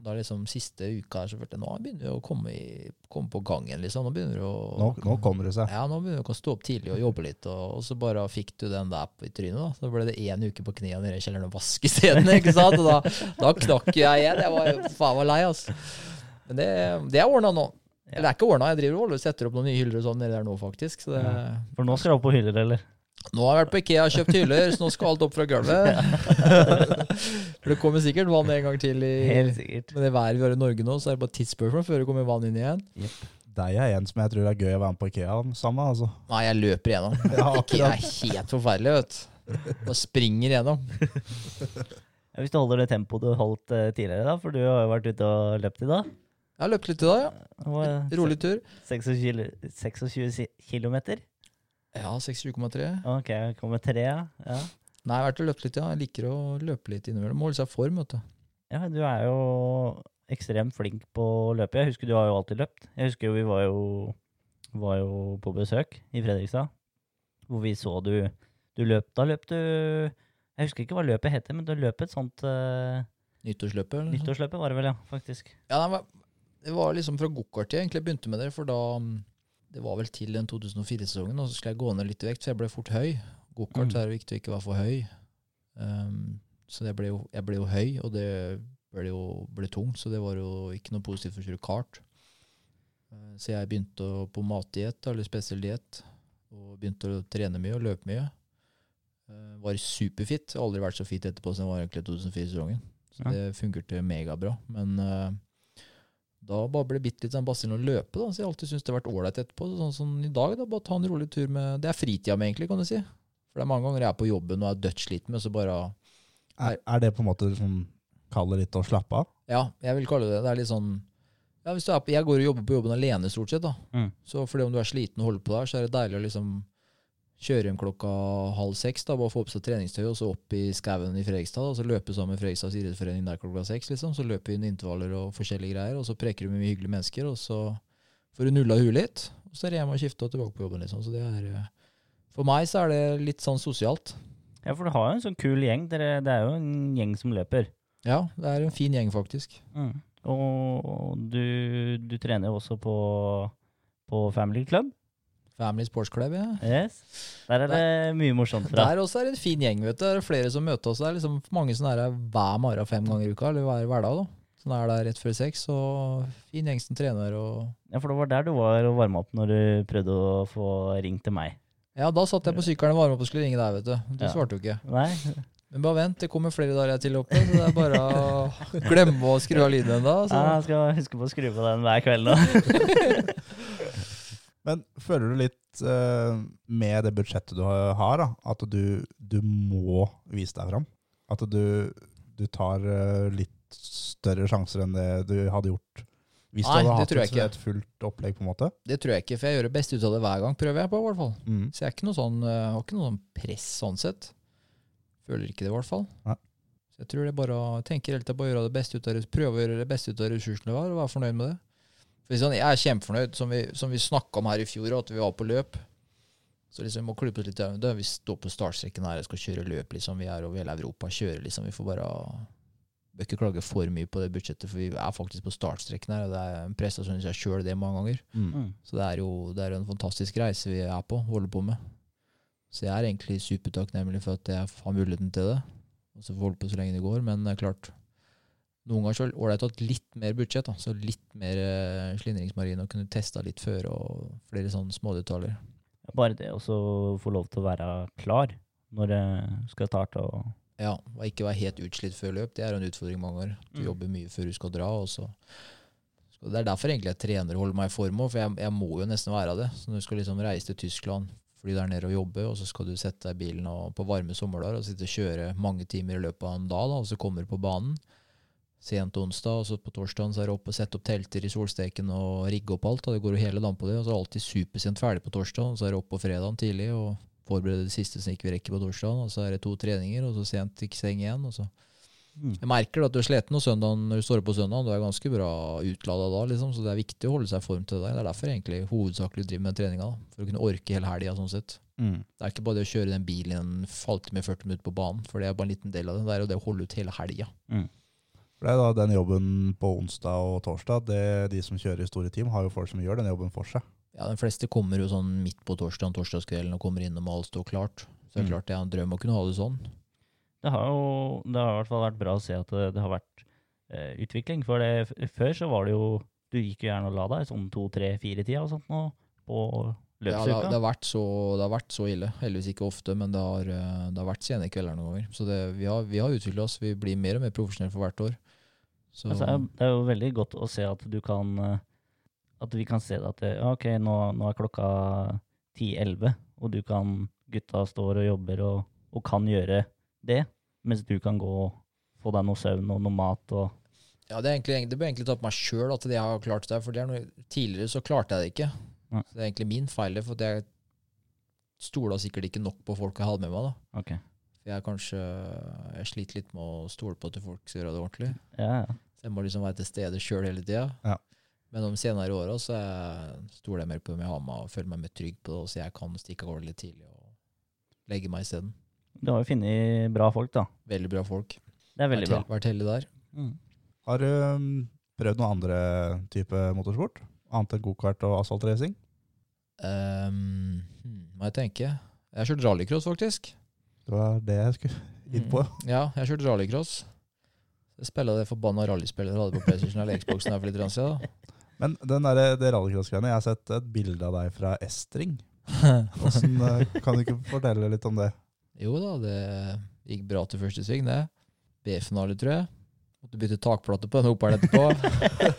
S4: Da liksom Siste uka her så følte jeg nå begynner du å komme, i, komme på gangen. liksom. Nå begynner du å
S2: Nå, nå kommer det seg.
S4: ja, nå begynner du å stå opp tidlig og jobbe litt, og, og så bare fikk du den der i trynet. da. Så ble det én uke på knærne nede i kjelleren og vaske isteden. sant? Og da, da knakk jeg igjen. Jeg var faen meg lei, altså. Men det, det er ordna nå.
S3: Ja.
S4: Eller det er ikke ordna, jeg driver og setter opp noen nye hyller og sånn nedi der nå, faktisk. Så det,
S3: For nå skal du opp på hyller, eller?
S4: Nå har jeg vært på Ikea og kjøpt hyller, så nå skal alt opp fra gulvet. For det kommer sikkert vann en gang til i
S3: Helt sikkert.
S4: Med det været vi har i Norge nå, så er det bare tidsspørsmål før det kommer vann inn igjen.
S2: Deg er en som jeg tror er gøy å være med på Ikea sammen, altså.
S4: Nei, jeg løper igjennom.
S2: Ja, Ikea
S4: er helt forferdelig, vet du. Bare springer gjennom.
S3: Ja, Hvis du holder det tempoet du holdt eh, tidligere, da, for du har jo vært ute og løpt i dag.
S4: Jeg har løpt litt i dag, ja. Rolig tur.
S3: 26, km? 26 si- kilometer.
S4: Ja, 67,3.
S3: Ok, jeg kommer tre, ja. ja.
S4: Nei, jeg har vært og løpt litt, ja. Jeg liker å løpe litt innimellom. Må holde seg i form, vet du.
S3: Ja, du er jo ekstremt flink på å løpe. Jeg husker du har jo alltid løpt. Jeg husker jo vi var jo, var jo på besøk i Fredrikstad, hvor vi så du Du løp Da løp du Jeg husker ikke hva løpet heter, men du løp et sånt uh,
S4: Nyttårsløpet, eller?
S3: nyttårsløpet, var det vel, ja, faktisk.
S4: Ja, det var, det var liksom fra gokart jeg egentlig begynte med det, for da Det var vel til den 2004-sesongen, og så skulle jeg gå ned litt i vekt, for jeg ble fort høy. Gokart
S3: Mm.
S4: er det viktig å ikke være for høy. Um, så ble, jo, jeg ble jo høy, og det ble jo ble tungt, så det var jo ikke noe positivt for å kjøre kart. Uh, så jeg begynte å, på matdiett, eller spesiell diett, og begynte å trene mye og løpe mye. Uh, var superfit. Aldri vært så fit etterpå som jeg var egentlig 2004-sesongen. Så
S3: Ja.
S4: det fungerte megabra. Men uh, da bare ble bitte litt sånn basillen å løpe, da. Så jeg har alltid syntes det har vært ålreit etterpå. Sånn som i dag, da. Bare ta en rolig tur med Det er fritida mi, egentlig, kan du si. For det er mange ganger jeg er på jobben og er dødssliten, men så bare
S2: Er, er det på en måte liksom kaller litt å slappe av?
S4: Ja, jeg vil kalle det det. er litt sånn ja, hvis du er på, Jeg går og jobber på jobben alene, stort sett. da.
S3: Mm.
S4: Så fordi om du er sliten og holder på der, så er det deilig å liksom kjøre hjem klokka halv seks. da, Bare få på seg treningstøy og så opp i skauen i Fredrikstad. da, og Så løpe sammen med Fredrikstads idrettsforening der klokka seks. liksom, Så løper vi inn intervaller og forskjellige greier, og så preker du med mye hyggelige mennesker. Og så får du nulla huet litt, og så er det hjem og skifte og tilbake på jobben. liksom, så det er... eh, For meg så er det litt sånn sosialt.
S3: Ja, for du har jo en sånn kul gjeng. Dere, det er jo en gjeng som løper.
S4: Ja, det er en fin gjeng, faktisk.
S3: Mm. Og du, du trener jo også på, på Family Club.
S4: Family Sports Club, ja.
S3: Yes. Der er det mye morsomt fra.
S4: Der også er det en fin gjeng, vet du. Det er flere som møter oss. Det er liksom mange som er her hver morgen fem ganger i uka, eller hver hverdag. da. Som er der rett før seks. Og fin gjeng som trener. og...
S3: Ja, for det var der du var og varma opp når du prøvde å få ringt til meg.
S4: Ja, da satt jeg på sykkelen og varma opp og skulle ringe deg, vet du. Du
S3: Ja.
S4: svarte jo ikke.
S3: Nei?
S4: Men bare vent, det kommer flere dager jeg til oppe, så det er bare å glemme å skru av lyden ennå.
S3: Ja, jeg skal huske på å skru på den hver kveld nå.
S2: Men føler du litt uh, med det budsjettet du har, da, at du, du må vise deg fram? At du, du tar uh, litt større sjanser enn det du hadde gjort hvis
S4: Nei,
S2: du hadde hatt et, fullt opplegg? på en måte?
S4: Det tror jeg ikke, for jeg gjør det beste ut av det hver gang, prøver jeg på, i hvert fall.
S2: Mm.
S4: Så jeg er ikke noe sånn, eh, har ikke noe sånn press sånn sett. Føler ikke det, i hvert fall.
S2: Nei.
S4: Så jeg tror det er bare å tenke helt til å gjøre det beste ut av, prøve å gjøre det beste ut av ressursene du har, og være fornøyd med det. For sånn, jeg er kjempefornøyd, som vi, som vi snakka om her i fjor, at vi var på løp. Så liksom, vi må klippe oss litt i øynene. Vi står på startstreken her og skal kjøre løp, liksom. Vi er over hele Europa, kjører liksom. Vi får bare Bør ikke klage for mye på det budsjettet, for vi er faktisk på startstreken her, og det er en prestasjon i seg sjøl, det mange ganger.
S2: Mm.
S3: Mm.
S4: Så det er jo det er en fantastisk reise vi er på, holder på med. Så jeg er egentlig supertakknemlig for at jeg har muligheten til det. Og så får holde på så lenge det går. Men det er klart, noen ganger så ålreit å ha litt mer budsjett. Da. Så litt mer eh, slindringsmargin og kunne testa litt før og flere sånne smådetaljer.
S3: Bare det å så få lov til å være klar når det skal starte. Og,
S4: Ja, og ikke være helt utslitt før løp, det er en utfordring mange ganger. Du
S3: Mm.
S4: jobber mye før du skal dra, og så så Det er derfor egentlig jeg trener holder meg i form òg, for jeg, jeg må jo nesten være det. Så når du skal liksom reise til Tyskland, fly der nede og jobbe, og så skal du sette deg i bilen og, på varme sommerdager og sitte og kjøre mange timer i løpet av en dag, da, og så kommer du på banen sent onsdag, og så på torsdagen så er det opp og sette opp telter i solsteken og rigge opp alt. Og det går jo hele dagen på det, og så er det alltid supersent ferdig på torsdag, og så er det opp på fredagen tidlig og forberede det siste som ikke vi rekker på torsdagen, og så er det to treninger, og så sent i seng igjen. og så
S3: mm.
S4: jeg merker at du er sliten og søndagen, når du står opp på søndagen. Du er ganske bra utlada da, liksom, så det er viktig å holde seg i form til det. der. Det er derfor jeg egentlig hovedsakelig driver med treninga. da, For å kunne orke hele helga. Sånn sett.
S2: Mm.
S4: det er ikke bare det å kjøre den bilen en halvtime 40 minutter på banen, for det er bare en liten del av det. Det er jo det å holde ut hele helga.
S2: For det er da den jobben på onsdag og torsdag. Det, de som kjører i store team, har jo folk som gjør den jobben for seg.
S4: Ja, de fleste kommer jo sånn midt på torsdag torsdagskvelden og kommer innom og alt står klart. Så det er
S2: Mm.
S4: klart det er en drøm å kunne ha det sånn.
S3: Det har jo det har i hvert fall vært bra å se at det, det har vært eh, utvikling. For det, før så var det jo Du gikk jo gjerne og la deg sånn to, tre, fire tida og sånt nå på
S4: Ja, det, har, det, har vært så, det har vært så ille. Heldigvis ikke ofte, men det har, eh, det har vært sene kvelder noen ganger. Så det, vi har, vi har utvikla oss. Vi blir mer og mer profesjonelle for hvert år. Så
S3: Altså, det er- jo veldig godt å se at du kan eh, At vi kan se at det, ok, nå, nå er klokka 10-11, og du kan Gutta står og jobber og, og kan gjøre det, mens du kan gå og få deg noe søvn og noe mat og
S4: ja, det, er egentlig, det bør egentlig ta på meg sjøl at jeg har klart det. For det er noe, tidligere så klarte jeg det ikke.
S3: Ja.
S4: Så det er egentlig min feil, for jeg stola sikkert ikke nok på folk jeg hadde med meg. da.
S3: Okay.
S4: Jeg er kanskje Jeg sliter litt med å stole på at folk skal gjøre det ordentlig.
S3: Ja, ja.
S4: Så jeg må liksom være til stede sjøl hele tida.
S2: Ja.
S4: Men om senere åra så er- stoler jeg mer på hvem jeg har med, og føler meg mer trygg på det, så jeg kan stikke av gårde litt tidlig og legge meg isteden.
S3: Du har jo funnet bra folk, da.
S4: Veldig bra folk.
S3: Det er veldig
S4: vært,
S3: bra.
S4: vært heldig der.
S2: Har du um, prøvd noen andre type motorsport? Annet enn gokart og asfaltracing?
S4: Um, må jeg tenke. Jeg har kjørt rallycross, faktisk.
S2: Det var det jeg skulle inn på.
S4: Mm. Ja, jeg har kjørt rallycross. Spilla det forbanna rallyspillet du hadde på PlayStation eller Xboxen her for litt siden.
S2: Men den der, det rallycross-greiene, jeg har sett et bilde av deg fra Estring. Hvordan, eh, kan du ikke fortelle litt om det?
S4: Jo da, det gikk bra til første sving, det. B-finale, tror jeg. Måtte bytte takplate på den hopperen etterpå.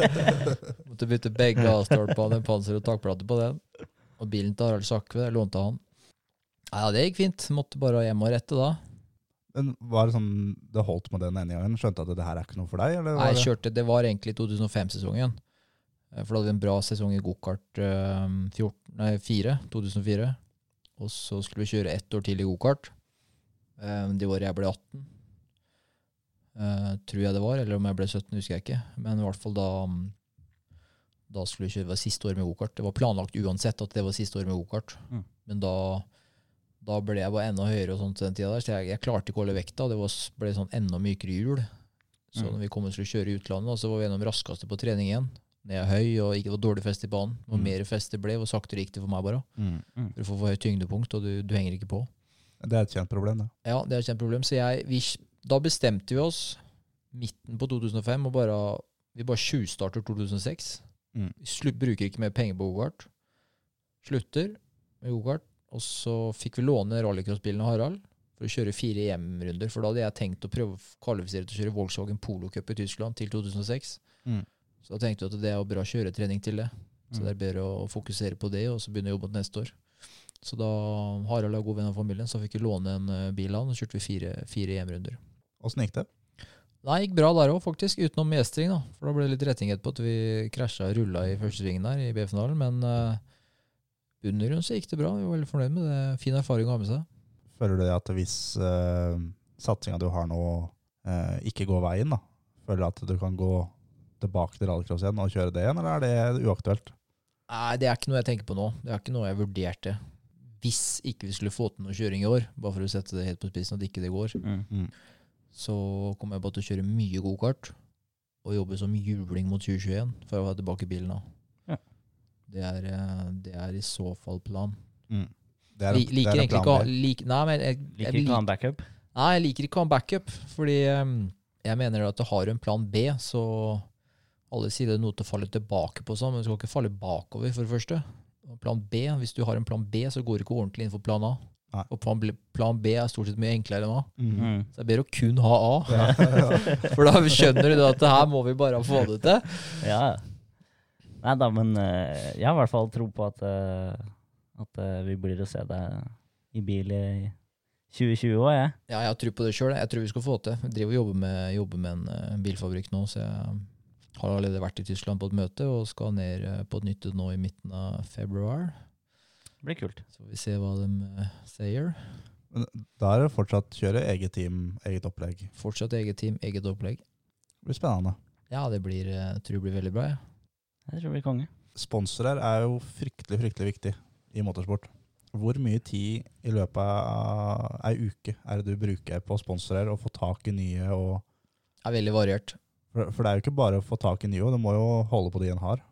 S4: Måtte bytte begge avstolpene, en panser og takplate på den. Og bilen til Harald Sakve, lånte han. Ja, det gikk fint. Måtte bare hjem og rette da.
S2: Men var det sånn det holdt med den ene gangen? Skjønte at det her er ikke noe for deg? Eller
S4: Nei, jeg kjørte, det var egentlig 2005-sesongen. Eh, For da hadde vi en bra sesong i gokart eh, 4, 2004. Og så skulle vi kjøre ett år til i gokart. Eh, Det året jeg ble 18. eh, tror jeg det var, eller om jeg ble 17, husker jeg ikke. Men i hvert fall da mm, Da skulle vi kjøre, det var siste året med gokart. Det var planlagt uansett at det var siste året med gokart.
S3: Mm.
S4: Men da, da ble jeg bare enda høyere og sånt den tida der, så jeg, jeg klarte ikke å holde vekta. Det var, ble sånn enda mykere hjul. Så
S3: Mm.
S4: når vi kom og skulle kjøre i utlandet, da, så var vi gjennom raskeste på trening igjen. Når jeg er høy, og ikke var dårlig fest i banen. Hvor
S2: Mm.
S4: mer fest det ble, hvor saktere gikk det for meg bare.
S2: Mm.
S3: Mm.
S4: Du får for høyt tyngdepunkt, og du, du henger ikke på.
S2: Det er et kjent problem, det.
S4: Ja, det er et kjent problem. Så jeg, vi, da bestemte vi oss midten på 2005 og bare, vi bare tjuvstarter 2006.
S2: Mm.
S4: Vi slutt, bruker ikke mer penger på gokart. Slutter med gokart. Og så fikk vi låne rallycrossbilen av Harald for å kjøre fire EM-runder. For da hadde jeg tenkt å prøve å kvalifisere til å kjøre Volkswagen Polo Cup i Tyskland til 2006.
S2: Mm.
S4: Så da tenkte jeg at det er bra kjøretrening til det. Så
S3: Mm.
S4: det er bedre å fokusere på det, og så begynne å jobbe mot neste år. Så da Harald er god venn av familien, så fikk vi låne en eh, bil av han, og kjørte vi fire, fire EM-runder.
S2: Åssen gikk det?
S4: Nei, gikk bra der òg, faktisk. Utenom mestring, da. For da ble det litt retting etterpå at vi krasja og rulla i første svingen der i B-finalen. Men uh, under grunn så gikk det bra. Vi var veldig fornøyd med det. Fin erfaring å ha med seg.
S2: Føler du at hvis uh, satsinga du har nå, uh, ikke går veien, da? Føler du at du kan gå tilbake til rallycross igjen og kjøre det igjen, eller er det uaktuelt?
S4: Nei, det er ikke noe jeg tenker på nå. Det er ikke noe jeg vurderte. Hvis ikke vi skulle få til noe kjøring i år, bare for å sette det helt på spissen, at ikke det går,
S3: Mm.
S4: så kommer jeg bare til å kjøre mye gokart og jobbe som juling mot 2021 for å ha tilbake bilen da.
S3: Ja.
S4: Det, er, eh, det er i så fall plan.
S2: Mm. Det er en-
S4: Li-
S2: det
S4: liker
S2: er en
S4: egentlig
S2: plan
S4: ikke å. Nei, men jeg, jeg,
S3: Liker ikke å ha en backup.
S4: Nei, jeg liker ikke å ha en backup, fordi um, jeg mener at du har en plan B, så alle sier det er noe til å falle tilbake på, sånn, men du skal ikke falle bakover, for det første. Plan B, Hvis du har en plan B, så går det ikke ordentlig innenfor plan A.
S2: Nei.
S4: Og plan, B- plan B er stort sett mye enklere enn A.
S2: Mm.
S3: Mm.
S4: Så det er bedre å kun ha A, for da skjønner du at det her må vi bare få det til.
S3: Ja. Nei da, men uh, jeg har i hvert fall tro på at, uh, at uh, vi blir å se deg i bil i 2020 òg, jeg.
S4: Ja, jeg har tro på det sjøl. Jeg tror vi skal få det til. Jeg driver og jobber med, jobber med en bilfabrikk nå, så jeg har allerede vært i Tyskland på et møte og skal ned på et nytt nå i midten av februar.
S3: Det blir kult.
S4: Så får vi se hva de sier.
S2: Men Da er det fortsatt kjøre eget team, eget opplegg.
S4: Fortsatt eget team, eget opplegg.
S2: Det blir spennende.
S4: Ja, det blir, jeg tror det blir veldig bra. Ja.
S3: Jeg tror det blir konge.
S2: Sponsorer er jo fryktelig, fryktelig viktig i motorsport. Hvor mye tid i løpet av ei uke er det du bruker på sponsorer og få tak i nye? Og,
S4: Det er veldig variert.
S2: for, for det er jo ikke bare å få tak i nye, du må jo holde på de en har.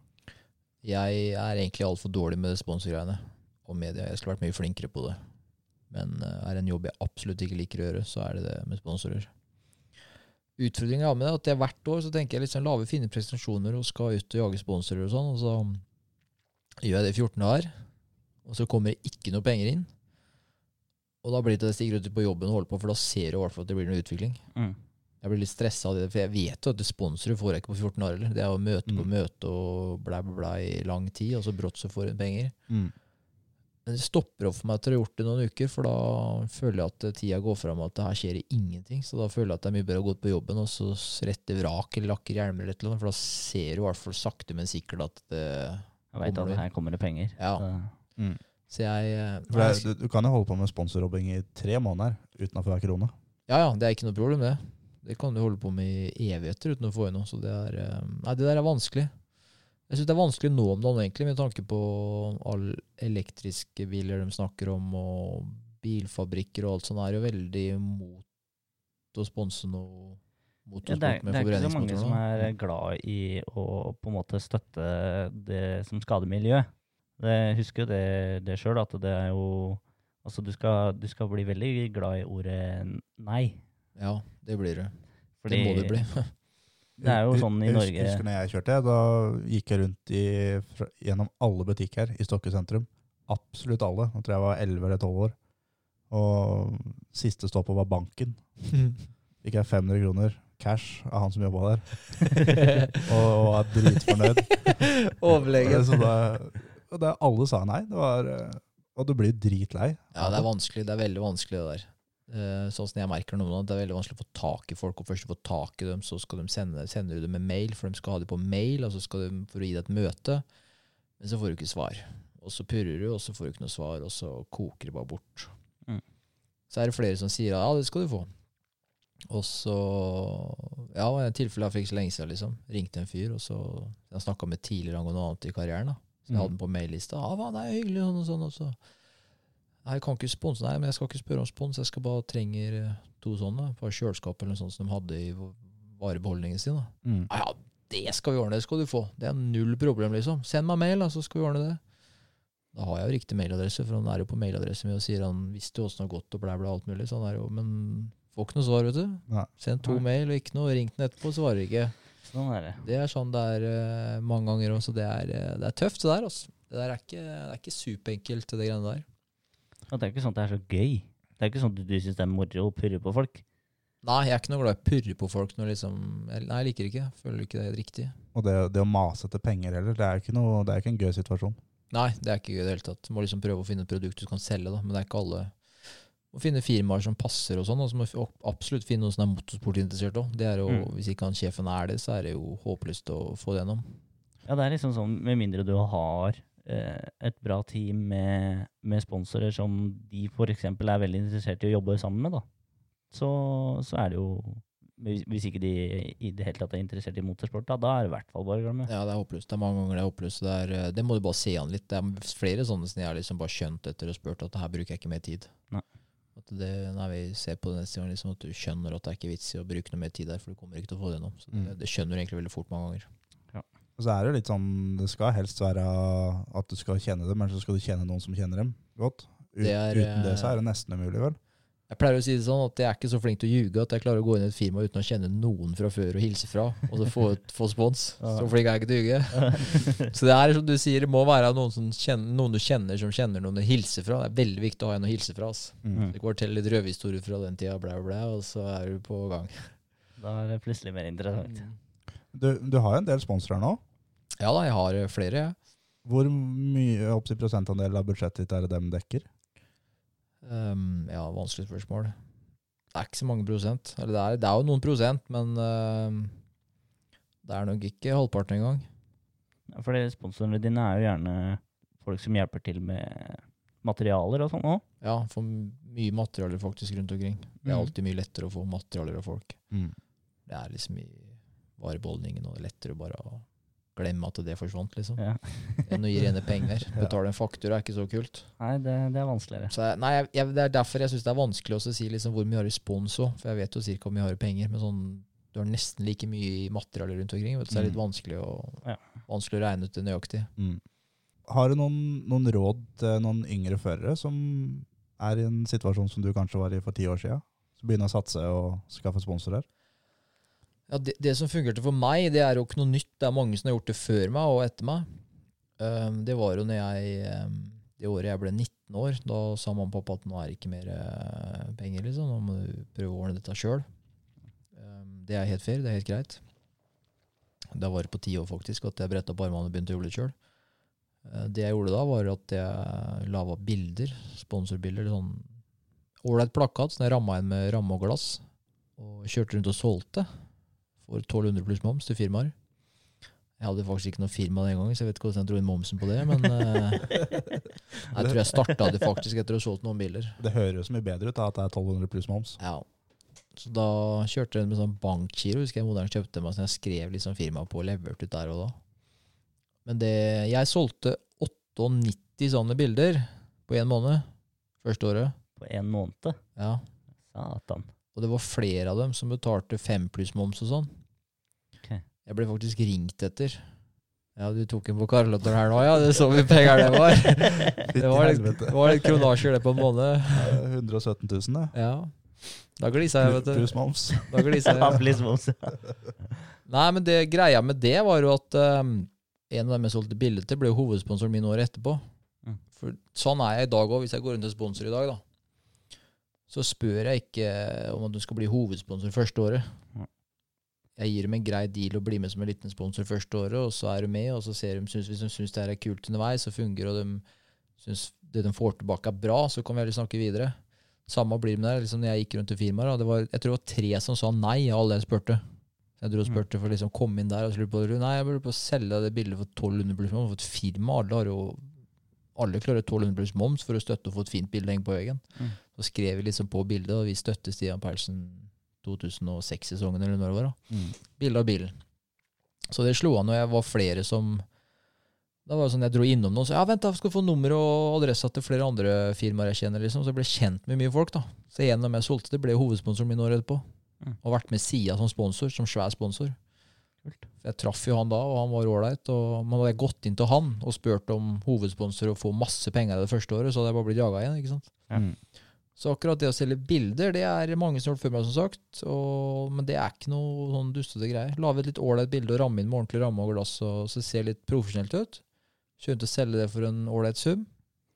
S4: Jeg er egentlig altfor dårlig med sponsorgreiene og media. Jeg skulle vært mye flinkere på det. Men eh, er det en jobb jeg absolutt ikke liker å gjøre, så er det det med sponsorer. Har med det, at jeg hvert år så tenker jeg liksom lave, fine prestasjoner og skal ut og jage sponsorer og sånn, og så gjør jeg det i 14 dager. og så kommer det ikke noe penger inn. Og da blir det til jeg stiger ut på jobben og holder på, for da ser du i hvert fall at det blir noe utvikling.
S3: Mm.
S4: Jeg blir litt stressa av det, for jeg vet jo at det sponsorer får jeg ikke på 14 år heller. Det er jo møte på
S2: Mm.
S4: møte og blæ, blæ, blæ i lang tid, og så brått så får hun penger.
S2: Mm.
S4: Men det stopper opp for meg etter å ha gjort det noen uker, for da føler jeg at tida går fra meg at det her skjer ingenting. Så da føler jeg at det er mye bedre å gå ut på jobben og så rette vrak eller lakker hjelmer eller et eller annet, for da ser du i hvert fall sakte, men sikkert at det
S3: Jeg veit
S4: Kommer
S3: at her kommer det penger.
S4: Ja.
S3: Så-
S4: Så jeg eh,
S2: For det, er- du, du kan jo holde på med sponsorrobbing i tre måneder uten å få hver krone.
S4: Ja, ja, det er ikke noe problem, det. Det kan du holde på med i evigheter uten å få inn noe. Så det er eh, Nei, det der er vanskelig. Jeg syns det er vanskelig nå om dagen, egentlig, med tanke på alle elektriske biler de snakker om, og bilfabrikker og alt sånt. er jo veldig mot å sponse noe
S3: Ja, det, er,
S4: med med
S3: det er ikke så mange som er glad i å på en måte støtte det som skader miljøet. Jeg husker jo det, det sjøl, at det er jo Altså, du skal, du skal bli veldig glad i ordet nei.
S4: Ja, det blir det.
S3: Fordi
S4: det må det bli.
S3: det er jo sånn i
S2: jeg husker,
S3: Norge
S2: husker når jeg kjørte, da gikk jeg rundt i, fra, gjennom alle butikker i Stokke sentrum. Absolutt alle. Jeg tror jeg jeg var 11 eller 12 år. Og siste stoppet var banken. Fikk jeg 500 kroner cash av han som jobba der, og, og var dritfornøyd.
S4: Overlegen.
S2: Så da, og da alle sa nei. Det var, eh, og du blir dritlei.
S4: Ja, det er vanskelig. Det er veldig vanskelig, det der. Eh, sånn som jeg merker nå, det er veldig vanskelig å få tak i folk. Og først får tak i dem, så skal de sende, sender du dem med mail, for de skal ha det på mail, og så skal de for å gi deg et møte. Men så får du ikke svar. Og så purrer du, og så får du ikke noe svar, og så koker det bare bort.
S3: Mm.
S4: Så er det flere som sier ja, det skal du få. Og så Ja, var et tilfelle jeg fikk så lenge siden, liksom. Ringte en fyr, og så Jeg snakka med tidligere angående noe annet i karrieren, da. Så jeg
S2: Mm.
S4: hadde den på maillista. Ja, hva, det er hyggelig, sånn og sånn. Og så Nei, jeg kan ikke sponse. Nei, men jeg skal ikke spørre om spons. Jeg skal bare trenger eh, to sånne. fra kjøleskapet kjøleskap eller noe sånt som de hadde i varebeholdningen sin.
S2: Mm.
S4: Ja, det skal vi ordne. Det skal du få. Det er null problem, liksom. Send meg mail, da, så skal vi ordne det. Da har jeg jo riktig mailadresse, for han er jo på mailadressen min og sier han visste åssen det har gått og blæ, blæ, alt mulig. Så han er jo, men får ikke noe svar, vet du.
S2: Nei.
S4: Send to
S3: Nei.
S4: mail og ikke noe. Ring den etterpå, svarer ikke.
S3: Sånn er det.
S4: Det er sånn det er eh, mange ganger så Det er, eh, det er tøft, det der. altså. Det der er ikke, det er ikke superenkelt, det greiene der.
S3: Og det er ikke sånn at det er så gøy. Det er ikke sånn at du syns det er moro å purre på folk.
S4: Nei, jeg er ikke noe glad i å purre på folk. Når liksom, nei, jeg liker ikke. Føler ikke det er riktig.
S2: Og det, det å mase etter penger heller, det er ikke, noe, det er ikke en gøy situasjon.
S4: Nei, det er ikke gøy i det hele tatt. Du må liksom prøve å finne et produkt du kan selge, da. Men det er ikke alle Må finne firmaer som passer og sånn. Og så må du absolutt finne noen som er motorsportinteressert òg. Det er jo,
S3: Mm.
S4: Hvis ikke han sjefen er det, så er det jo håpløst å få det gjennom.
S3: Ja, det er liksom sånn, med mindre du har et bra team med, med sponsorer som de f.eks. er veldig interessert i å jobbe sammen med, da. Så, så er det jo hvis, hvis ikke de i det hele tatt er interessert i motorsport, da, da er det i hvert fall bare å glemme.
S4: Ja, det er håpløst. Det er mange ganger det er håpløst. Det, er, eh, det må du bare se an litt. Det er flere sånne som jeg har liksom bare skjønt etter og spurt at her bruker jeg ikke mer tid.
S3: Nei.
S4: At det, når vi ser på det neste gang, liksom, at du skjønner at det er ikke vits i å bruke noe mer tid der, for du kommer ikke til å få det gjennom. Så det,
S2: Mm.
S4: det skjønner du egentlig veldig fort mange ganger.
S2: Og så er det litt sånn, det skal helst være at du skal kjenne dem, men så skal du kjenne noen som kjenner dem godt. Ut,
S4: Det er,
S2: uten det så
S4: eh,
S2: er det nesten umulig, vel?
S4: Jeg pleier å si det sånn at jeg er ikke så flink til å ljuge at jeg klarer å gå inn i et firma uten å kjenne noen fra før og hilse fra, og så få, få spons. Så flink er jeg ikke til å ljuge. Så det er som du sier, det må være noen, som kjenner, noen du kjenner som kjenner noen du hilser fra. Det er veldig viktig å ha en å hilse fra. Altså.
S2: Mm.
S4: Det går til litt røverhistorier fra den tida, blæ, blæ, og så er du på gang.
S3: Da er det plutselig mer interessant.
S2: Du, du har jo en del sponsorer nå.
S4: Ja da, jeg har eh, flere, jeg.
S2: Hvor mye opp til prosentandel av budsjettet ditt er det dem dekker?
S4: Um, ja, vanskelig spørsmål. Det er ikke så mange prosent. Eller det er, det er jo noen prosent, men uh, det er nok ikke halvparten engang.
S3: Ja, For sponsorene dine er jo gjerne folk som hjelper til med materialer og sånn òg.
S4: Ja, får mye materialer faktisk rundt omkring. Det er
S3: Mhm.
S4: alltid mye lettere å få materialer av folk.
S2: Mm.
S4: Det er liksom i varebeholdningen, og det er lettere bare å glemme at det forsvant, liksom.
S3: Ja.
S4: Enn å gi rene penger. Betale en faktura er ikke så kult.
S3: Nei, det, det er vanskeligere.
S4: Så jeg, nei, jeg, Det er derfor jeg syns det er vanskelig å si liksom hvor mye har i spons òg. For jeg vet jo cirka hvor mye har i penger. Men sånn, du har nesten like mye i materialer rundt omkring. Vet så det er litt
S2: Mm.
S4: vanskelig å,
S3: Ja.
S4: vanskelig å regne ut det nøyaktig.
S2: Mm. Har du noen, noen råd til noen yngre førere som er i en situasjon som du kanskje var i for ti år siden? Så begynne å satse og skaffe sponsorer?
S4: Ja, det, det som fungerte for meg, det er jo ikke noe nytt. Det er mange som har gjort det før meg og etter meg. Um, det var jo når jeg um, det året jeg ble 19 år, da sa mamma og pappa at nå er det ikke mer uh, penger, liksom. Nå må du prøve å ordne dette sjøl. det er helt fair, det er helt greit. Det var på på tide faktisk at jeg bretta opp armene og begynte å jobbe litt sjøl. det jeg gjorde da, var at jeg laga bilder, sponsorbilder, sånn ålreit plakat som jeg ramma inn med ramme og glass, og kjørte rundt og solgte for 1200 pluss moms til firmaer. Jeg hadde faktisk ikke noe firma den gangen, så jeg vet ikke hvordan jeg dro inn momsen på det. Men eh, jeg tror jeg starta det faktisk etter å ha solgt noen biler.
S2: Det høres jo så mye bedre ut da, at det er 1200 pluss moms.
S4: Ja. Så da kjørte jeg med sånn bankgiro. Husker jeg moderen kjøpte meg, så jeg skrev liksom firmaet på og leverte ut der og da. Men det Jeg solgte 98 sånne bilder på én måned første året.
S3: På én måned.
S4: Ja.
S3: Satan.
S4: Og det var flere av dem som betalte fem pluss moms og sånn.
S3: Okay.
S4: Jeg ble faktisk ringt etter. Ja, du tok en på Karlotter her nå, ja. Det så mye penger det var. Det var litt, det var litt kronasjer det på en måned.
S2: Eh, 117 000, det.
S4: Ja. Da glisa jeg, vet du.
S2: Pluss moms.
S4: Da glisa
S3: Ja,
S4: jeg.
S3: please, moms.
S4: Nei, men det greia med det var jo at um, en av dem jeg solgte bilde til, ble jo hovedsponsoren min året etterpå.
S3: Mm.
S4: For sånn er jeg i dag òg, hvis jeg går rundt til sponsor i dag, da. Så spør jeg ikke om at du skal bli hovedsponsor første året.
S3: Mm.
S4: Jeg gir dem en grei deal å bli med som en liten sponsor første året, og så er du med, og så ser de, synes, hvis de syns det her er kult underveis og fungerer, og de syns det de får tilbake er bra, så kan vi heller snakke videre. Samme blir det med det. Liksom når jeg gikk rundt i firmaer, og det var, jeg tror det var tre som sa nei av alle jeg spurte. Jeg dro og spurte for å liksom komme inn der og så lurte på Nei, jeg burde på å selge det bildet for 1200 pluss moms. For et firma, alle har jo alle klarer 1200 pluss moms for å støtte og få et fint bilde på veggen.
S3: Mm.
S4: Så skrev vi liksom på bildet, og vi støtter Stian Perlsen 2006-sesongen, eller når det var. da.
S2: Mm.
S4: Bilde av bilen. Så det slo an når jeg var flere som Da var det sånn jeg dro innom noen, og sa ja, vent, da skal få nummer og adressa til flere andre firmaer jeg kjenner, liksom. Så jeg ble kjent med mye folk, da. Så en av dem jeg solgte det ble hovedsponsoren min året etterpå.
S3: Mm.
S4: Og vært med Sia som sponsor, som svær sponsor.
S3: Kult.
S4: Jeg traff jo han da, og han var ålreit. Og man hadde jeg gått inn til han og spurt om hovedsponsor og få masse penger det første året, så hadde jeg bare blitt jaga igjen. ikke sant?
S2: Mm.
S4: Så akkurat det å selge bilder, det er mange som har gjort før meg, som sagt. Og, men det er ikke noe sånn dustete greier. Lage et litt ålreit bilde og ramme inn med ordentlig ramme og glass, og så ser litt profesjonelt ut. Kjøre å selge det for en ålreit sum.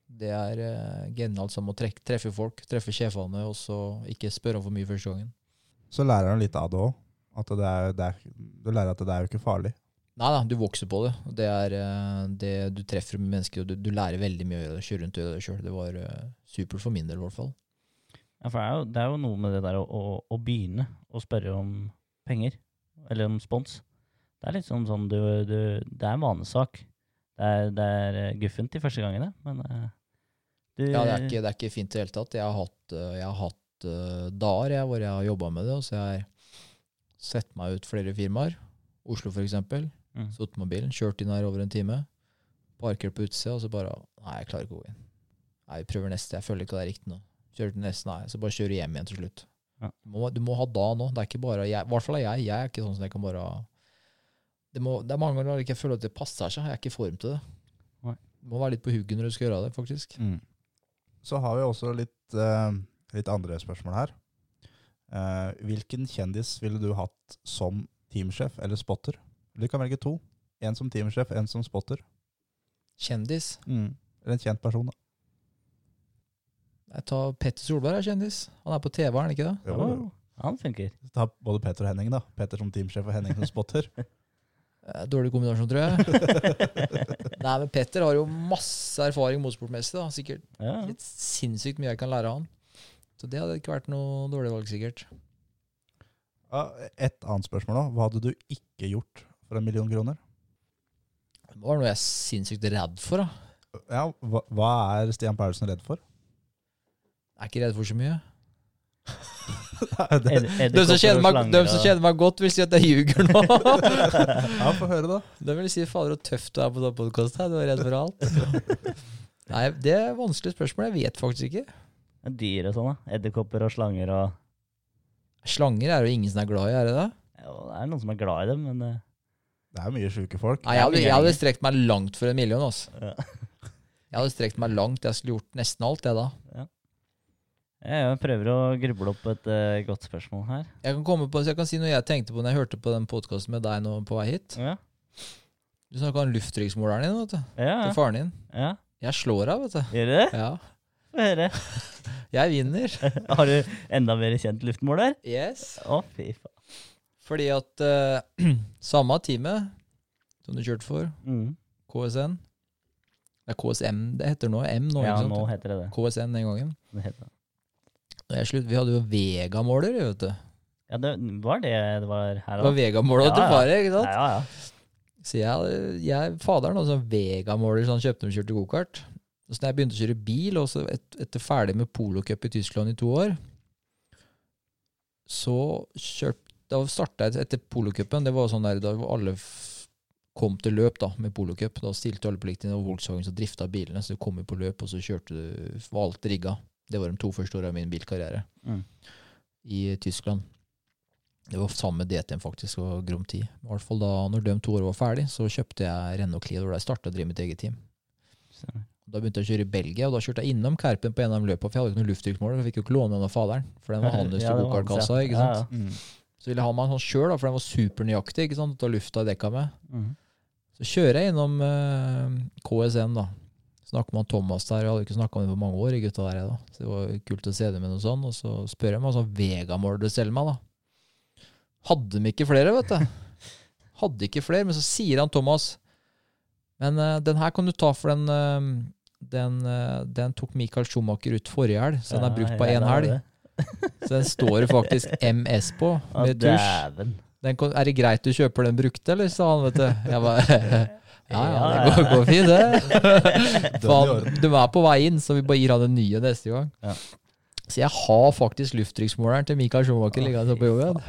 S4: Det er eh, genialt som å treffe folk, treffe sjefene, og så ikke spørre om for mye første gangen.
S2: Så lærer han litt av det òg. At det er, det er, du lærer at det er jo ikke farlig.
S4: Nei da, du vokser på det. Det er eh, det du treffer med mennesker, og du, du lærer veldig mye å. Kjøre rundt og gjøre det sjøl. Det var eh, supert for min del, i hvert fall.
S3: Ja, for det er, jo, det er jo noe med det der å, å, å begynne å spørre om penger, eller om spons. Det er litt sånn sånn du, du Det er en vanesak. Det er, det er eh, guffent de første gangene, men du
S4: Ja, det er ikke, det er ikke fint i det hele tatt. Jeg har hatt, jeg har hatt dager hvor jeg har jobba med det. og Så jeg har sett meg ut flere firmaer. Oslo, eksempel.
S3: Mm.
S4: Satt med bilen, kjørt inn her over en time. Parkert på utsida, og så bare Nei, jeg klarer ikke å gå inn. Nei, vi prøver neste. Jeg føler ikke det er riktig nå. Kjører til neste, nei. Så bare kjører hjem igjen til slutt.
S3: Ja.
S4: Du, må, du må ha da nå. Det er ikke bare jeg, I hvert fall er jeg. Jeg er ikke sånn som jeg kan bare Det, må, det er mange ganger jeg ikke føler at det passer seg. Jeg er ikke i form til det.
S3: Nei.
S4: Du må være litt på hugget når du skal gjøre det, faktisk.
S2: Så har vi også litt, eh, litt andre spørsmål her. Eh, hvilken kjendis ville du hatt som teamsjef eller spotter? Du kan velge to. En som teamsjef, en som spotter.
S4: Kjendis.
S2: Eller en kjent person. da.
S4: Jeg tar Petter Solberg er kjendis. Han er på TV, er han ikke det?
S2: Jo,
S3: han funker.
S2: Ta både Petter og Henning, da. Petter som teamsjef og Henning som spotter.
S4: Eh, Dårlig kombinasjon, tror jeg. Nei, men Petter har jo masse erfaring motorsportmessig. da. Sikkert
S3: Ja.
S4: sinnssykt mye jeg kan lære av han. Så det hadde ikke vært noe dårlig valg, sikkert.
S2: Ja, Et annet spørsmål da. Hva hadde du ikke gjort for en million kroner?
S4: Det var noe jeg er sinnssykt redd for. da.
S2: Ja, hva, hva er Stian Paulsen redd for?
S4: Jeg er ikke redd for så mye.
S2: Nei, det,
S3: Ed-
S4: De som, kjenner meg, de som
S3: og-
S4: kjenner meg godt, vil si at jeg ljuger nå.
S2: ja, Få høre, da.
S4: De vil si fader så tøft du er på podkasten. Du er redd for alt. Nei, det er vanskelig spørsmål. Jeg vet faktisk ikke.
S3: Dyr og sånn, da. Edderkopper og slanger og
S4: Slanger er det jo ingen som er glad i, er det det?
S3: Jo, Det er noen som er glad i dem, men eh,
S2: Det er mye sjuke folk.
S4: Nei, jeg hadde, jeg hadde strekt meg langt for en million. Altså.
S3: ja.
S4: Jeg hadde strekt meg langt. Jeg skulle gjort nesten alt, jeg da.
S3: Jeg prøver å gruble opp et eh, godt spørsmål her.
S4: Jeg kan, komme på, så jeg kan si noe jeg tenkte på når jeg hørte på den podkasten med deg nå på vei hit.
S3: Ja.
S4: Du snakka om lufttrykksmåleren din vet du,
S3: Ja,
S4: til faren din.
S3: ja.
S4: Jeg slår av, vet du.
S3: Gjør du det?
S4: Ja.
S3: Få høre.
S4: Jeg vinner.
S3: Har du enda mer kjent luftmål der?
S4: Yes.
S3: Å, fy faen.
S4: Fordi at uh, samme teamet som du kjørte for,
S3: Mm.
S4: KSN Det er KSM det heter nå. M nå,
S3: Ja, nå heter det det.
S4: KSN den gangen.
S3: det heter det.
S4: Slutt, vi hadde jo Vega-måler, vet du.
S3: Ja, det var det det var her
S4: Det var. Vega-måler
S3: Ja,
S4: til
S3: ja.
S4: ikke sant?
S3: Ja, ja, ja.
S4: Så jeg, jeg faderen hadde sånn Vega-måler som han kjøpte da han kjørte gokart. Så da jeg begynte å kjøre bil, og så et, etter ferdig med polocup i Tyskland i to år, så kjørte Da starta jeg etter polocupen. Det var sånn der da alle kom til løp da, med polocup. Da stilte alle på likt inn, og Volkswagen som drifta bilene. Så du kom jo på løp, og så kjørte du var alt rigga. Det var de to første åra av min bilkarriere
S3: Mm.
S4: i Tyskland. Det var sammen med DTM faktisk, og Grom 10. I hvert fall da når de to årene var ferdig, så kjøpte jeg Renault Clio, hvor jeg starta å drive mitt eget team.
S3: Stemmer.
S4: Da begynte jeg å kjøre i Belgia, og da kjørte jeg innom Kerpen på en av løpene, for jeg hadde ikke noe lufttrykksmåler, jeg fikk jo ikke låne den av faderen, for den var
S3: Ja,
S4: til
S3: det
S4: gokartkassa,
S3: ja. Ja, ja.
S2: Mm.
S4: Så ville jeg ha meg en sånn sjøl, for den var supernøyaktig, ikke sant, å ta lufta i dekka med.
S3: Mm.
S4: Så kjører jeg innom uh, KSN, da. Snakker med han Thomas der, jeg hadde ikke snakka med ham på mange år, gutta der, da. Så det var kult å se dem med noe sånn, og så spør jeg meg hva sånn Vega-mål du selger meg, da. Hadde de ikke flere, vet du. Hadde ikke flere, men så sier han Thomas Men uh, den her kan du ta, for den eh, den, eh, den tok Michael Schumacher ut forrige helg, så den er brukt på én
S3: ja,
S4: helg. Så den står det faktisk MS på, med tusj. Den er det greit du kjøper den brukte, eller? sa han, vet du. Jeg bare Ja, ja, det går, går fint, det.
S2: I
S4: du er på vei inn, så vi bare gir han den nye neste gang.
S3: Ja.
S4: Så jeg har faktisk lufttrykksmåleren til Mikael Schumacher liggende oppe på jobben.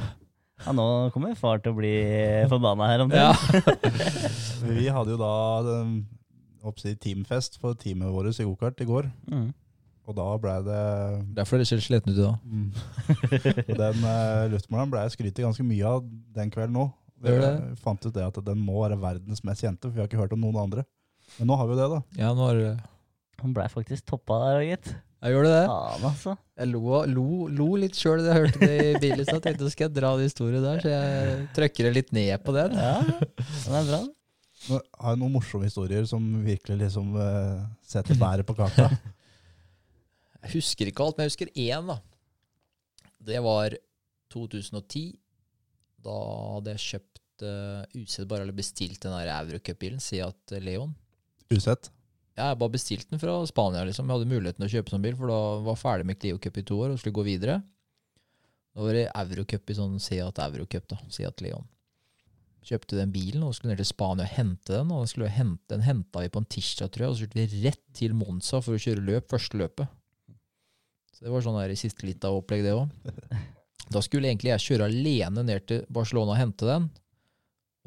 S3: Ja, nå kommer far til å bli forbanna her om
S4: Ja.
S2: Vi hadde jo da oppsi, teamfest for teamet vårt i gokart i går.
S3: Mm.
S2: Og da ble det
S4: Derfor er det ser sliten ut i dag.
S2: mm. Og Den uh, luftmåleren ble jeg skrytet ganske mye av den kvelden òg. Vi
S4: det?
S2: fant ut det at den må være verdens mest kjente, for vi har ikke hørt om noen andre. Men nå har vi jo det, da.
S4: Ja, nå har det
S3: Han blei faktisk toppa der, gitt.
S4: Jeg gjør det det?
S3: Faen, altså.
S4: Jeg lo, lo, lo litt sjøl da jeg hørte det i bilen. Så jeg tenkte nå skal jeg dra den historien der, så jeg trykker det litt ned på det
S3: Ja, den er bra.
S2: Har jeg noen morsomme historier som virkelig liksom uh, setter bæret på kaka.
S4: Jeg husker ikke alt, men jeg husker én, da. Det var 2010. Da hadde jeg kjøpt uh, bare eller bestilt den Eurocup-bilen, Seat Leon.
S2: Usett.
S4: Ja, Jeg bare bestilte den fra Spania, liksom. Jeg hadde muligheten til å kjøpe sånn bil, for da var jeg ferdig med Clio Cup i to år og skulle gå videre. Da var det Eurocup i sånn Seat Eurocup, da. Seat Leon. Kjøpte den bilen og skulle ned til Spania og hente den. Og den, skulle hente, den henta vi på en tirsdag, tror jeg, og så kjørte vi rett til Monza for å kjøre løp, første løpet. Så det var sånn der i siste litt av opplegg, det òg. Da skulle egentlig jeg kjøre alene ned til Barcelona og hente den,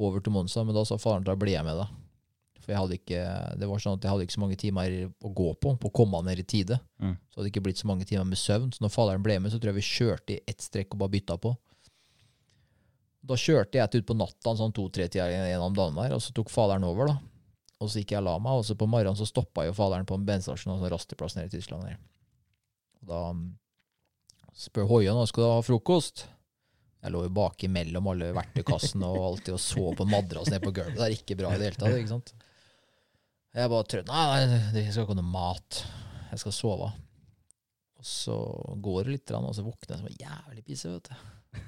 S4: over til Monza, men da sa faren da blir jeg med, da. For jeg hadde ikke, det var sånn at jeg hadde ikke så mange timer å gå på, på å komme ned i tide.
S3: Mm.
S4: Så hadde det ikke blitt så mange timer med søvn. Så når faderen ble med, så tror jeg vi kjørte i ett strekk og bare bytta på. Da kjørte jeg til ut på natta sånn to-tre-tida gjennom dagen der, og så tok faderen over, da. Og så gikk jeg og la meg, og så på morgenen så stoppa jo faderen på en bensinstasjon, en rasteplass nede i Tyskland. Der. Og da mm, spør Hoia nå skal du ha frokost. Jeg lå jo baki mellom alle verktøykassene og alltid og så på en madrass nede på gulvet. Det er ikke bra i det hele tatt. ikke sant? Jeg bare trøtt. Nei, nei, det skal ikke ha noe mat. Jeg skal sove. Og så går det litt, og så våkner jeg som en jævlig pisse, vet du.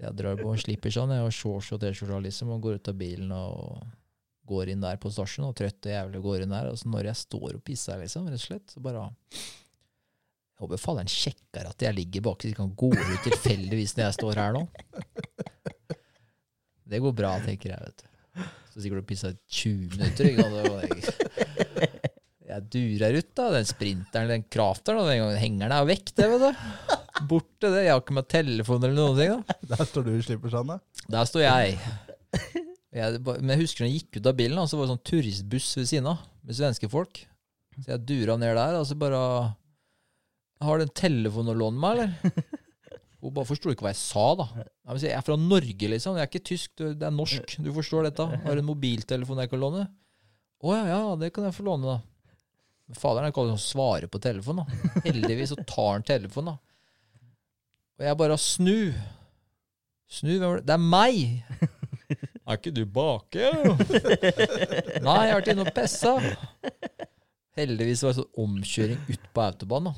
S4: Jeg drar på og slipper sånn. Jeg har shorts og T-skjorte liksom, og går ut av bilen og går inn der på stasjonen og trøtt og jævlig går inn der. Og så når jeg står og pisser, liksom, rett og slett, så bare Jeg håper faderen sjekker at jeg ligger bak, så de kan gå ut tilfeldigvis når jeg står her nå. Det går bra, tenker jeg, vet du. Så sikkert du pissa i 20 minutter. Ikke? Jeg durer ut, da. Den sprinteren, den krafteren, den gangen hengeren er vekk, det, vet du. Borte, det. Jeg har ikke med telefon eller noen ting, da.
S2: Der står du og slipper Sanne.
S4: Der står jeg. jeg. Men jeg husker når jeg gikk ut av bilen, da, så var det sånn turistbuss ved siden av, med svenske folk. Så jeg dura ned der, og så bare Har du en telefon å låne meg, eller? Hun bare forsto ikke hva jeg sa, da. Jeg, jeg er fra Norge, liksom. Jeg er ikke tysk, det er norsk. Du forstår dette. Har du en mobiltelefon jeg kan låne? Å ja, ja, det kan jeg få låne, da. Faderen er ikke alltid sånn svare på telefon, da. Heldigvis så tar han telefonen, da. Og jeg bare snu. Snu, hvem var det? Det er meg! Er ikke du bake? Nei, jeg har vært inne og pessa. Heldigvis var det sånn omkjøring ut på autobahn. da.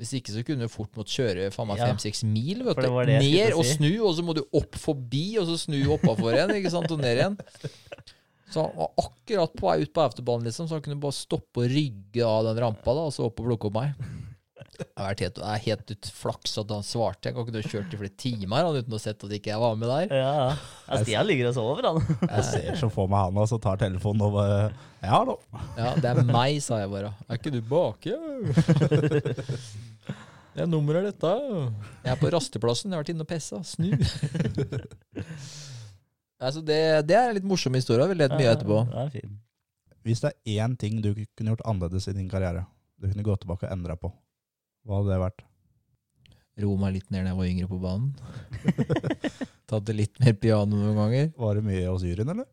S4: Hvis ikke så kunne du fort måtte kjøre faen meg
S3: Ja.
S4: fem-seks mil. vet du.
S3: det det
S4: Ned
S3: til
S4: og
S3: si.
S4: snu, og så må du opp forbi, og så snu oppafor igjen. ikke sant, Og ned igjen. Så han var akkurat på vei ut på autobahn, liksom, så han kunne bare stoppe og rygge av den rampa da, og så opp og plukke opp meg. Det er helt, er helt ut flaks at han svarte. Jeg kan ikke ha kjørt i flere timer han, uten å ha sett at ikke jeg var med der.
S3: Ja, ja. Stian ligger og sover, han.
S2: Jeg ser så for meg han, og så tar telefonen og bare Ja, hallo.
S4: Ja, det er meg, sa jeg bare. Er ikke du baki? Det er dette. Jeg er på rasteplassen. Jeg har vært inne og pissa. Snu. altså det, det er en litt morsom historie. Vi ledd mye etterpå.
S3: Det er fin.
S2: Hvis det er én ting du kunne gjort annerledes i din karriere, du kunne gå tilbake og endra på, hva hadde det vært?
S4: Ro meg litt ned da jeg var yngre på banen. Tatt det litt mer piano noen ganger.
S2: Var det mye hos juryen, eller?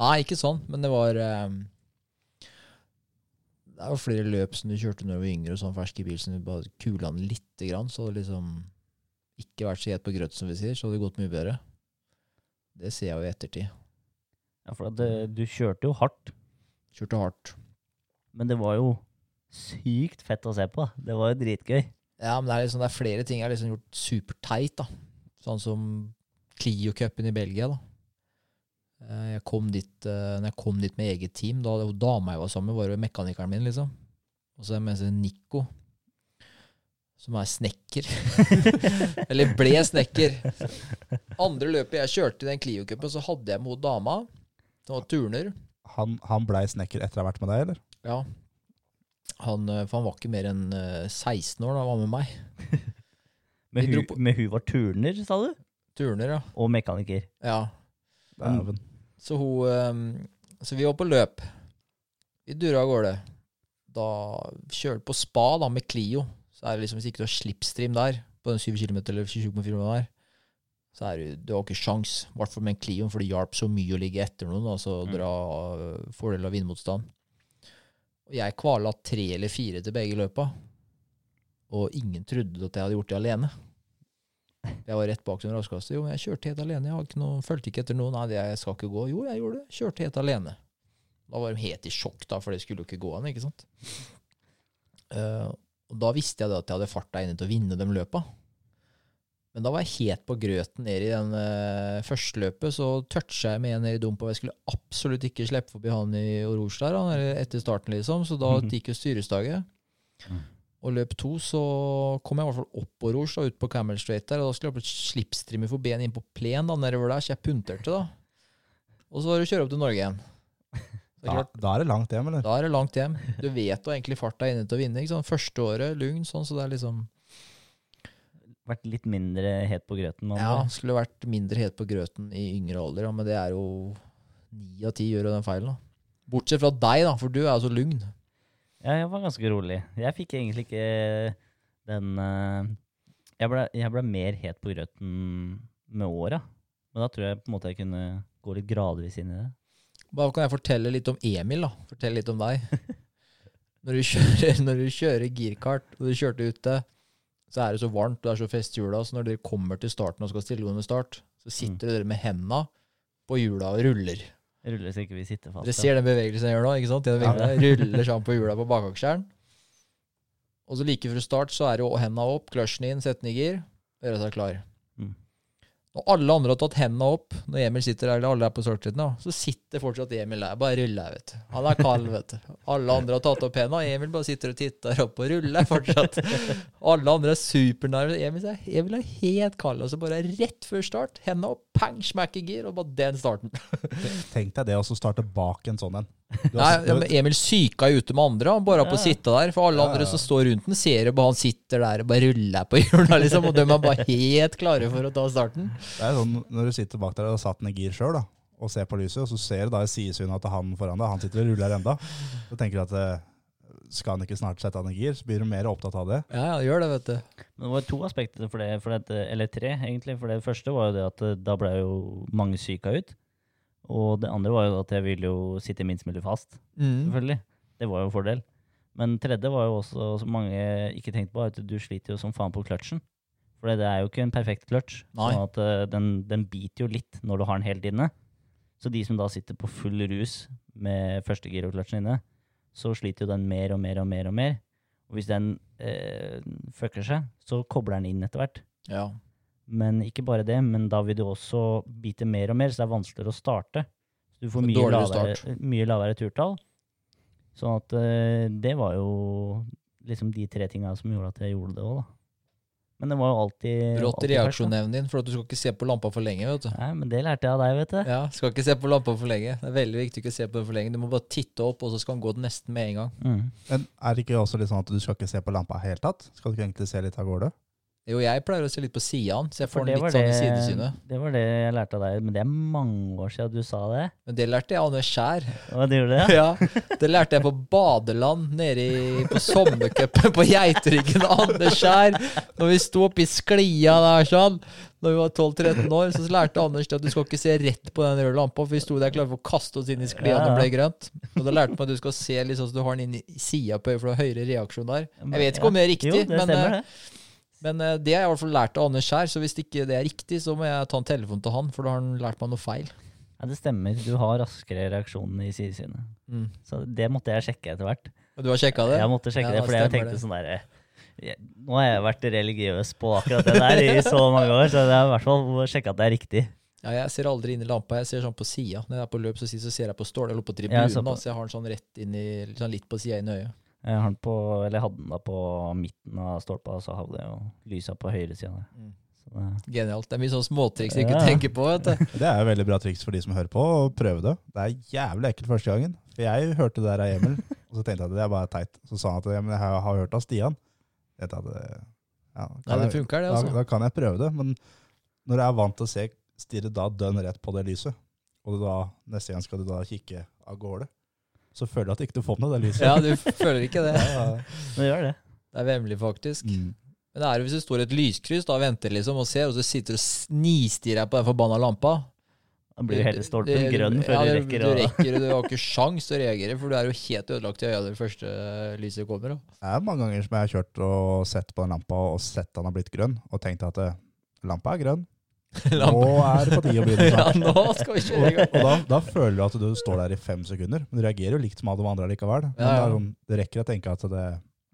S4: Nei, ikke sånn, men det var eh, Det var flere løp som du kjørte når du var yngre, og sånn fersk i bil som du bare kula den lite grann, så hadde det liksom ikke vært så gjet på grøt, som vi sier, så hadde det gått mye bedre. Det ser jeg jo i ettertid.
S3: Ja, for at det, du kjørte jo hardt,
S4: Kjørte hardt.
S3: men det var jo sykt fett å se på. Det var jo dritgøy.
S4: Ja, men det er, liksom, det er flere ting jeg har liksom gjort superteit, da. Sånn som Clio-cupen i Belgia, da. Eh, Jeg kom dit, eh, når jeg kom dit med eget team, da dama jeg var sammen med, var jo mekanikeren min, liksom. Og så er seg Nico, som er snekker. Eller ble snekker. Andre løpet jeg kjørte i den Clio-cupen, så hadde jeg med dama, som var turner.
S2: Han, han blei snekker etter å ha vært med deg, eller?
S4: Ja. Han, eh, for han var ikke mer enn eh, 16 år da han var med meg.
S3: Men hun,
S4: på-
S3: men hun var turner, sa du?
S4: Turner, ja.
S3: Og mekaniker.
S4: Ja,
S2: Mm.
S4: Så hun ehm, Så vi var på løp. Vi dura av gårde. Da kjørte på spa da med Clio. Så er det liksom Hvis ikke du har slipstream der, på den 7 km eller 27,4 km der, så er du, du har ikke sjans. I hvert fall med en Clio, for det hjalp så mye å ligge etter noen. Altså dra fordel av vindmotstand. Jeg kvala tre eller fire til begge løpa. Og ingen trodde at jeg hadde gjort det alene. Jeg var rett bak som raskeste. Jo, men jeg kjørte helt alene. Jeg ikke noe, fulgte ikke etter noen. Nei, jeg skal ikke gå. Jo, jeg gjorde det. Kjørte helt alene. Da var de helt i sjokk, da, for det skulle jo ikke gå an, ikke sant. Uh, og da visste jeg da at jeg hadde farta inne til å vinne de løpa. Men da var jeg helt på grøten ned i den uh, første løpet, så toucha jeg med en ned i dumpa. Jeg skulle absolutt ikke slippe forbi han i Oroge der, han, etter starten, liksom. Så da
S2: Mhm.
S4: gikk jo styrestaget.
S3: Mm.
S4: Og løp to så kom jeg i hvert fall opp på da, ut på Camel Straight der. Og da skulle jeg slipstreamer for ben inn på plen da, nedover der, så jeg punterte, da. Og så var det å kjøre opp til Norge igjen. Det
S2: Da, da er det langt hjem, eller?
S4: da er det langt hjem. Du vet jo egentlig farta er inne til å vinne. Første året, lugn, sånn, så det er liksom
S3: Vært litt mindre het på grøten.
S4: Ja, skulle vært mindre het på grøten i yngre alder, ja, men det er jo ni av ti gjør jo den feilen, da. Bortsett fra deg, da, for du er jo så lugn.
S3: Ja, jeg var ganske rolig. Jeg fikk egentlig ikke den eh, Jeg ble, jeg ble mer het på grøten med åra. Men da tror jeg på en måte jeg kunne gå litt gradvis inn i det.
S4: Bare kan jeg fortelle litt om Emil, da. Fortelle litt om deg. Når du kjører, når du kjører girkart, og du kjørte ute, så er det så varmt, det er så fest hjula, så når dere kommer til starten og skal stille under start, så sitter dere med henda på hjula og ruller.
S3: Ruller så ikke vi sitter fast.
S4: Dere ser den bevegelsen jeg gjør nå, ikke sant? Den ja. Ruller sammen på hjula på bakaksjeren. Og så like før start så er det jo henda opp, kløsjen inn, sette den i gir, gjøre seg klar.
S3: Mm.
S4: Når alle andre har tatt hendene opp, når Emil sitter der, eller alle er på da, så sitter fortsatt Emil der. Bare ruller, vet du. Han er kald, vet du. Alle andre har tatt opp hendene, og Emil bare sitter og titter opp og ruller fortsatt. Alle andre er supernære. Emil, Emil er helt kald. Og så bare rett før start, hendene opp, pang, smack i gir, og bare den starten.
S2: Tenk deg det å starte bak en sånn en.
S4: Nei, ja, men Emil syka jo ute med andre. Han bare på å sitte der. For alle andre som står rundt den, ser jo bare han sitter der og bare ruller på hjula, liksom. Og de er bare helt klare for å ta starten.
S2: Det er sånn når du sitter bak der og har satt den i gir sjøl, og ser på lyset, og så ser du da i sidesynet at han foran deg, han sitter og ruller enda. Så tenker du at eh, skal han ikke snart sette han i gir, så blir du mer opptatt av det.
S4: Ja, ja, gjør det, vet du.
S3: Men det var to aspekter for det, for det, eller tre egentlig. For det første var jo det at eh, da ble jo mange syka ut. Og det andre var jo at jeg ville jo sitte minst mulig fast,
S4: Mm.
S3: selvfølgelig. Det var jo en fordel. Men tredje var jo også, som mange ikke tenkte på, at du sliter jo som faen på kløtsjen. For det er jo ikke en perfekt kløtsj. Sånn at eh, den, den biter jo litt når du har den helt inne. Så de som da sitter på full rus med første gir og kløtsjen inne, så sliter jo den mer og mer og mer og mer. Og hvis den eh, fucker seg, så kobler den inn etter hvert.
S4: Ja.
S3: Men ikke bare det, men da vil du også bite mer og mer, så det er vanskeligere å starte. Så du får mye lavere, mye lavere turtall. Sånn at eh, det var jo liksom de tre tinga som gjorde at jeg gjorde det òg, da. Men det var jo alltid først,
S4: reaksjonsevnen din, for at du skal ikke se på lampa for lenge. vet du.
S3: Nei, men det lærte jeg av deg, vet du.
S4: Ja, Skal ikke se på lampa for lenge. Det er veldig viktig ikke å se på den for lenge. Du må bare titte opp, og så skal den gå nesten med en gang.
S3: Mm.
S2: Men er det ikke også litt sånn at du skal ikke se på lampa i hele tatt? Skal du ikke egentlig se litt av gårde?
S4: Jo, jeg pleier å se litt på sida, så jeg får den litt sånn i sidesynet.
S3: Det var det jeg lærte av deg, men det er mange år siden du sa det.
S4: Men det lærte jeg av Anne Skjær.
S3: Hva det gjorde det?
S4: Ja, det lærte jeg på badeland nede i, på sommercupen på Geitryggen Anders Andeskjær. Når vi sto oppi sklia der sånn, når vi var 12-13 år, så lærte Anders at du skal ikke se rett på den røde lampa, for vi sto der klare for å kaste oss inn i sklia når det ble grønt. Og da lærte man at du skal se litt sånn så du har den inn i sida på øyet, for du har høyere reaksjon der. Jeg vet ikke om det er riktig,
S3: jo, det
S4: men,
S3: stemmer
S4: eh,
S3: det.
S4: Men eh, det har jeg i hvert fall lært av Anders her, så hvis ikke det er riktig, så må jeg ta en telefon til han, for da har han lært meg noe feil.
S3: Ja, det stemmer. Du har raskere reaksjoner i sidesynet.
S4: Mm.
S3: Så det måtte jeg sjekke etter hvert.
S4: Og du har sjekka det?
S3: Jeg måtte sjekke
S4: Ja,
S3: det, for jeg tenkte
S4: det.
S3: sånn derre Nå har jeg vært religiøs på akkurat det der i så mange år, så jeg har i hvert fall sjekka at det er riktig.
S4: Ja, jeg ser aldri inn i lampa. Jeg ser sånn på sida. Når jeg er på løp, så, ser jeg på stål eller på
S3: Ja,
S4: tribunen.
S3: så på-
S4: så jeg har den sånn rett inn i sånn litt på sida inn i øyet.
S3: Jeg, har den på, eller hadde den da på midten av stolpa, og så hadde jeg jo lysa på høyresida.
S4: Mm. Genialt. Det er mye sånn småtriks du ikke
S3: Ja.
S4: tenker på. vet du.
S2: Det er jo veldig bra triks for de som hører på, å prøve det. Det er jævlig ekkelt første gangen. For jeg hørte det der av Emil, og så tenkte jeg at det er bare teit. Så sa han at ja, jeg har har hørt av Stian. Jeg at ja,
S4: Nei, det funker, det.
S2: da,
S4: altså.
S2: da kan jeg prøve det, men når jeg er vant til å se, stirre da dønn rett på det lyset, og du da, neste gang skal du da kikke av gårde, så føler du at ikke du får med det lyset.
S4: Ja, du føler ikke det.
S2: Ja,
S3: Men det gjør det.
S4: Det er vemmelig, faktisk.
S2: Mm.
S4: Men det er jo hvis du står i et lyskryss da og venter liksom og ser, og så sitter du og nistirrer på den forbanna lampa.
S3: Da blir du hele stolpen grønn før
S4: ja,
S3: du
S4: det-
S3: rekker
S4: Du rekker, og du har ikke sjans til å reagere, for du er jo helt ødelagt i øya det første lyset kommer. Da.
S2: Det er mange ganger som jeg har kjørt og sett på den lampa og sett at den har blitt grønn, og tenkt at eh, lampa er grønn. Nå er det på tide å begynne
S4: Ja, nå skal vi kjøre i gang.
S2: og da, da føler du at du står der i fem sekunder, men du reagerer jo likt som alle de andre likevel. Men
S4: Ja, ja.
S2: Det, sånn, det rekker å tenke at det,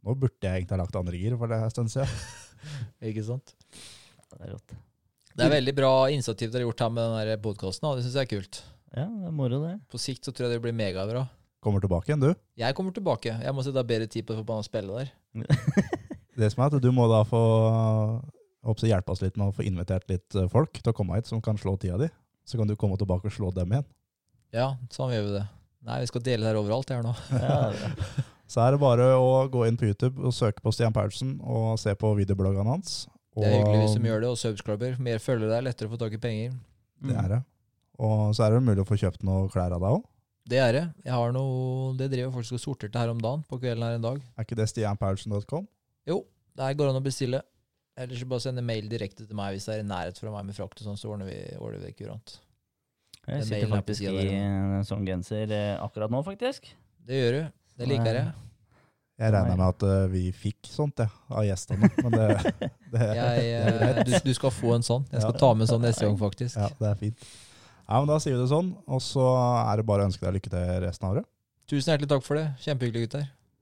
S2: nå burde jeg egentlig ha lagt andre gir for det en stund siden.
S4: Ikke sant?
S3: Det er rått.
S4: Det er veldig bra initiativ dere har gjort her med den podkasten. Det syns jeg er kult.
S3: Ja, det er moro, det.
S4: På sikt så tror jeg det blir megabra.
S2: Kommer tilbake igjen, du.
S4: Jeg kommer tilbake. Jeg må sette av bedre tid på å spille der.
S2: Det som er at du må da få håper det hjelpe oss litt med å få invitert litt eh, folk til å komme hit som kan slå tida di. Så kan du komme tilbake og slå dem igjen.
S4: Ja, sånn gjør vi det. Nei, vi skal dele det her overalt her nå.
S3: Ja, det er.
S2: Så er det bare å gå inn på YouTube og søke på Stian Paulsen og se på videobloggene hans. Og
S4: Det er hyggelig hvis de gjør det, og subscriber. Mer følgere der, lettere å få tak i penger.
S2: Det er det. Og så er det mulig å få kjøpt noe klær av deg òg.
S4: Det er det. Jeg har noe Det driver faktisk og sorterte her om dagen, på kvelden her en dag.
S2: Er ikke det stianpaulsen.com?
S4: Jo, der går det an å bestille. Eller så bare sende mail direkte til meg hvis det er i nærhet fra meg med frakt og sånn, så ordner vi, ordner vi det kurant.
S3: Jeg
S4: Den
S3: sitter
S4: er
S3: faktisk i en sånn genser eh, akkurat nå, faktisk.
S4: Det gjør du. Det liker jeg.
S2: Jeg regner med at uh, vi fikk sånt, ja, av gjestene. Men det, det,
S4: jeg uh, du, du skal få en sånn. Jeg skal
S2: Ja.
S4: ta med en sånn neste gang, faktisk.
S2: ja, det er fint. Ja, men Da sier vi det sånn, og så er det bare å ønske deg lykke til resten av året.
S4: Tusen hjertelig takk for det. Kjempehyggelig, gutter.